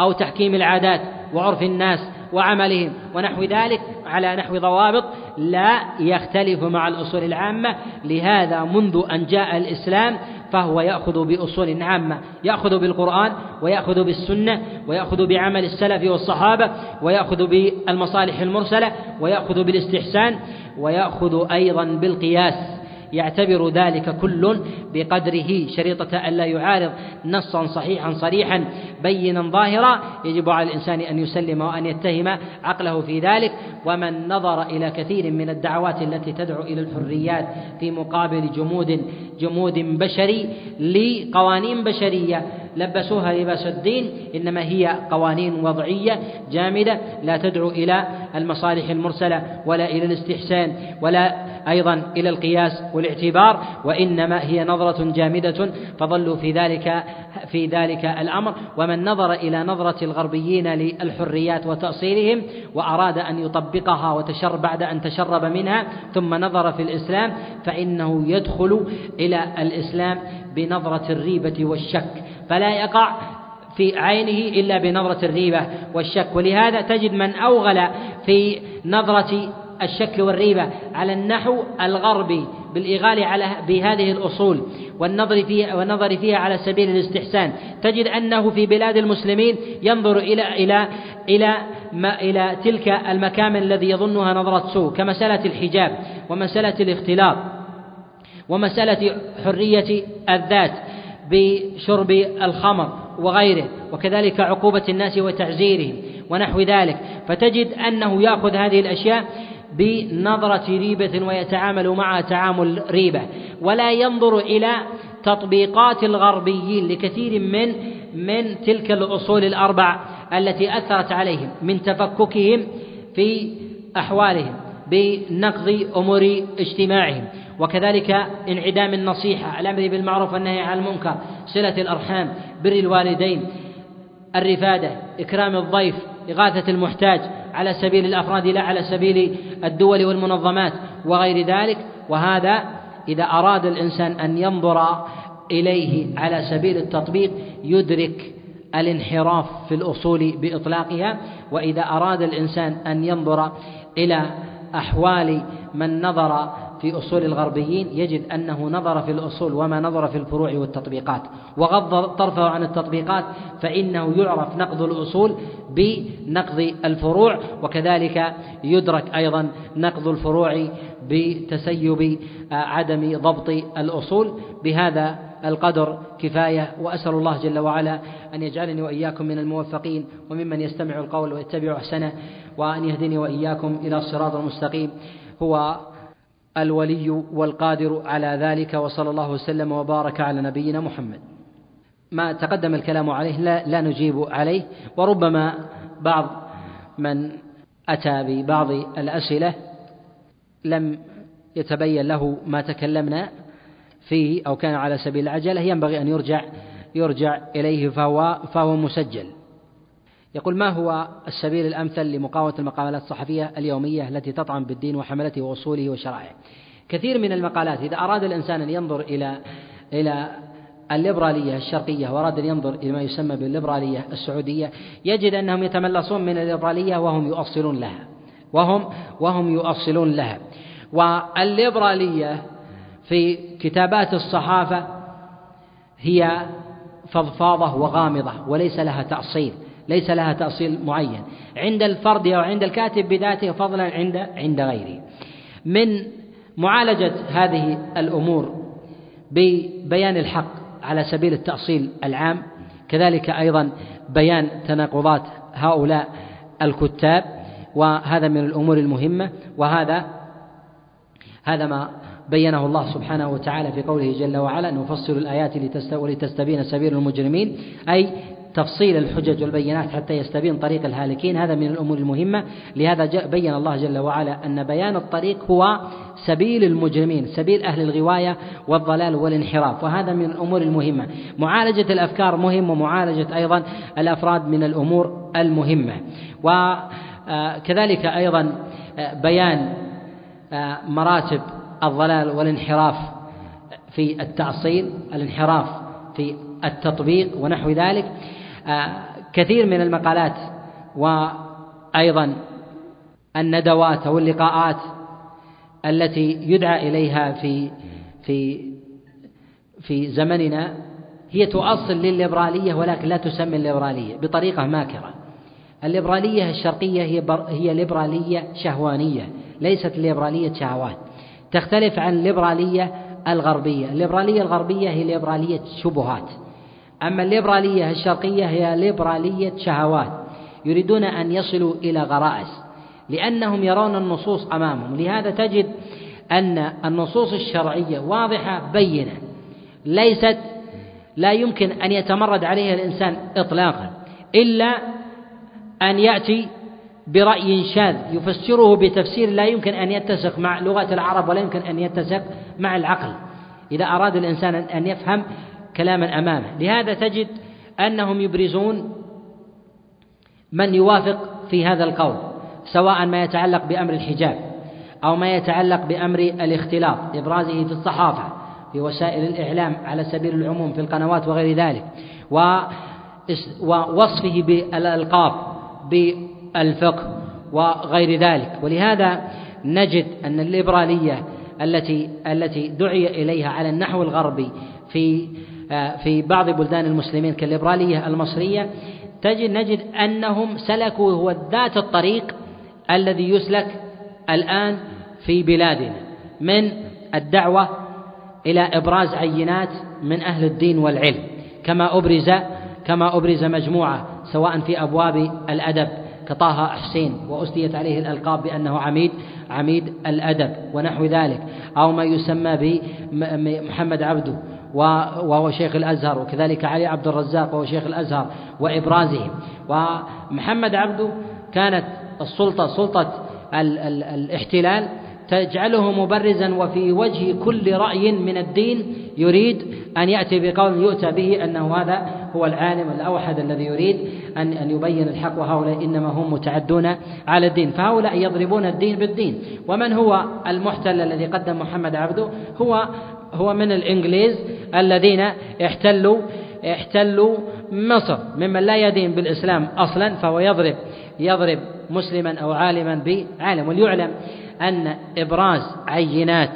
أو تحكيم العادات وعرف الناس وعملهم ونحو ذلك على نحو ضوابط لا يختلف مع الأصول العامة. لهذا منذ أن جاء الإسلام فهو يأخذ بأصول عامة يأخذ بالقرآن ويأخذ بالسنة ويأخذ بعمل السلف والصحابة ويأخذ بالمصالح المرسلة ويأخذ بالإستحسان ويأخذ أيضا بالقياس. يعتبر ذلك كل بقدره. شريطة ألا يعارض نصا صحيحا صريحا بينا ظاهرا يجب على الإنسان أن يسلم وأن يتهم عقله في ذلك. ومن نظر إلى كثير من الدعوات التي تدعو إلى الحريات في مقابل جمود جمود بشري لقوانين بشرية لبسوها لباس الدين إنما هي قوانين وضعية جامدة لا تدعو إلى المصالح المرسلة ولا إلى الاستحسان ولا أيضا إلى القياس والاعتبار وإنما هي نظرة جامدة فظلوا في ذلك في ذلك الأمر. ومن نظر إلى نظرة الغربيين للحريات وتأصيلهم وأراد أن يطبقها وتشر بعد أن تشرب منها ثم نظر في الإسلام فإنه يدخل إلى الإسلام بنظرة الريبة والشك. فلا يقع في عينه إلا بنظرة الريبة والشك. ولهذا تجد من أوغل في نظرة الشك والريبة على النحو الغربي بالإغال على بهذه الأصول والنظر فيها والنظر فيها على سبيل الاستحسان. تجد أنه في بلاد المسلمين ينظر إلى إلى إلى ما إلى تلك المكامن الذي يظنها نظرة سوء كمسألة الحجاب ومسألة الاختلاط ومسألة حرية الذات. بشرب الخمر وغيره وكذلك عقوبة الناس وتعزيرهم ونحو ذلك. فتجد أنه يأخذ هذه الأشياء بنظرة ريبة ويتعامل معها تعامل ريبة ولا ينظر إلى تطبيقات الغربيين لكثير من من تلك الأصول الأربع التي أثرت عليهم من تفككهم في أحوالهم بنقض أمور اجتماعهم. وكذلك انعدام النصيحة الأمر بالمعروف والنهي عن المنكر صلة الأرحام بر الوالدين الرفادة إكرام الضيف إغاثة المحتاج على سبيل الأفراد لا على سبيل الدول والمنظمات وغير ذلك. وهذا إذا أراد الإنسان أن ينظر إليه على سبيل التطبيق يدرك الانحراف في الأصول بإطلاقها. وإذا أراد الإنسان أن ينظر إلى أحوال من نظر في أصول الغربيين يجد أنه نظر في الأصول وما نظر في الفروع والتطبيقات. وغض طرفه عن التطبيقات فإنه يعرف نقض الأصول بنقض الفروع وكذلك يدرك أيضا نقض الفروع بتسيب عدم ضبط الأصول. بهذا القدر كفاية وأسأل الله جل وعلا أن يجعلني وإياكم من الموفقين وممن يستمع القول ويتبع أحسنه وأن يهدني وإياكم إلى الصراط المستقيم. هو الولي والقادر على ذلك وصلى الله وسلم وبارك على نبينا محمد. ما تقدم الكلام عليه لا, لا نجيب عليه وربما بعض من أتى ببعض الأسئلة لم يتبين له ما تكلمنا فيه أو كان على سبيل العجلة ينبغي أن يرجع يرجع إليه فهو فهو مسجل. يقول ما هو السبيل الأمثل لمقاومة المقالات الصحفية اليومية التي تطعن بالدين وحملته وأصوله وشرائعه؟ كثير من المقالات إذا أراد الإنسان أن ينظر إلى إلى الليبرالية الشرقية وأراد أن ينظر إلى ما يسمى بالليبرالية السعودية يجد أنهم يتملصون من الليبرالية وهم يؤصلون لها وهم وهم يؤصلون لها. والليبرالية في كتابات الصحافة هي فضفاضة وغامضة وليس لها تأصيل. ليس لها تأصيل معين. عند الفرد أو عند الكاتب بذاته فضلا عند عند غيره. من معالجة هذه الأمور ببيان الحق على سبيل التأصيل العام كذلك أيضا بيان تناقضات هؤلاء الكتاب وهذا من الأمور المهمة وهذا هذا ما بينه الله سبحانه وتعالى في قوله جل وعلا نفصل الآيات ولتستبين سبيل المجرمين. أي تفصيل الحجج والبينات حتى يستبين طريق الهالكين. هذا من الأمور المهمة. لهذا بين الله جل وعلا أن بيان الطريق هو سبيل المجرمين سبيل أهل الغواية والضلال والانحراف وهذا من الأمور المهمة. معالجة الأفكار مهم ومعالجة أيضا الأفراد من الأمور المهمة. وكذلك أيضا بيان مراتب الضلال والانحراف في التأصيل الانحراف في التطبيق ونحو ذلك. كثير من المقالات وأيضا الندوات أو اللقاءات التي يدعى إليها في في في زمننا هي تؤصل للليبرالية ولكن لا تسمى الليبرالية بطريقة ماكرة. الليبرالية الشرقية هي هي ليبرالية شهوانية ليست ليبرالية شهوات. تختلف عن الليبرالية الغربية. الليبرالية الغربية هي ليبرالية شبهات. أما الليبرالية الشرقية هي ليبرالية شهوات يريدون أن يصلوا إلى غرائز لأنهم يرون النصوص أمامهم. لهذا تجد أن النصوص الشرعية واضحة بينة ليست لا يمكن أن يتمرد عليها الإنسان إطلاقا إلا أن يأتي برأي شاذ يفسره بتفسير لا يمكن أن يتسق مع لغة العرب ولا يمكن أن يتسق مع العقل. إذا أراد الإنسان أن يفهم كلاما امامه لهذا تجد أنهم يبرزون من يوافق في هذا القول سواء ما يتعلق بأمر الحجاب أو ما يتعلق بأمر الاختلاط إبرازه في الصحافة في وسائل الإعلام على سبيل العموم في القنوات وغير ذلك ووصفه بالألقاب بالفقه وغير ذلك. ولهذا نجد أن الليبرالية التي التي دعي إليها على النحو الغربي في في بعض بلدان المسلمين كالليبرالية المصرية تجد نجد أنهم سلكوا هو ذات الطريق الذي يسلك الآن في بلادنا من الدعوة إلى إبراز عينات من أهل الدين والعلم. كما أبرز كما أبرز مجموعة سواء في أبواب الأدب كطه حسين وأسديت عليه الألقاب بأنه عميد عميد الأدب ونحو ذلك أو ما يسمى بمحمد عبده وهو شيخ الأزهر وكذلك علي عبد الرزاق وهو شيخ الأزهر وإبرازهم. ومحمد عبده كانت السلطة سلطة ال ال الاحتلال تجعله مبرزا وفي وجه كل رأي من الدين يريد أن يأتي بقول يؤتى به أنه هذا هو العالم الأوحد الذي يريد أن أن يبين الحق وهؤلاء إنما هم متعدون على الدين. فهؤلاء يضربون الدين بالدين. ومن هو المحتل الذي قدم محمد عبده؟ هو هو من الإنجليز الذين احتلوا احتلوا مصر ممن لا يدين بالإسلام أصلا فهو يضرب يضرب مسلما أو عالما بعالم. وليعلم أن إبراز عينات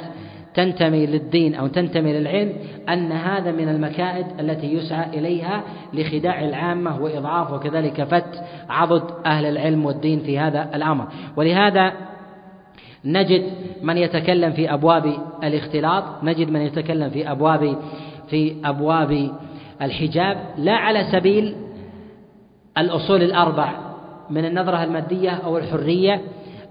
تنتمي للدين أو تنتمي للعلم أن هذا من المكائد التي يسعى إليها لخداع العامة وإضعاف وكذلك فت عضد أهل العلم والدين في هذا الأمر. ولهذا نجد من يتكلم في أبواب الاختلاط نجد من يتكلم في أبواب في أبواب الحجاب. لا على سبيل الأصول الأربع من النظرة المادية أو الحرية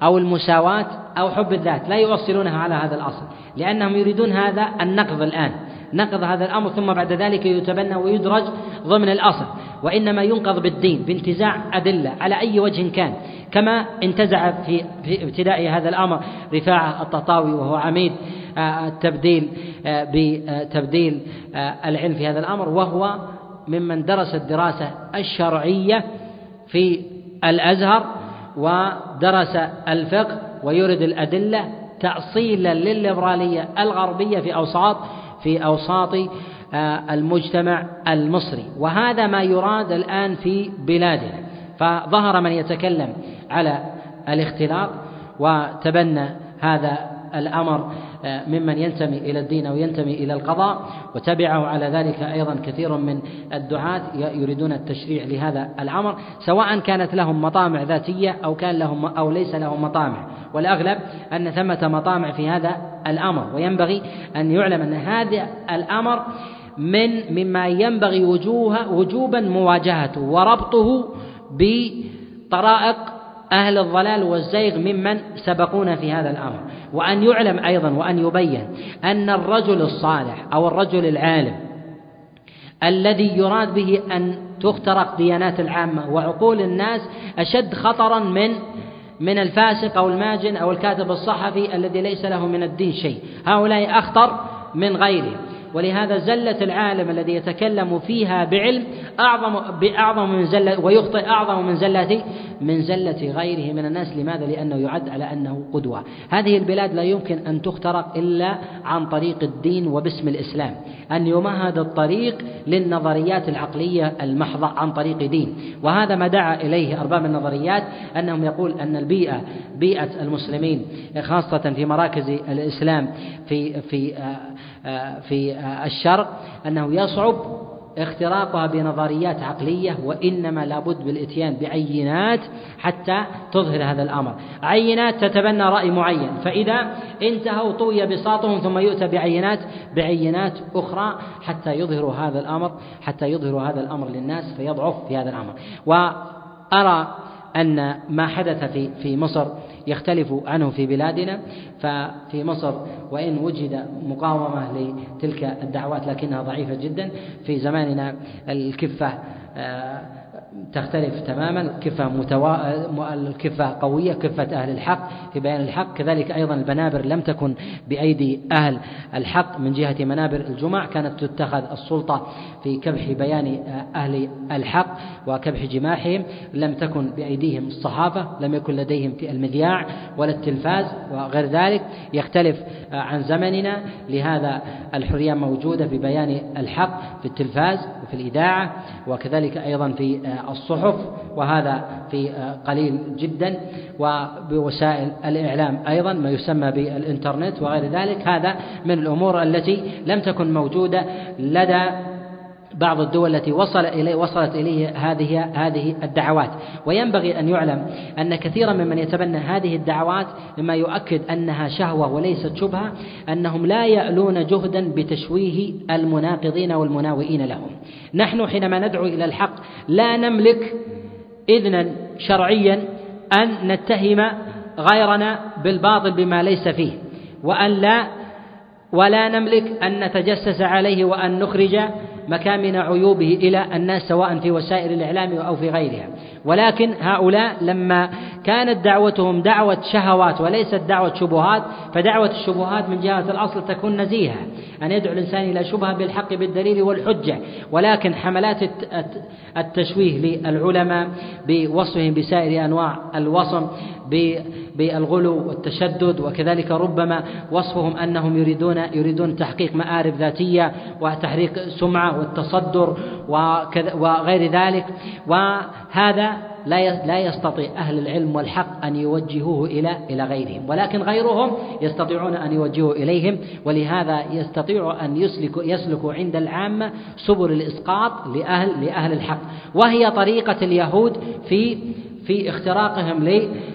أو المساواة أو حب الذات لا يؤصلونها على هذا الأصل لأنهم يريدون هذا النقض الآن. نقض هذا الأمر ثم بعد ذلك يتبنى ويدرج ضمن الأصل وإنما ينقض بالدين بانتزاع أدلة على أي وجه كان. كما انتزع في, في ابتداء هذا الأمر رفاعة الططاوي وهو عميد آه، التبديل آه، بتبديل آه، العلم في هذا الأمر وهو ممن درس الدراسة الشرعية في الأزهر ودرس الفقه ويرد الأدلة تأصيلا للليبرالية الغربية في أوساط في أوساط المجتمع المصري. وهذا ما يراد الآن في بلادنا. فظهر من يتكلم على الاختلاط وتبنى هذا الأمر آه، ممن ينتمي إلى الدين أو ينتمي إلى القضاء وتبعه على ذلك أيضا كثير من الدعاة يريدون التشريع لهذا الأمر سواء كانت لهم مطامع ذاتية أو كان لهم أو ليس لهم مطامع. والأغلب أن ثمة مطامع في هذا الأمر وينبغي أن يعلم أن هذا الأمر من مما ينبغي وجوه وجوبا مواجهته وربطه بطرائق أهل الضلال والزيغ ممن سبقونا في هذا الأمر. وأن يعلم أيضا وأن يبين أن الرجل الصالح أو الرجل العالم الذي يراد به أن تخترق ديانات العامة وعقول الناس أشد خطرا من من الفاسق أو الماجن أو الكاتب الصحفي الذي ليس له من الدين شيء. هؤلاء أخطر من غيرهم. ولهذا زلة العالم الذي يتكلم فيها بعلم أعظم بأعظم من زلة ويخطئ أعظم من زلة من زلة غيره من الناس. لماذا؟ لأنه يعد على أنه قدوة. هذه البلاد لا يمكن أن تخترق إلا عن طريق الدين وباسم الإسلام. أن يمهد الطريق للنظريات العقلية المحضة عن طريق دين. وهذا ما دعا إليه أرباب النظريات أنهم يقول أن البيئة بيئة المسلمين خاصة في مراكز الإسلام في في في الشرق أنه يصعب اختراقها بنظريات عقلية وإنما لابد بالإتيان بعينات حتى تظهر هذا الأمر. عينات تتبنى رأي معين فإذا انتهوا طوي بساطهم ثم يؤتى بعينات بعينات أخرى حتى يظهروا هذا الأمر حتى يظهروا هذا الأمر للناس فيضعف في هذا الأمر. وأرى أن ما حدث في في مصر يختلف عنه في بلادنا ففي مصر وإن وجد مقاومة لتلك الدعوات لكنها ضعيفة جدا في زماننا الكفة آه، تختلف تماما. كفة متوا... الكفة قوية كفة أهل الحق في بيان الحق. كذلك أيضا البنابر لم تكن بأيدي أهل الحق من جهة منابر الجمع. كانت تتخذ السلطة في كبح بيان أهل الحق وكبح جماحهم. لم تكن بأيديهم الصحافة لم يكن لديهم في المذياع ولا التلفاز وغير ذلك. يختلف عن زمننا. لهذا الحرية موجودة في بيان الحق في التلفاز وفي الإذاعة وكذلك أيضا في الصحف وهذا في قليل جدا وبوسائل الإعلام أيضا ما يسمى بالإنترنت وغير ذلك. هذا من الأمور التي لم تكن موجودة لدى بعض الدول التي وصل إليه وصلت إليه هذه هذه الدعوات. وينبغي أن يعلم أن كثيرا ممن يتبنى هذه الدعوات مما يؤكد أنها شهوة وليست شبهة أنهم لا يألون جهدا بتشويه المناقضين والمناوئين لهم. نحن حينما ندعو إلى الحق لا نملك إذنا شرعيا أن نتهم غيرنا بالباطل بما ليس فيه وأن لا ولا نملك أن نتجسس عليه وأن نخرج مكامن عيوبه إلى الناس سواء في وسائل الإعلام أو في غيرها. ولكن هؤلاء لما كانت دعوتهم دعوة شهوات وليست دعوة شبهات فدعوة الشبهات من جهة الأصل تكون نزيهة. أن يدعو الإنسان إلى شبهة بالحق بالدليل والحجة. ولكن حملات التشويه للعلماء بوصفهم بسائر أنواع الوصم بالغلو والتشدد وكذلك ربما وصفهم أنهم يريدون يريدون تحقيق مآرب ذاتية وتحريك سمعة والتصدر وغير ذلك. وهذا لا لا يستطيع أهل العلم والحق أن يوجهوه إلى إلى غيرهم ولكن غيرهم يستطيعون أن يوجهوه إليهم ولهذا يستطيع أن يسلك يسلكوا عند العامة سبل الإسقاط لأهل لأهل الحق. وهي طريقة اليهود في في اختراقهم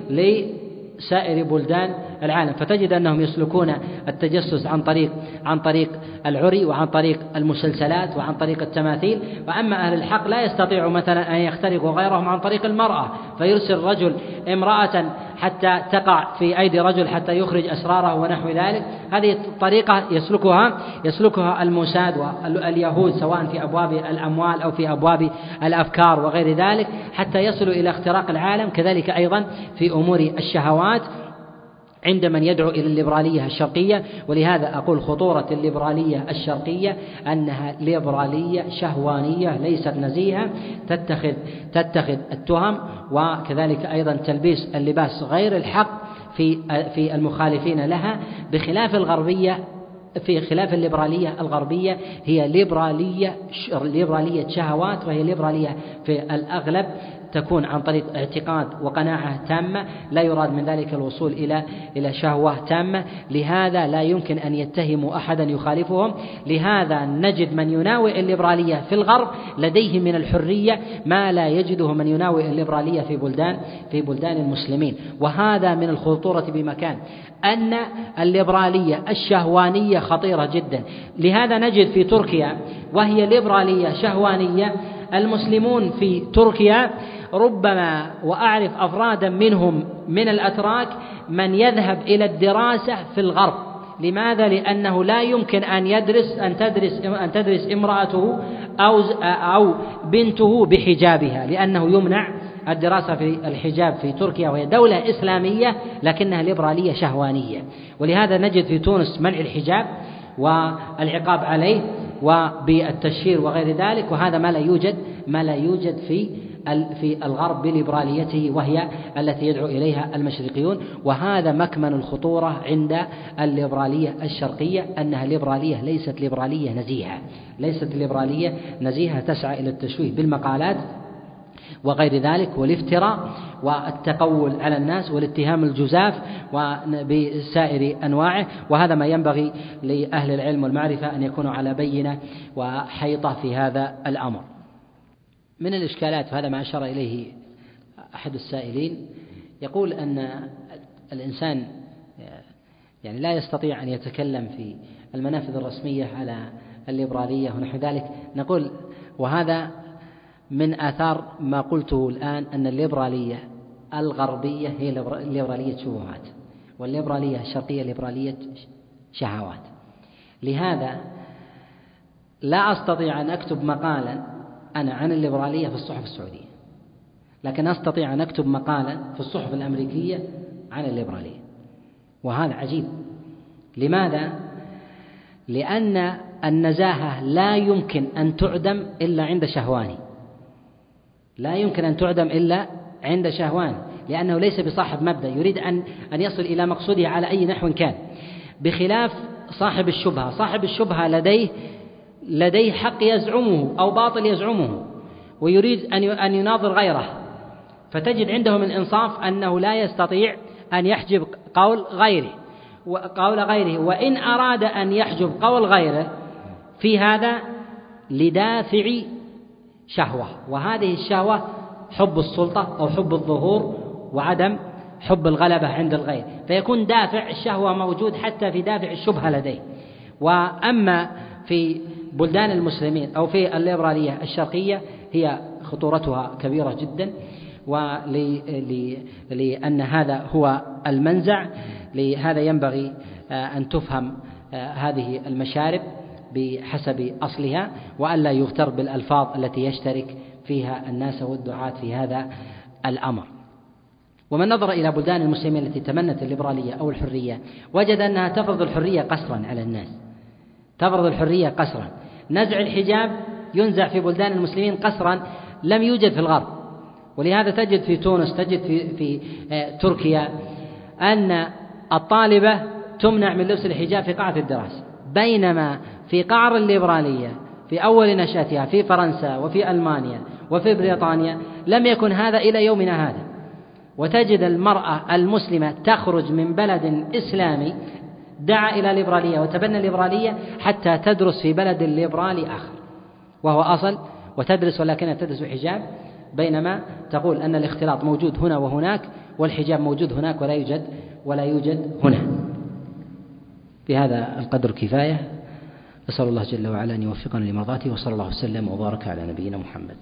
لسائر بلدان العالم فتجد أنهم يسلكون التجسس عن طريق عن طريق العري وعن طريق المسلسلات وعن طريق التماثيل. وأما أهل الحق لا يستطيعوا مثلا أن يخترقوا غيرهم عن طريق المرأة فيرسل رجل امرأة حتى تقع في أيدي رجل حتى يخرج أسراره ونحو ذلك. هذه الطريقة يسلكها يسلكها الموساد واليهود سواء في أبواب الأموال أو في أبواب الأفكار وغير ذلك حتى يصلوا إلى اختراق العالم. كذلك أيضا في أمور الشهوات عند من يدعو إلى الليبرالية الشرقية ولهذا أقول خطورة الليبرالية الشرقية أنها ليبرالية شهوانية ليست نزيهة تتخذ تتخذ التهم وكذلك أيضا تلبيس اللباس غير الحق في في المخالفين لها بخلاف الغربية في خلاف الليبرالية الغربية هي ليبرالية ليبرالية شهوات وهي ليبرالية في الأغلب تكون عن طريق اعتقاد وقناعة تامة لا يراد من ذلك الوصول إلى إلى شهوة تامة. لهذا لا يمكن أن يتهموا أحدا يخالفهم. لهذا نجد من يناوئ الليبرالية في الغرب لديه من الحرية ما لا يجده من يناوئ الليبرالية في بلدان في بلدان المسلمين. وهذا من الخطورة بمكان أن الليبرالية الشهوانية خطيرة جدا. لهذا نجد في تركيا وهي ليبرالية شهوانية المسلمون في تركيا ربما وأعرف أفرادا منهم من الأتراك من يذهب إلى الدراسة في الغرب لماذا؟ لأنه لا يمكن أن يدرس أن تدرس أن تدرس امرأته أو أو بنته بحجابها لأنه يمنع الدراسة في الحجاب في تركيا وهي دولة إسلامية لكنها ليبرالية شهوانية ولهذا نجد في تونس منع الحجاب والعقاب عليه وبالتشهير وغير ذلك وهذا ما لا يوجد ما لا يوجد في في الغرب بليبراليته وهي التي يدعو إليها المشرقيون. وهذا مكمن الخطورة عند الليبرالية الشرقية أنها ليبرالية ليست ليبرالية نزيهة. ليست ليبرالية نزيهة تسعى إلى التشويه بالمقالات وغير ذلك والافتراء والتقول على الناس والاتهام الجزاف بسائر أنواعه. وهذا ما ينبغي لأهل العلم والمعرفة أن يكونوا على بينة وحيطة في هذا الأمر. من الإشكالات وهذا ما أشار إليه أحد السائلين يقول أن الإنسان يعني لا يستطيع أن يتكلم في المنافذ الرسمية على الليبرالية ونحو ذلك. نقول وهذا من آثار ما قلته الآن أن الليبرالية الغربية هي ليبرالية شبهات والليبرالية الشرقية ليبرالية شهوات. لهذا لا أستطيع أن أكتب مقالا أنا عن الليبرالية في الصحف السعودية. لكن أستطيع أن أكتب مقالا في الصحف الأمريكية عن الليبرالية. وهذا عجيب. لماذا؟ لأن النزاهة لا يمكن أن تعدم إلا عند شهواني. لا يمكن أن تعدم إلا عند شهوان لأنه ليس بصاحب مبدأ. يريد أن أن يصل إلى مقصوده على أي نحو كان. بخلاف صاحب الشبهة. صاحب الشبهة لديه لديه حق يزعمه أو باطل يزعمه ويريد أن أن يناظر غيره. فتجد عنده من إنصاف أنه لا يستطيع أن يحجب قول غيره قول غيره. وإن أراد أن يحجب قول غيره في هذا لدافع شهوة. وهذه الشهوة حب السلطة أو حب الظهور وعدم حب الغلبة عند الغير. فيكون دافع الشهوة موجود حتى في دافع الشبهة لديه. وأما في بلدان المسلمين أو في الليبرالية الشرقية هي خطورتها كبيرة جدا ولأن هذا هو المنزع لهذا ينبغي أن تفهم هذه المشارب بحسب أصلها وألا يغتر بالألفاظ التي يشترك فيها الناس والدعاة في هذا الأمر. ومن نظر إلى بلدان المسلمين التي تمنت الليبرالية أو الحرية وجد أنها تفرض الحرية قسرا على الناس. تفرض الحرية قسرا. نزع الحجاب ينزع في بلدان المسلمين قسرا لم يوجد في الغرب. ولهذا تجد في تونس تجد في, في آه، تركيا أن الطالبة تمنع من لبس الحجاب في قاعة الدراسة بينما في قعر الليبرالية في أول نشأتها في فرنسا وفي ألمانيا وفي بريطانيا لم يكن هذا إلى يومنا هذا. وتجد المرأة المسلمة تخرج من بلد إسلامي دعا إلى ليبرالية وتبنى الليبرالية حتى تدرس في بلد ليبرالي آخر. وهو أصل وتدرس ولكنها تدرس بحجاب بينما تقول أن الاختلاط موجود هنا وهناك والحجاب موجود هناك ولا يوجد ولا يوجد هنا. بهذا القدر كفاية أسأل الله جل وعلا أن يوفقنا لمرضاته وصلى الله وسلم وبارك على نبينا محمد.